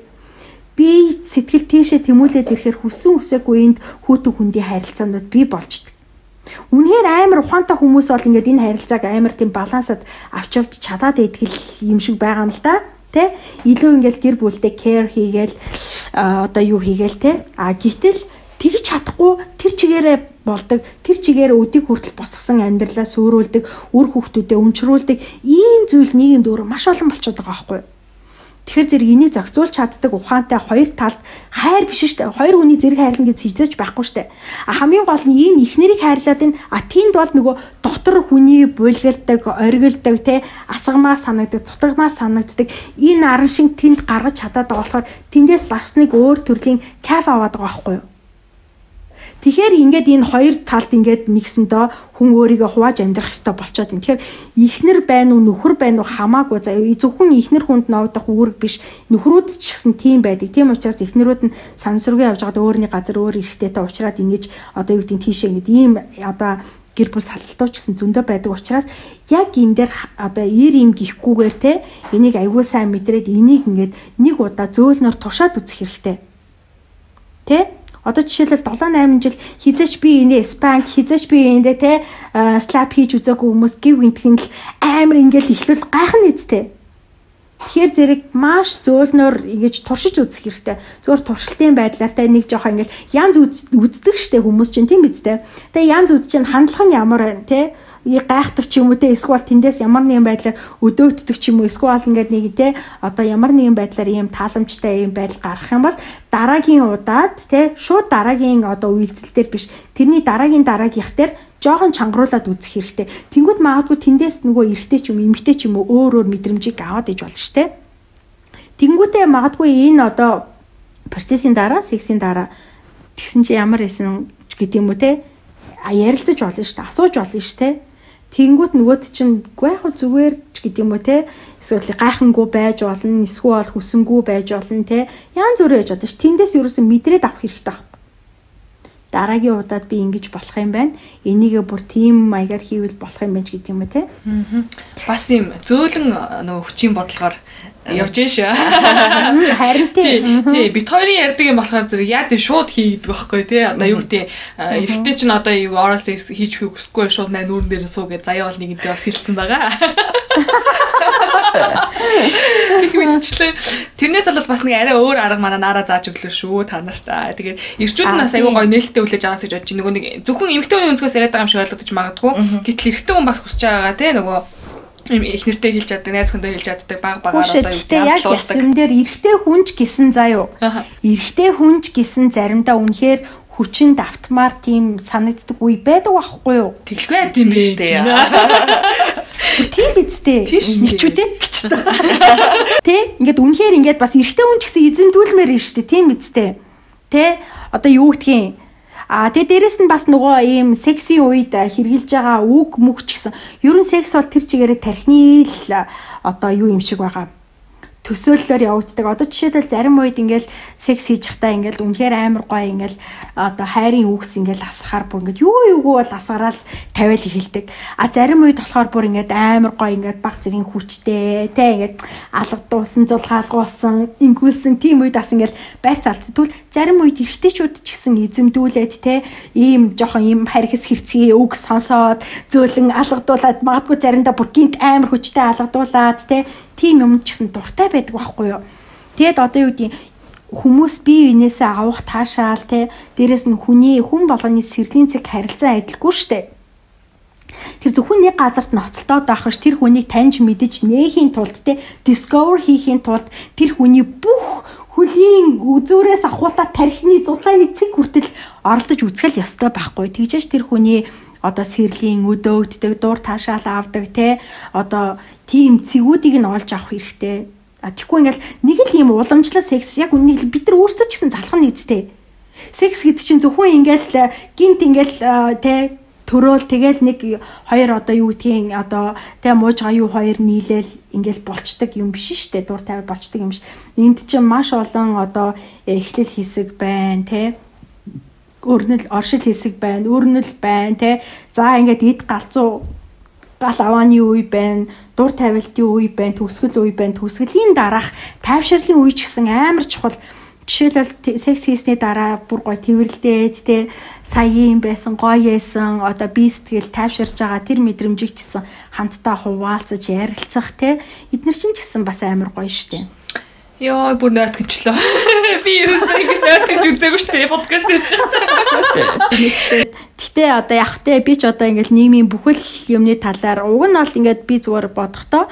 Би сэтгэл тийшээ тэмүүлээд ирэхээр хүссэн үсээгүй энд хүүтэн хүндийн харилцаанууд бий болчдөг. Үнэхээр амар ухаантай хүмүүс бол ингээд энэ харилцааг амар тийм балансад авч явж чадаад идэгэл юм шиг байгаа юм л да. Тэ? Илүү ингээд гэр бүлдээ care хийгээл одоо юу хийгээл те. А гítэл тэгж чадахгүй тэр чигээрээ болдог тэр чигээр өдийг хүртэл босгосон амьдралаа сүрүүлдэг үр хүүхдүүдэд өмчрүүлдэг ийм зүйл нийгэмд өөр маш олон болчиход байгаа байхгүй юу Тэгэхээр зэрэг энийг зохицуулж чаддаг ухаантай хоёр талд хайр биш дээ. Хоёр хүний зэрэг хайрлан гэж хэлцэж байхгүй дээ. А хамгийн гол нь энэ ихнэрийг хайрлаад энэ а тийнд бол нөгөө дотор хүний булгалдаг, оргилдог, те асгамаар санагддаг, цутгамаар санагддаг энэ аран шиг тэнд гаргаж чадаад байгаа болохоор тэндээс бас нэг өөр төрлийн кайф аваад байгаа байхгүй юу? Тэгэхээр ингээд энэ хоёр талд ингээд нэгсэндөө хүн өөрийгөө хувааж амьдрах хэрэгтэй болчоод байна. Тэгэхээр ихнэр байна уу нөхөр байна уу хамаагүй заяа зөвхөн ихнэр хүнд ногдох үүрэг биш нөхрүүд ч гэсэн тийм байдаг. Тийм учраас ихнэрүүд нь самсруугийн явж байгаад өөрний газар өөр эрхтэйтэй уулзраад ингэж одоо юу гэдэг тийшээ ингэж ийм одоо гэр бүл салалтууд ч гэсэн зөндөө байдаг учраас яг энэ дээр одоо ир юм гихгүүгээр те энийг аягүй сайн мэдрээд энийг ингээд нэг удаа зөөлнөр тушаад үзэх хэрэгтэй. Тэ? Одоо жишээлбэл 7 8 жил хизээч би энэ спанк хизээч би энэ те слап хийж үзээгүй хүмүүс гів гинтхэн л амар ингээд ихлүүл гайхна эзтэй. Тэгэхээр зэрэг маш зөөлнөр ингэж туршиж үзэх хэрэгтэй. Зүгээр туршилтын байдлаар та нэг жоох ингэж янз үздэг штэ хүмүүс чинь тийм биз дээ. Тэгээ янз үз чинь хандлага нь ямар байна те гайхдаг ч юм уу те эсвэл тэндээс ямар нэгэн байдлаар өдөөгддөг ч юм уу эсвэл ингээд нэг те одоо ямар нэгэн байдлаар ийм тааламжтай ийм байдал гарах юм бол дараагийн удаад те шууд дараагийн одоо үйлдэлтэр биш тэрний дараагийн дараагийнх дээр жоохон чангаруулад үзэх хэрэгтэй. Тэнгүүд магадгүй тэндээс нөгөө эргэтэй ч юм эмгтэй ч юм уу өөр өөр мэдрэмжийг аваад иж болно штэ. Тэнгүүдээ магадгүй энэ одоо процессын дараа, сексийн дараа тэгсэн чи ямар исэн гэдэг юм уу те ярилцаж болно штэ. Асууж болно штэ Тэгэнгүүт нөгөөд чинь яг зүгээр ч гэдэг юм уу те эсвэл гайхангүй байж болно эсвэл хүсэнгүй байж болно те янз бүрээ байж болно ш. Тэндээс юусэн мэдрээд авах хэрэгтэй байхгүй. Дараагийн удаад би ингэж болох юм байна. Энийгээ бүр тийм маягаар хийвэл болох юм байна гэдэг юм уу те. Бас юм зөөлөн нөгөө хүчийн бодлогоор явж шүү. Харин тий. Тий, бит хоёрын ярьдаг юм болохоор зэрэг яа тийм шууд хийдэг байхгүй тий. Одоо юу гэдэг эрэгтэй чинь одоо юу oral sex хийж хүсэхгүй шууд мань нүүрэн дээр суу гэж заяа бол нэгэнтэй бас хэлсэн байгаа. Тэг мэдчихлээ. Тэрнээс бол бас нэг арай өөр арга манай нараа зааж өглөө шүү та нартаа. Тэгээд эрчүүд нь бас аягүй гоё нээлттэй хүлээж байгаас гэж бодож нөгөө нэг зөвхөн эмэгтэй хүний өнцгөөс яриад байгаа юм шиг ойлгодож магадгүй. Гэтэл эрэгтэй хүн бас хүсэж байгаа тий нөгөө их нэртэй хэлж чаддаг, найз хүндээ хэлж чаддаг баг багаар одоо юу гэдэг яг ясвэн дээр эрэгтэй хүнч гисэн заяо. Эрэгтэй хүнч гисэн заримдаа үнэхээр хүчин давтмаар тийм санагддаг үе байдаг байхгүй юу? Тэглгүй тийм биш үү? Тийм биз дээ. Ничүүдээ гिचдэг. Тэ? Ингээд үнэхээр ингээд бас эрэгтэй хүн ч гэсэн эзэмдүүлмээр нь шүү дээ. Тийм биз дээ. Тэ? Одоо юу гэдгийг А тэгээ дээрэс нь бас нөгөө ийм секси үед хэрглэж байгаа үг мөх ч гэсэн ер нь секс бол тэр чигээрээ тархины л одоо юу юм шиг байгаа төсөөллөөр явагддаг. Одоо жишээлбэл зарим үед ингээл секс хийж захтаа ингээл үнэхээр амар гоё ингээл одоо хайрын үгс ингээл асахаар бүр ингээд юу юугүй бол асгараал тавиал эхэлдэг. А зарим үед болохоор бүр ингээд амар гоё ингээд баг зэргийн хүчтэй тэ ингээд алга дуусан зулгаалгуулсан ингүүлсэн тийм үед бас ингээл байр цаалт. Тэгвэл зарим үед эргэжтэйчүүд ч гэсэн эзэмдүүлээд тэ ийм жоохон ийм харгас хэрцгий үг сонсоод зөөлөн алгадуулаад магадгүй заримдаа бүр гинт амар хүчтэй алгадуулаад тэ тийм юм ч гэсэн дуртай байдаг байхгүй юу. Тэгэд одоо юу гэдэг хүмүүс бие биенээсээ авах таашаал те дээрэс нь хүний хүн болгоны сэрлийн зэг харилцан адилгүй штэ. Тэр зөвхөн нэг газарт ноцтолдоод байх ш тэр хүнийг таньж мэдэж нээхийн тулд те discover хийхийн тулд тэр хүний бүх хөлийн үзүүрээс ахуулаад тархины зулааны цэг хүртэл оролдож үзгэл ёстой байхгүй. Тэгжээч тэр хүний одоо сэрлийн өдөөгддөг дур таашаал авдаг те одоо тийм цэгүүдийг нь олж авах хэрэгтэй. А тэггүй ингээл нэг л юм уламжлал секс яг үнийг бид нар өөрсдөө ч гэсэн залах нь үстэй. Секс гэдэг чинь зөвхөн ингээл гинт ингээл те төрөөл тэгэл нэг хоёр одоо юу гэдгийг одоо тэг мууж гаю хоёр нийлээл ингээл болцдог юм биш шүү дээ дур тавиад болцдог юм биш энд чинь маш олон одоо эхлэл хэсэг байна те өрнөл оршил хэсэг байна өрнөл байна те за ингээд эд галзуу гал авааны үе байна, дур тавилтын үе байна, төгсгөл үе байна. Төгсгөлийн дараах тайвширлын үе ч гэсэн амар чухал. Жишээлбэл секс хийсний дараа бүр гой тэрвэрлдээд те сая юм байсан, гоё яасан, одоо би сэтгэл тайвширж байгаа тэр мэдрэмжийг ч гэсэн хамтдаа хуваалцаж ярилцах те эдгээр чинь ч гэсэн бас амар гоё штэ. Йоо бүр нойтгочлоо. Би ерөөсөө ингэж нойтгож үзээгүй шүү дээ подкаст хийж байгаа. Гэтэ одоо яг тэ би ч одоо ингээл нийгмийн бүхэл юмны талаар уг нь бол ингээд би зүгээр бодохдоо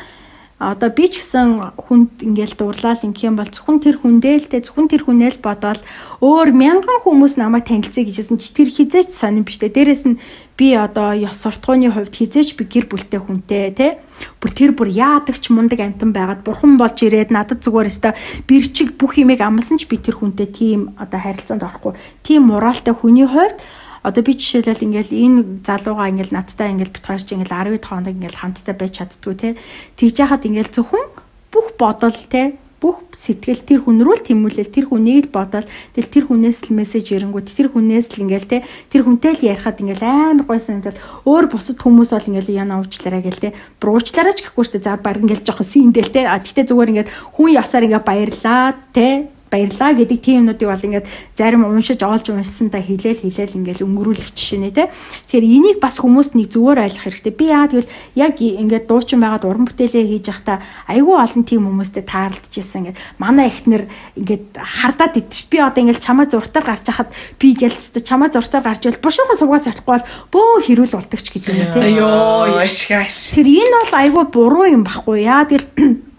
одоо би ч гэсэн хүнд ингээл дурлал ингэх юм бол зөвхөн тэр хүндээ л те зөвхөн тэр хүнээ л бодоол өөр мянган хүмүүс намайг танилцъя гэжсэн чи тэр хизээч сонирн биш те. Дээрэс нь би одоо ёс суртахууны хувьд хизээч би гэр бүлтэй хүнтэй те. Бүр тэр бүр яадаг ч мундаг амтан байгаад бурхан болж ирээд надад зүгээр өстой бэрчиг бүх юмыг амлсан ч би тэр хүнтэй тийм одоо харилцаанд орохгүй. Тийм моралтай хүний хувьд Одоо би жишээлбэл ингээл энэ залууга ингээл надтай ингээл бит хоёр чи ингээл 12 хоног ингээл хамтдаа байж чаддгүй те. Тэгж яхад ингээл зөвхөн бүх бодол те бүх сэтгэл тэр хүн рүү л тэмүүлэл тэр хүнийг л бодоод тэл тэр хүнээс л мессеж ирэнгүүт тэр хүнээс л ингээл те тэр хүнтэй л ярихад ингээл амар гой санагдал өөр бусад хүмүүс бол ингээл яна уучлаарай гэл те. Буруучлаарай ч гэхгүй дээ. За баг ингээл жоохон синдэл те. А тэгтээ зүгээр ингээд хүн ясаар ингээ баярлаа те баярлаа гэдэг тийм юмнуудыг бол ингээд зарим уншиж оолж уншсан та хилээл хилээл ингээд өнгөрүүлэх жишээ нэ тэ. Тэгэхээр энийг бас хүмүүст нэг зүгээр ойлгох хэрэгтэй. Би яа тэгвэл яг ингээд дуучин байгаад уран бүтээлээ хийж явахдаа айгүй олон тийм хүмүүстэй таарлаж ирсэн ингээд манай эхнэр ингээд хардаад идчих. Би одоо ингээд чамаа зуртаар гарч хахад би гэлцтэй чамаа зуртаар гарч ивэл бушуухан суугаас явахгүй бол бөө хэрүүл болдогч гэдэг юм тэ. Йоо яшгаш. Тэр энэ бол айгүй буруу юм баггүй яа тэгэл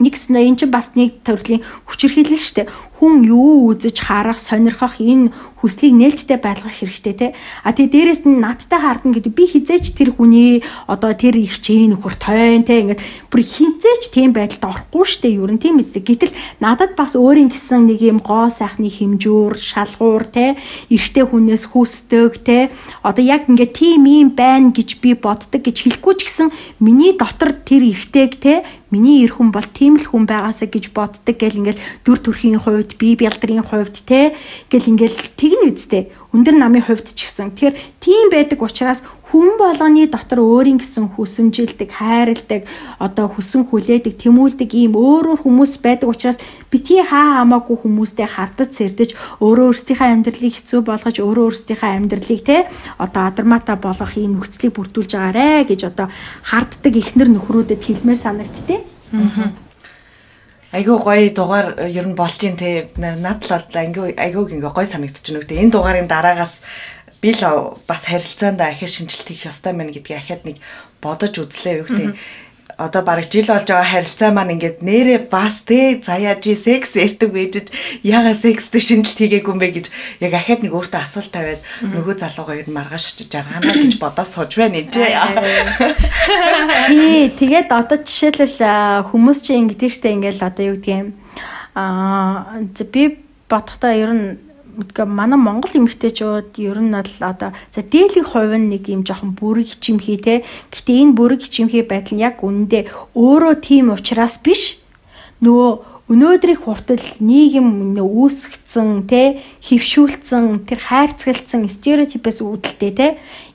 Нэгснэ эн чинь бас нэг төрлийн хүчирхийлэл шүү дээ. Хүн юу үзэж харах, сонирхох энэ хүслийг нээлттэй байлгах хэрэгтэй те. А тэгээ дээрэс нь надтай хардна гэдэг би хизээч тэр хүний одоо тэр их чинь нөхөр тойн те ингээд бүр хизээч тийм байдалд орохгүй штэ юу н тийм эсэ. Гэтэл надад бас өөрийн гэсэн нэг юм гоо сайхны хэмжүүр, шалгуур те эрэгтэй хүнээс хүсдэг те. Одоо яг ингээд тийм юм байна гэж би боддог гэж хэлэхгүй ч гэсэн миний дотор тэр эрэгтэйг те миний эр хүн бол тийм л хүн байгаасаа гэж боддог гэл ингээл дүр төрхийн хувьд бие бялдрын хувьд те гэл ингээл тэгнэ үсттэй өндөр намын хувьд ч гэсэн тэгэхээр тийм байдаг учраас хүн болгоны дотор өөрийн гэсэн хүсэмжилдэг, хайрладаг, одоо хүсэн хүлээдэг, тэмүүлдэг ийм өөр өөр хүмүүс байдаг учраас бити хаа хамаагүй хүмүүстэй хардаж сэрдэж өөрөө өөрсдийнхээ амьдралыг хэцүү болгож өөрөө өөрсдийнхээ амьдралыг те одоо адармата болгох ийм нөхцөлийг бүрдүүлж байгаарэ гэж одоо харддаг ихнэр нөхрүүдэд хэлмээр санагдтыг. Аа айгүй гоё дугаар э, ер нь болж ин те надад л айгүй айгүй ингээ гоё санагдчихна үү. Энэ дугаарын дараагаас би л бас харилцаанд ахиа шинжилт хийх ёстой мэн гэдгийг ахиад нэг бодож үзлээ гэдэг одоо бараг жил болж байгаа харилцаа маань ингээд нэрээ бас те заяа жи секс ярьдаг байжж яга секстэй шинжилт хийгээгүй юм бэ гэж яг ахаад нэг өөртөө асуулт тавиад нөгөө залуугаа ер нь маргааш очиж жаргаана гэж бодоод сууж байна энэ. Тий, тэгээд одоо жишээлбэл хүмүүс чинь ингэдэг штэ ингээл одоо юу гэдгийг аа би бодохдоо ер нь манай Монгол эмэгтэйчүүд ер нь бол одоо за дээлийн хувь нь нэг юм жоохон бүрэг хичимхий те. Гэхдээ энэ бүрэг хичимхий байдал нь яг үнэндээ өөрөө тийм учраас биш. Нөгөө өнөөдрийн хүртэл нийгэм үүсгцэн те хөвшүүлсэн тэр хайрцагалцсан стереотипээс үүдэлтэй те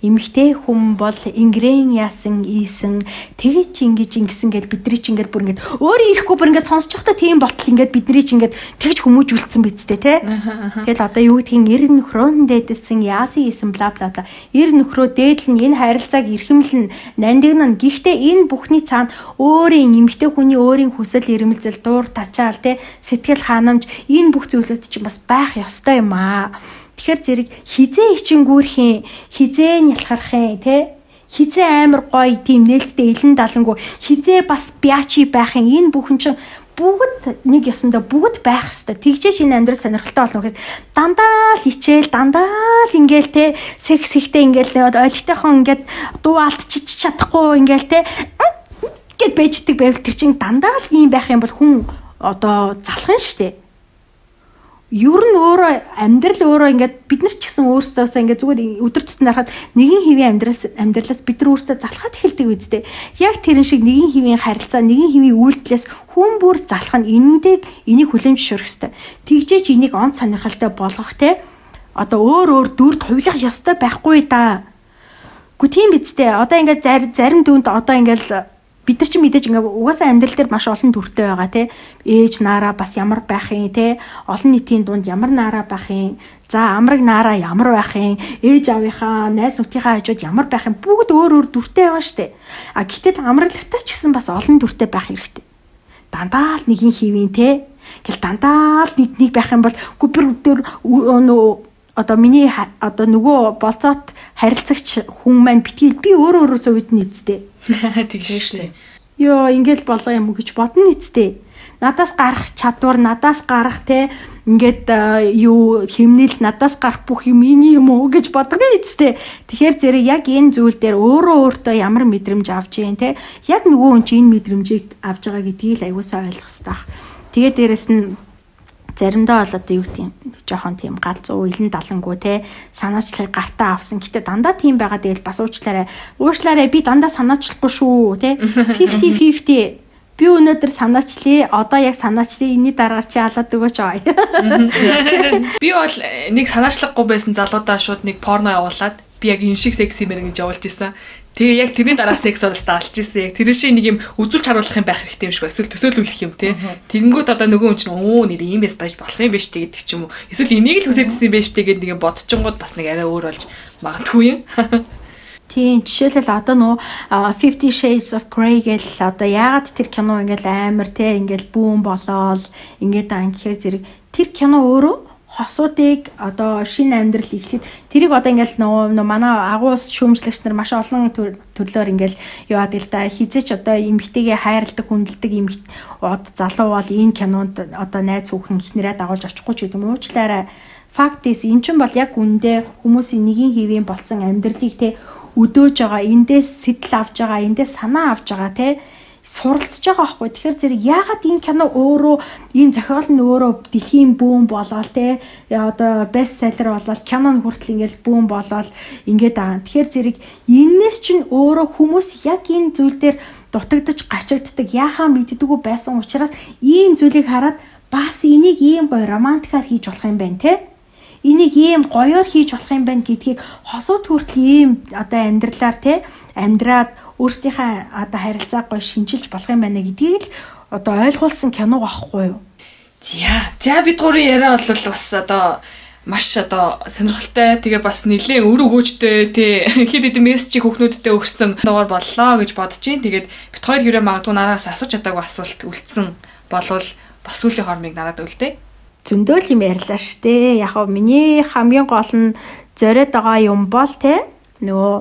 эмэгтэй хүн бол ингрэн яасан ийсэн тэгээ чи ингэж ингэсэн гэд бидний чи ингээд бүр ингээд өөрөө ирэхгүй бүр ингээд сонсож байхдаа тийм ботл ингээд бидний чи ингээд тэгж хүмүүжүүлсэн бидтэй те тэгэл одоо юу гэдгийг эр нөхрөөн дээдсэн яасан ийсэн бла бла бла. Эр нөхрөө дээдл нь энэ харилцааг эрхэмлэн нандинан гэхдээ энэ бүхний цаана өөрийн эмэгтэй хүний өөрийн хүсэл эрмэлзэл дуур тачаал те сэтгэл ханамж энэ бүх зүйлүүд чинь бас байх ёстой юм аа Тэгэхээр зэрэг хизээ ичингүүрхийн, хизээ нялхархын те? Хизээ амар гоё тийм нээлттэй элен далангуу хизээ бас бячи байхын энэ бүхэн чинь бүгд нэг ёсондоо бүгд байх хэвээр тэгжээ шинэ амьдрал сонирхолтой болно гэхэд дандаа л хичээл дандаа л ингээл те? Секс ихтэй ингээл ойлгохтойхон ингээд дуу алдчиж чадахгүй ингээл те? Гэд бэждэг байвал тэр чинь дандаа л ийм байх юм бол хүн одоо залах нь штэ ер нь өөрөө амьдрал өөрөө ингээд бид нар ч гэсэн өөрсдөөсөө ингээд зүгээр өдөр тутмын харахад нэгэн хэвийн амьдрал амьдралаас бид нар өөрсдөө залхаад эхэлдэг үстэй. Яг тэрэн шиг нэгэн хэвийн харилцаа, нэгэн хэвийн үйлдэлээс хүн бүр залхах нь энэндээ энийг хүлэмж шүрх хэвээр. Тэгжээч энийг онц сонирхолтой болгох те одоо өөр өөр дүрд хувилах ёстой байхгүй да. Гү тийм биз дээ. Одоо ингээд зарим дүнд одоо ингээд бид нар ч мэдээж ингээ угаасаа амьдрал дээр маш олон төртэй байгаа тий ээж наараа бас ямар байх юм тий олон нийтийн дунд ямар наараа байх юм? За амраг наараа ямар байх юм? Ээж авийнхаа найз нутгийнхаа хажууд ямар байх юм? Бүгд өөр өөр дүртэй байгаа штэ. А гэтэл амраглагтаа ч гэсэн бас олон дүртэй байх хэрэгтэй. Дандаа л нэгin хийвэн тий гэл дандаа л нэг нэг байх юм бол гүбэр өдөр нөө одоо миний одоо нөгөө болцоот харилцагч хүн маань битгий би өөрөө өөрөөсөө үднэ эцтэй. Тэгж шүү дээ. Йоо, ингээл болоо юм гэж бодно эцтэй. Надаас гарах чадвар, надаас гарах те ингээд юу химнэлт надаас гарах бүх юм иний юм уу гэж бодгоо эцтэй. Тэгэхээр зэрэг яг энэ зүйл дээр өөрөө өөртөө ямар мэдрэмж авч जैन те яг нөгөө хүн чинь энэ мэдрэмжийг авж байгаа гэдгийг л аягуусаа ойлгох хэрэгтэй. Тэгээд дээрэс нь заримдаа бол одоо юу гэдэг юм жоохон тийм галзуу илэн далангуу те санаачлагыг гартаа авсан. Гэтээ дандаа тийм байгаа. Тэгэл бас уучлаарай. Уучлаарай би дандаа санаачлахгүй шүү те. 50 50 би өнөөдөр санаачлаа одоо яг санаачлаа энэний дараа чи алаад өгөөч аа. Би бол нэг санаачлахгүй байсан залуудаа шууд нэг порно явуулаад би яг энэ шиг секси мэр гэж явуулж исэн Тэгээ яг тэрний дараа сексоос даалж ирсэн. Яг тэр шиг нэг юм үзүүлж харуулах юм байх хэрэгтэй юм шиг эсвэл төсөөлүүлэх юм те. Тэгэнгүүт одоо нөгөө хүн чинь өө нэр ийм байс байж болох юм биш тэгээд ч юм уу. Эсвэл энийг л хүсэдсэн юм биш тэгээд нэг юм бодчихгонгод бас нэг арай өөр болж магадгүй юм. Тийм жишээлбэл одоо нөө 50 Shades of Grey гэл одоо яагаад тэр кино ингээл амар те ингээл бүүн болоод ингээд ан гэхээр зэрэг тэр кино өөрөө хосуудыг одоо шинэ амьдрал эхлээд тэрийг одоо ингээл нөгөө манай агуус шүүмжлэгч нар маш олон төрлөөр ингээл яваад л да хизээч одоо эмгтэйгээ хайрладаг хүндэлдэг эмгт од залуу бол энэ кинонд одоо найз хүүхэн ихнэрээ дагуулж очихгүй ч гэдэг юм. Уучлаарай. Факт is эн чинь бол яг үндэ хүмүүсийн нэгin хэвийн болцсон амьдралыг те өдөөж байгаа эндээс сэтэл авж байгаа эндээс санаа авж байгаа те суралцж байгаа байхгүй. Тэгэхээр зэрэг яагаад энэ кино өөрөө энэ зохиол нь өөрөө дэлхийн бүүн болоод те одоо бест селлер болоод кинон хүртэл ингээл бүүн болоод ингээд байгаа. Тэгэхээр зэрэг энээс чинь өөрөө хүмүүс яг энэ зүйл дээр дутагдж гачигддаг яхаа мэддэггүй байсан учраас ийм зүйлийг хараад бас энийг ийм гоё романтикаар хийж болох юм байна те энийг ийм гоёор хийж болох юм байна гэдгийг хосууд хүртэл ийм одоо амьдралаар те амьдраад өөрсдийнхээ одоо харилцааг гоё шинжилж болох юм байна гэдгийг л одоо ойлгуулсан кино байхгүй юу? За. За бид гурийн яриа бол бас одоо маш одоо сонирхолтой тэгээ бас нэлээд өр өгөөжтэй тий хэд хэдэн мессежийг хүүхнүүдтэй өгсөн дугаар боллоо гэж бодож чинь тэгээд бит хоёр хэрэг магадгүй нараас асууж чадаагүй асуулт үлдсэн болвол бас сүүлийн хормыг нараад үлдээ. Зөндөөл юм ярьлаа штэ. Яг нь миний хамгийн гол нь зориод байгаа юм бол те нөгөө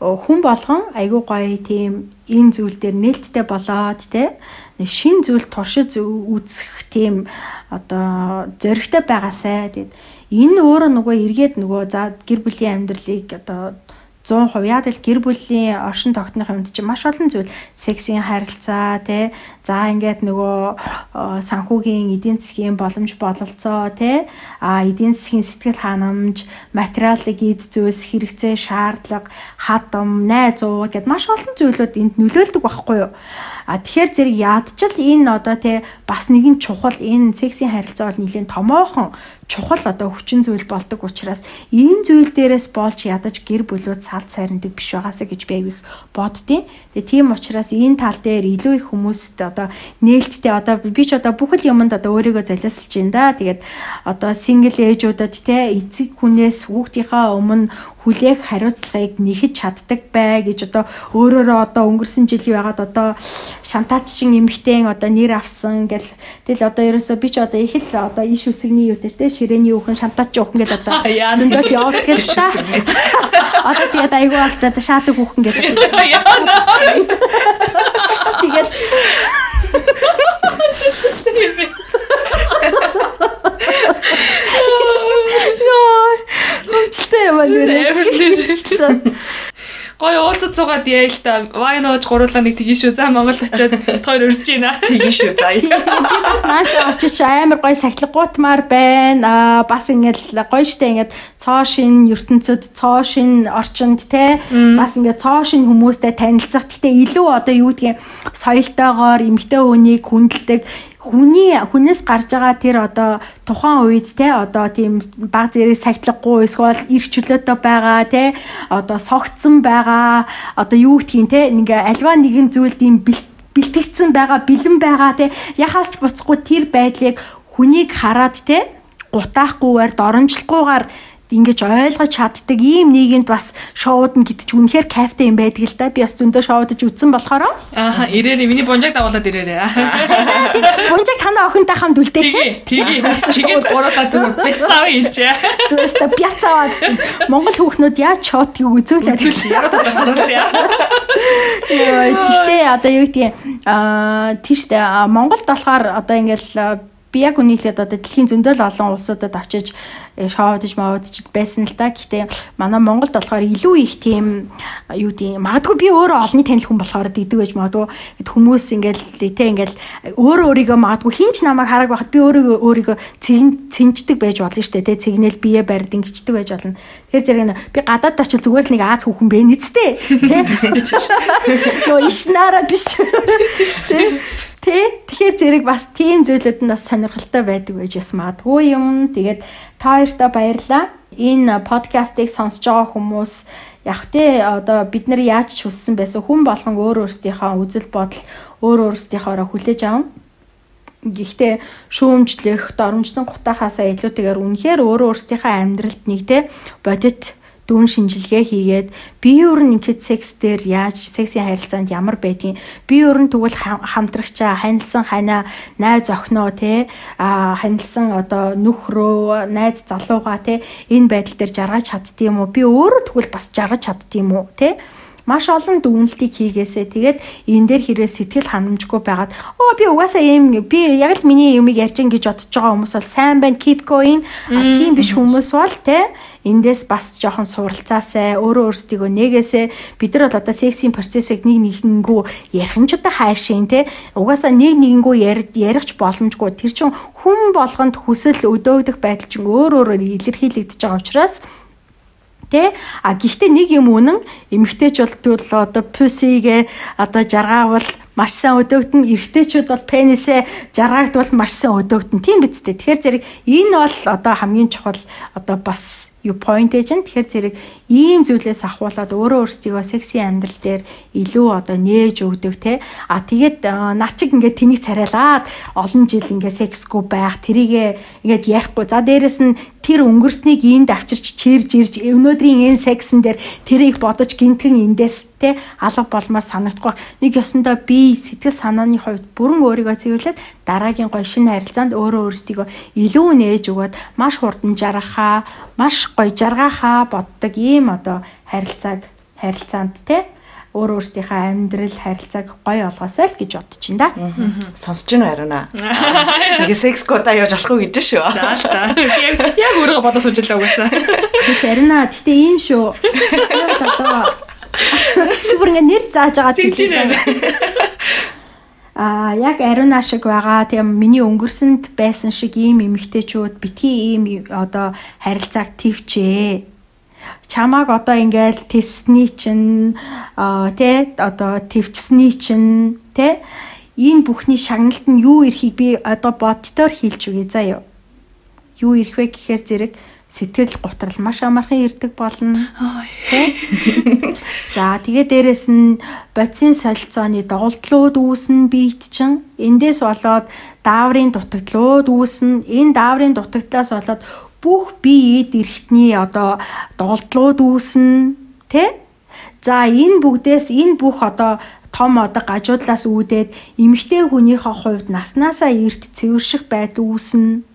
хүн болгон айгүй гоё тийм энэ зүйл дээр нээлттэй болоод те шин зүйл туршиж үзэх тийм одоо зөрөгтэй байгаасай. Тэгээд энэ өөрөө нөгөө эргээд нөгөө за гэр бүлийн амьдралыг одоо 100% яг л гэр бүлийн оршин тогтнох юмд чинь маш олон зүйл сексийн харилцаа тий за ингээд нөгөө санхүүгийн эдийн засгийн боломж бололцоо тий а эдийн засгийн сэтгэл ханамж материалын эд зүйлс хэрэгцээ шаардлага хадам найз уу гэд маш олон зүйлүүд энд нөлөөлдөг байхгүй юу А тэгэхээр зэрэг яадчил энэ одоо тий бас нэгэн чухал энэ сексийн харилцаа бол нэлийн томоохон чухал одоо хүчин зүйл болдог учраас энэ зүйл дээрээс болж ядаж гэр бүлүүд салт сайрнадаг биш байгаасаа гэж би авих боддیں۔ Тэгээ тийм учраас энэ тал дээр илүү их хүмүүст одоо нээлттэй одоо би ч одоо бүх л юмд одоо өөрийгөө залиасалж байна да. Тэгээд одоо сингл ээжүүдэд те эцэг хүнээс хүүхдийнхаа өмнө хүлээх хариуцлагыг нэхэж чаддаг бай гэж одоо өөрөөрөө одоо өнгөрсөн жил яагаад одоо шантааччин эмхтэн одоо нэр авсан гэл. Тэгэл одоо ерөөсөө би ч одоо их л одоо иш үсгний юу те ширээний үхэн шантаач үхэн гэл одоо зөндөл яваад гэл та одоо тэгээд айгүй алт одоо шаадаг үхэн гэл тэгээд Яа, хөвчлээ юм аа нэрээ. Гоё уулзаж суугаад яа л та. Вайн ууж гурлаа нэг тгий шүү. За Монголд очиод хоёр өрсөж байна. Тгий шүү. За. Би бас наач очиж амар гоё сахилгуутмаар байна. Аа бас ингээд гоё штэ ингээд цоо шин ертөнцид цоо шин орчинд те бас ингээд цоо шин хүмүүстэй танилцах. Гэтэ илүү одоо юу гэдгийг соёлтойгоор эмгтэй хүнийг хүндэлдэг хүний хүнээс гарч байгаа тэр одоо тухайн үед те одоо тийм баг зэрэг сахилгагүй эсвэл эрх чөлөөтэй байгаа те одоо согтсон байгаа одоо юу гэдгийг те ингээ альва нэгэн зүйл тийм бэлтгэгдсэн байгаа бэлэн байгаа те яхаас ч буцахгүй тэр байдлыг хүнийг хараад те гутаахгүйгээр доромжлохгүйгээр ингэж ойлгож чаддаг ийм нийгэмд бас шоуд нь гэдэг чинь үнэхээр кайфтай юм байдаг л да. Би бас зөндөө шоудаж үзсэн болохоор ааха ирээрээ миний бунжаг дагуулад ирээрээ. Бунжаг танаа охинтой хамт үлдээч. Тэгээ. Тэгээд гурлаа зүг бяцаа ийч. Зүгээрээ бяцаад Монгол хүүхнүүд яаж шоудгийг үзүүлээд яг таахгүй. Гэхдээ одоо юу гэдгийг аа тийштэй Монголд болохоор одоо ингээл би яг үнийхээ одоо дэлхийн зөндөл олон улсуудад очиж шоудж маудж байсан л да. Гэхдээ манай Монголд болохоор илүү их тийм юу гэдэг магадгүй би өөрөө олонний танил хүн болохоор дийдэг байж магадгүй хүмүүс ингээл тэ ингээл өөрөө өөрийгөө магадгүй хинч намайг хараг байхад би өөрөө өөрийгөө цэнждэг байж болно шүү дээ. Тэ цэгнэл бие барьд ингэждэг байж болно. Тэгэхээр зэрэг би гадаад очил зүгээр л нэг Аз хүүхэн бэ нэцтэй. Тэ. Нөө иш нара биш. Тэ тэгэхээр зэрэг бас тийм зүйлүүд нь бас сонирхолтой байдаг байж бас магадгүй юм. Тэгээд та хоёртаа баярлалаа. Энэ подкастыг сонсож байгаа хүмүүс яг тэ одоо бид нар яаж ч хүссэн байсан хүн болгон өөр өөрсдийнхөө үзэл бодол өөр өөрсдийнхоороо хүлээж авна. Гэхдээ шүүмжлэх, доромжлон гутахаасаа илүүтэйгээр үнэхээр өөр өөрсдийнхөө амьдралд нэг тэ бодит дүүн шинжилгээ хийгээд би өөр нь ингээд секс дээр яаж сексийн харилцаанд ямар байдгийг би өөр нь тэгвэл хамтрагчаа ханилсан ханаа найз охиноо те а ханилсан одоо нөхрөө найз залууга те энэ байдал дээр жаргаж чаддгийм үү би өөрөө тэгвэл бас жаргаж чаддгийм үү те маш олон дүгнэлтийг хийгээсэ. Тэгээд энэ дээр хэрэг сэтгэл ханамжгүй байгаад оо би угаасаа юм би яг л миний юмыг ярьж гэж бодож байгаа хүмүүс бол сайн байна keep going. А тийм биш хүмүүс бол те эндээс бас жоохон суралцаасай өөрөө өөрсдийгөө нэгээсэ бид нар бол одоо сексийн процессыг нэг нэгэнгүү ярих нь ч одоо хайшин те угаасаа нэг нэгэнгүү ярихч боломжгүй тэр чин хүн болгонд хүсэл өдөөгдөх байдал чинь өөр өөрөөр илэрхийлэгдэж байгаа учраас Тэ а гэхдээ нэг юм үнэн эмэгтэйч бол одоо пүсигээ одоо жаргаавал маш сайн өдөөгдөн эрэгтэйчүүд бол пенисээ жаргагдвал маш сайн өдөөгдөн тийм биз дээ. Тэгэхээр зэрэг энэ бол одоо хамгийн чухал одоо бас юу point agent. Тэгэхээр зэрэг ийм зүйлээс ахуулаад өөрөө өөрсдийгөө секси амьдрал дээр илүү одоо нээж өгдөг те. А тэгээд наа чиг ингээд тэнийг царайлаад олон жил ингээд сексгүй байх тэрийг ингээд ярихгүй. За дээрэс нь тэр өнгөрснийг энд авчирч чирж ирж өнөөдрийн энэ сексэн дээр тэрийг бодож гинтгэн эндээс те алга болмоор санагдахгүй. Нэг ёсондоо би сэтгэл санааны хувьд бүрэн өөрийгөө цэвэрлээд дараагийн гоё шинэ харилцаанд өөрөө өөрсдийгөө илүү нээж өгөөд маш хурдан жаргахаа маш гоё жаргахаа боддог ийм одоо харилцааг харилцаанд те өөр өөрсдийнхээ амьдрал харилцааг гоё олгосоо л гэж бодож байна да. Сонсож байна уу аруна? Ингээ секс кода яаж болохгүй гэж шүү. За л та. Яг өөрөө бодож сууж л угаасаа. Тэгэж аруна гэтээ ийм шүү. Одоо бүр ингээ нэр зааж байгаа тийм а яг ариуна шиг байгаа тийм миний өнгөрсөнд байсан шиг ийм эмэгтэйчүүд битгий ийм одоо харилцааг твчээ чамааг одоо ингээл тесний чинь тэ одоо твчсний чинь тэ энэ бүхний шагналт нь юу ирэхийг би одоо бодтоор хийлч үгүй заа юу юу ирэх вэ гэхээр зэрэг сэтгэл готрал маш амархан ирдэг болно. За тэгээ дээрэс нь бодисын солилцооны доголдлууд үүснэ биет чин. Эндээс болоод дааврын дутагдлууд үүснэ. Энэ дааврын дутагдлаас болоод бүх биед эрхтний одоо доголдлууд үүснэ. Тэ? За энэ бүгдээс энэ бүх одоо том одоо гажуудлаас үүдээд эмэгтэй хүнийхээ хувьд наснаасаа эрт цэвэрших байдал үүснэ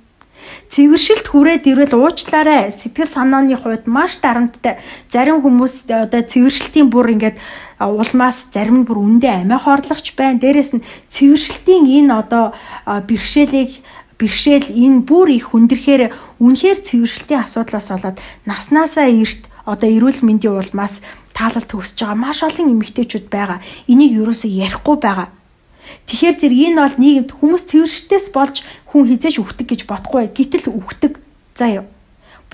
Цэвэршилт хүрээд ирвэл уучлаарай сэтгэл санааны хувьд маш дарамттай. Зарим хүмүүс одоо цэвэршилтийн бүр ингээд улмаас зарим нь бүр үндэ амиа хорлогч байна. Дээрээс нь цэвэршилтийн энэ одоо бэрхшээлийг бэрхшээл энэ бүр их хүндрэхээр үнэхээр цэвэршилтийн асуудлаас болоод наснаасаа эрт одоо эрүүл мэндийн улмаас таалал төгсөж байгаа маш олон эмэгтэйчүүд байгаа. Энийг юусоо ярихгүй байгаа. Тэгэхээр зэрэг энэ бол нийгэмд хүмүүс цэвэрштэйс болж хүн хизээж үхдэг гэж бодохгүй. Гэтэл үхдэг. За юу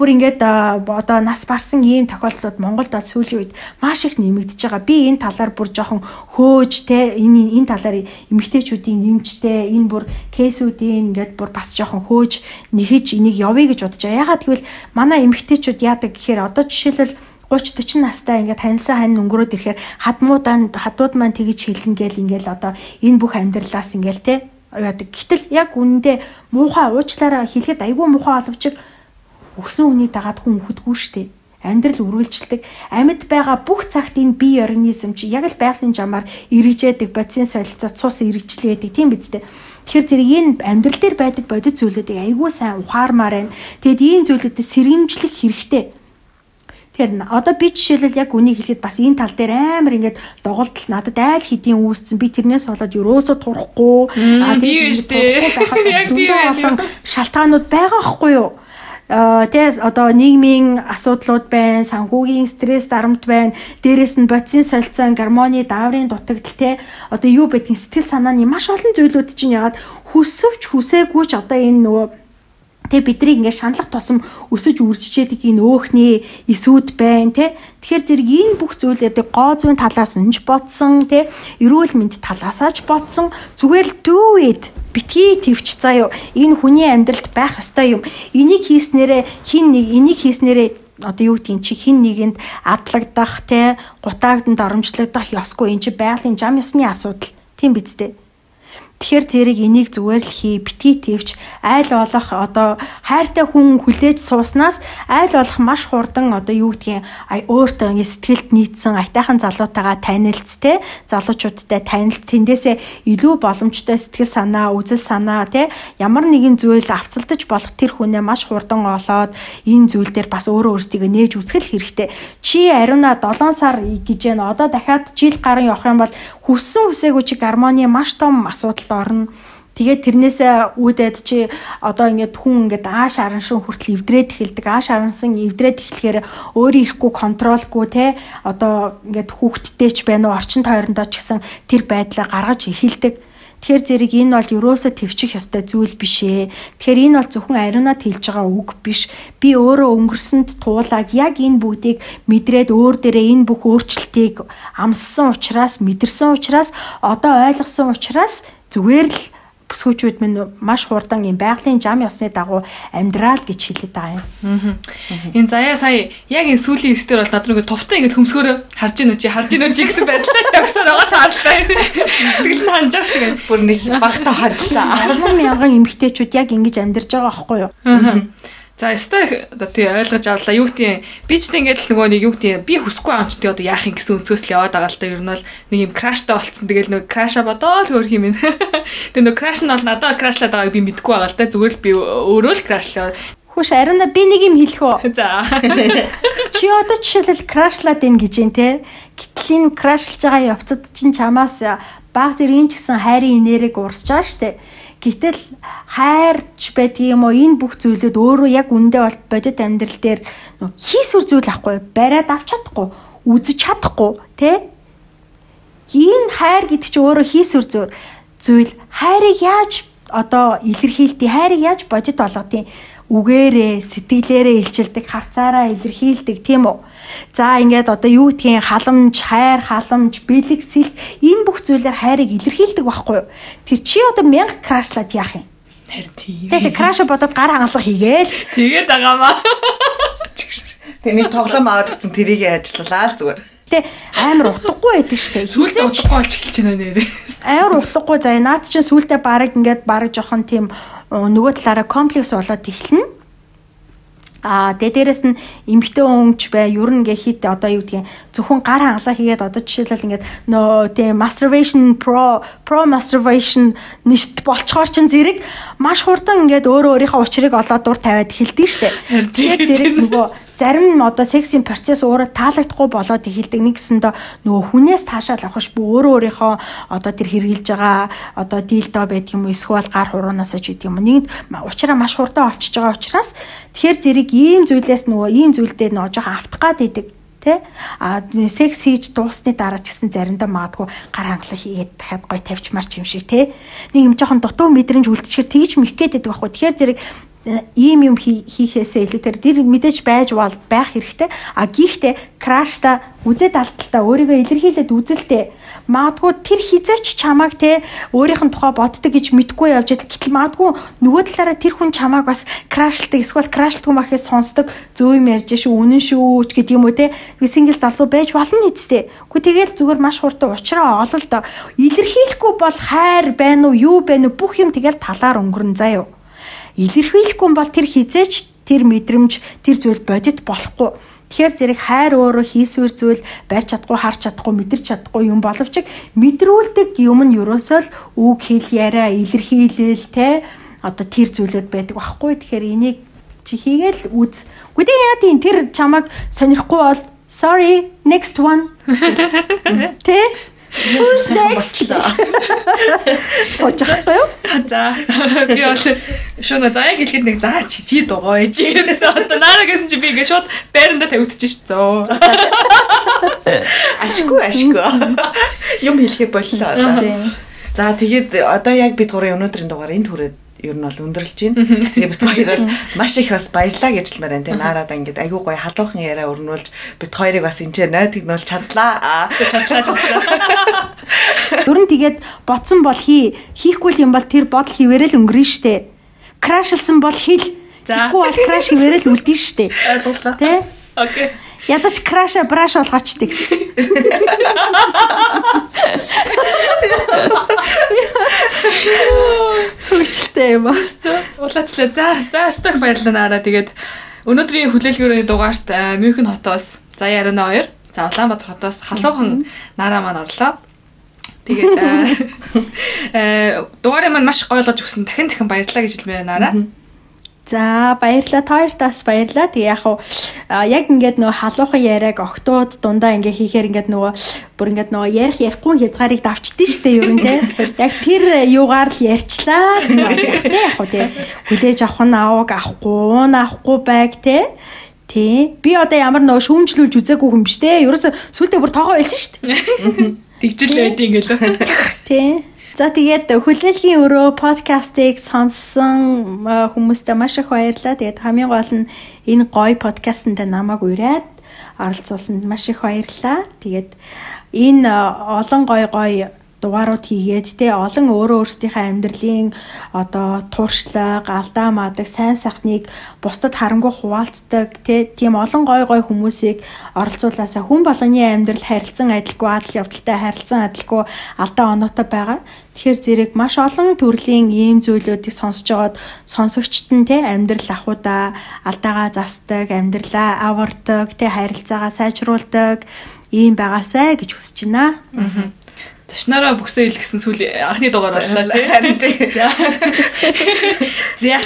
бүр ингээд одоо нас барсан ийм тохиолдлууд Монголд бол сүүлийн үед маш их нэмэгдэж байгаа. Би энэ талаар бүр жоохон хөөж те энэ энэ талаар эмгтээчүүдийн нэмжтэй энэ бүр кейсүүдийн ингээд бүр бас жоохон хөөж нэхэж энийг явъя гэж бодож байгаа. Ягаад гэвэл манай эмгтээчүүд яадаг гэхээр одоо жишээлбэл 30 40 настай ингээд танилсан хань өнгөрөөд ирэхээр хадмуудаа хадууд маань тэгж хэлнэ гэл ингээд одоо энэ бүх амьдралаас ингээд те яадаг. Гэтэл яг үнэндээ муухай уучлаараа хэлэхэд айгүй муухай оловч өгсөн үнийг дагаад хүн үхэдгүй штеп амьдрал үргэлжилдэг амьд байгаа бүх цагт энэ бие организм чи яг л байгалийн жамаар эргэжээдэг бодисын солилцоо цус эргэжлээдэг тийм биз дээ Тэгэхээр зэрэг энэ амьдрал дээр байдаг бодит зүйлүүдийг айгүй сайн ухаармаар байна. Тэгэд ийм зүйлүүдэд сэргэмжлэх хэрэгтэй. Тэгэхээр одоо би жишээлбэл яг үнийг хэлэхэд бас энэ тал дээр амар ингээд доголдол надад айл хэдийн үүссэн. Би тэрнээс болоод ерөөсө турахгүй. Аа дээ. Яг би олон шалтгаанууд байгаа хгүй юу? тий одоо нийгмийн асуудлууд байна, санхүүгийн стресс дарамт байна, дээрэс нь бодисын солилцоон, гармоны дааврын дутагдал тий одоо юу байдгийг сэтгэл санааны маш олон зүйлүүд чинь ягаад хүсвч хүсээгүй ч одоо энэ нөгөө Тэ биднийг ингээд шаналх тусам өсөж үржижээдэг энэ өөхний эсүүд байна те. Тэгэхээр зэрэг энэ бүх зүйлүүдийг гоо зүйн талаас нь ч бодсон те. Эрүүл мэнд талаасаа ч бодсон. Зүгээр л do it битгий твч заа юу. Энэ хүний амьдралд байх ёстой юм. Энийг хийснээрээ хин нэг энийг хийснээрээ одоо юу гэдгийг чи хин нэгэнд адлагдах те гутаагданд оромжлогдох ёсгүй эн чи байгалийн зам ёсны асуудал тийм биз дээ Тэгэхээр зэрэг энийг зүгээр л хий, битгий твч айл болох одоо хайртай хүн хүлээж сууснаас айл болох маш хурдан одоо юу гэдгийг өөртөө ингэ сэтгэлд нийцсэн айтайхан залуутайгаа танилцс те залуучуудтай танилт тэндээсээ илүү боломжтой сэтгэл санаа, үзэл санаа те ямар нэгэн зүйл авцалдаж болох тэр хүнээ маш хурдан олоод энэ зүйл дээр бас өөрөө өөрсдийгөө нээж үзэх хэрэгтэй. Чи ариуна 7 сар гэж байна. Одоо дахиад жил гарын явах юм бол хүссэн хүсээгүй чи гармоны маш том асуудалд орно. Тэгээд тэрнээсээ үүдээд чи одоо ингээд хүн ингээд ааш араншин хүртэл эвдрээд эхэлдэг. Ааш арансан эвдрээд эхлэхээр өөрөө ирэхгүй контролгүй те одоо ингээд хүүхдтэй ч байна уу орчин тойрондоо ч гэсэн тэр байдлаа гаргаж эхэлдэг. Тэгэхээр зэрэг энэ бол юусоо төвчих ёстой зүйл биш ээ. Тэгэхээр энэ бол зөвхөн ариунаад хэлж байгаа үг биш. Би өөрөө өнгөрсөнд туулаад яг энэ бүгдийг мэдрээд өөр дээрээ энэ бүх өөрчлөлтийг амссан учраас мэдэрсэн учраас одоо ойлгосон учраас зүгээр л бүсгүүчүүд минь маш хурдан юм байгалийн зам ёсны дагуу амьдрал гэж хэлээд байгаа юм. Энэ заяа сая яг энэ сүүлийн эсдэр бол над руу ингэ товтой ингэ хөмсгөр харж ийн үчи харж ийн үчи гэсэн байдлаар явсаар байгаа таарлаа. Сэтгэл нь ханж байгаа шиг байна. Бүр нэг багтаа ханжлаа. 10 мянган эмэгтэйчүүд яг ингэж амьдарч байгаа байхгүй юу? За өстой одоо тий ойлгож авлаа. Юу гэдэг би ч ингээд л нөгөө нэг юу гэдэг би хүсэхгүй амч тий одоо яах юм гэсэн өнцгөөс л яваад байгаа л та ер нь бол нэг юм краштай болцсон. Тэгэл нөгөө краша бодоо л хөөх юм. Тэгээ нөгөө краш нь бол надад крашлаад байгааг би мэдэхгүй байгаа л та зүгээр л би өөрөө л крашлаа. Хүш ариуна би нэг юм хэлэх үү? За. Чи одоо жишээлбэл крашлаад ийн гэж юм те. Гэтэл энэ крашлж байгаа явцад чинь чамаас баг зэргийн ч гэсэн хайрын инээрийг урсж байгаа штэ. Гэтэл хайрч байдаг юм уу? Энэ бүх зүйлүүд өөрөө яг үндэ бол бодит амьдрал дээр хийсвэр зүйл ахгүй бариад авч чадахгүй үзэж чадахгүй тэ? Энэ хайр гэдэг чинь өөрөө хийсвэр зүйл зүйл. Хайрыг яаж одоо илэрхийлтий хайрыг яаж бодит болгодیں үгээрээ сэтгэлээрээ илчилдэг харцаараа илэрхийлдэг тийм үү За ингээд одоо юу гэдгийг халамж, хайр, халамж, бэлэг, сэлт энэ бүх зүйлээр хайрыг илэрхийлдэг байхгүй юу? Тэр чи одоо мянга крашлаад яах юм? Харин тийм. Тэшээ краш бодоод гар хангалах хийгээл. Тэгээд байгаамаа. Тэнийг тоглоом аваад өгсөн тэрийг ажиллалаа л зүгээр. Тэ амар утгагүй байдаг штэ. Сүултээ утгагүй болж эхэлж байна нэрээ. Амар утгагүй заа. Наад чинь сүултээ бараг ингээд бараг жоохон тийм нөгөө талаараа комплекс болоод эхэлнэ. А тэгээ дээрэс нь эмгтэй өмч бай, ер нь ингээ хит одоо юу гэдгийг зөвхөн гар хангалаа хийгээд одоо жишээлбэл ингээд нөө тэгээ masturbation pro pro masturbation нэшт болцохоор чин зэрэг маш хурдан ингээд өөрөө өөрийнхөө учрыг олоод дур тавиад эхэлдэг штэ. Тэгээд зэрэг нөгөө зарим нь одоо сексийн процесс өөрөө таалагдахгүй болоод эхэлдэг. Нэг гэсэндээ нөгөө хүнээс таашаал авах ш би өөрөө өөрийнхөө одоо тэр хэрглэж байгаа одоо дийлдөө байдаг юм эсвэл гар хуруунаас ч гэдэг юм нэгд уучраа маш хурдан олчж байгаа учраас тэгэхээр зэрэг ийм зүйлээс нөгөө ийм зүйлдээ нөгөө жоохон автах гад идэг тэ а секс хийж дуусны дараа ч гэсэн заримдаа магадгүй гар хангалах хийгээд дахиад гой тавьчмаар ч юм шиг тэ нэг юм жоохон дутуу мэдрэмж үлдчихэр тэгж мэх гээд байдаг байхгүй тэгэхээр зэрэг ийм юм хийхээсээ илүүгээр тэр мэдээж байж бол байх хэрэгтэй. А гихтээ крашта үзээд алдталтаа өөрийгөө илэрхийлээд үзэлтэй. Магадгүй тэр хизээч чамааг те өөрийнх нь тухай боддог гэж мэдгүй явж идэл гэтэл магадгүй нөгөө талаараа тэр хүн чамааг бас крашлдаг эсвэл крашлдгүй махыг сонсдог зөө юм ярьж шүү үнэн шүү ч гэдэг юм уу те сингл залуу байж болно нэстэ. Гэхдээ тэгэл зүгээр маш хурдан уучраа олол доо илэрхийлэхгүй бол хайр байна уу юу байна уу бүх юм тэгэл талаар өнгөрн заяа илэрхийлэхгүй бол тэр хизээч тэр мэдрэмж тэр зүйл бодит болохгүй. Тэгэхээр зэрэг хайр өөрөө хийсвэр зүйл байж чадахгүй, харж чадахгүй, мэдэрч чадахгүй юм боловч мэдрүүлдэг юм нь ерөөсөө л үг хэл яриа, илэрхийлэл те одоо тэр зүйлүүд байдаг байхгүй. Тэгэхээр энийг чи хийгээл үз. Гэхдээ яа тийм тэр чамайг сонирхгүй бол sorry next one. Тэ? Who's next? Байгаа юу? За би бол шөнө за яг хэлэхэд нэг за чи чи дугаа ээж гэсэн одоо наараа гэсэн чи би ингэ шууд байранда тавигдчих ш зөө. Ашгүй ашгүй. Юм хэлэхэ боллоо. За тэгээд одоо яг бид гурийн өнөөдрийн дугаар энд хүрээд ер нь бол өндөрлж байна. Тэгээ бит хоёроо маш их бас баярлаа гэж хэлмээр байна. Тэгээ наарадаа ингээд айгүй гоё халуухан яриа өрнүүлж бит хоёрыг бас энэ нойд тэгнүүл чадлаа. Чадлаа чадлаа. Дөрөн тэгээд бодсон бол хий хийхгүй юм бол тэр бодол хിവэрэл өнгөрнө штэ. Крашлсан бол хэл. Тэгэхгүй бол краш хിവэрэл үлдэн штэ. Ойлголоо. Тэ? Окей. Ядаж краша браш болгоочтой гэсэн. Хөвчлээ юм аа. Улаачлаа. За, за сток баярлалаа наараа. Тэгээд өнөөдрийн хүлээлгүүрийн дугаарт Мюнхен хотоос Заяа 22, за Улаанбаатар хотоос халуухан нараа маань орлоо. Тэгээд э дугаарыг маань маш гойлгож өгсөн. Дахин дахин баярлалаа гэж хэлмээр наараа. За баярлалаа. Та хоёртаас баярлалаа. Тэг яг уу яг ингээд нөгөө халуухан яриаг октод дундаа ингээ хийхээр ингээд нөгөө бүр ингээд нөгөө ярих ярихгүй хязгаарыг давчдээ штэ юу юм те. Яг тэр юугаар л ярьчлаа. Яг уу те. Хүлээж авах нь аавг авахгүй, авахгүй байг те. Тий. Би одоо ямар нөгөө шүүмжлүүлж үзээгүй юм биш те. Ерөөсө сүултээ бүр тоогоо байсан штэ. Тэгжил байдیں۔ ингээл. Тий. За тэгээд хүлээлгийн өрөө подкастыг сонссон хүмүүстээ маш их баярлалаа. Тэгээд хамгийн гол нь энэ гоё подкастт намайг ураад оролцуулсанд маш их баярлалаа. Тэгээд энэ олон гоё гоё дугаарууд хийгээд те олон өөрөө өөрсдийнхээ амьдралын одоо тууршлаг, алдаа мадаг, сайн сайхныг бусдад харангуй хуваалцдаг те тийм олон гой гой хүмүүсийг оролцуулаасаа хүн болгоны амьдрал харилцан адилгүй адал явдалтай харилцан адилгүй алдаа оноотой байгаа. Тэгэхээр зэрэг маш олон төрлийн ийм зүйлүүдийг сонсож байгаад сонсогчд нь те амьдрал ахуйда алдаагаа застдаг, амьдралаа авардаг, те харилцаагаа сайжруулдаг ийм байгаасай гэж хүсэж байна. Аа Ташнараа бүксээ илгэсэн сүл анхны дугаар боллоо тий. За. За.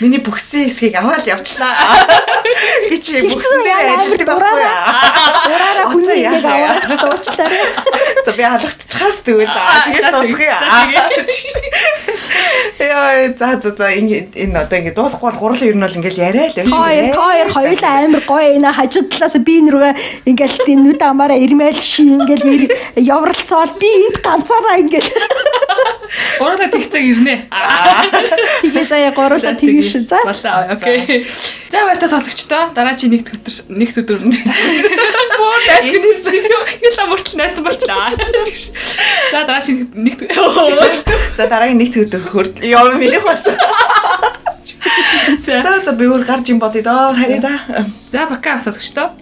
Миний бүксийн хэсгийг аваад явчлаа. Би чи бүксэн дээр ажилладаг байхгүй юу? Ураараа хүний нэг аваад дуучлаарай. За би халахчихаас тэгвэл тэгээд дуусгая. Яа за за за энэ энэ одоо ингэ дуусахгүй бол гурлын ер нь бол ингээл яриа л юм. Хоёр хоёр хоёулаа амар гоё энэ хажууд талаас би нэргээ ингээл тийм нүд амаараа ирмэл ши ингээл явралцаал би энд ганцаараа ингээл гурлаа тэгцэг ирнэ. Тэгээ заяа гурлаа тэгэн шин за. Болоо окей. За баяртай сонсогчдоо дараа чи нэгд өдөр нэгд өдөр боо дайгнес чи яла мөртл найт болчлаа. За дараа чи нэгд За дараагийн нэгд өдөр хөрт ёо минийх бас. За за би өөр гарч юм бодъё доо харъя да. За бака сонсогчдоо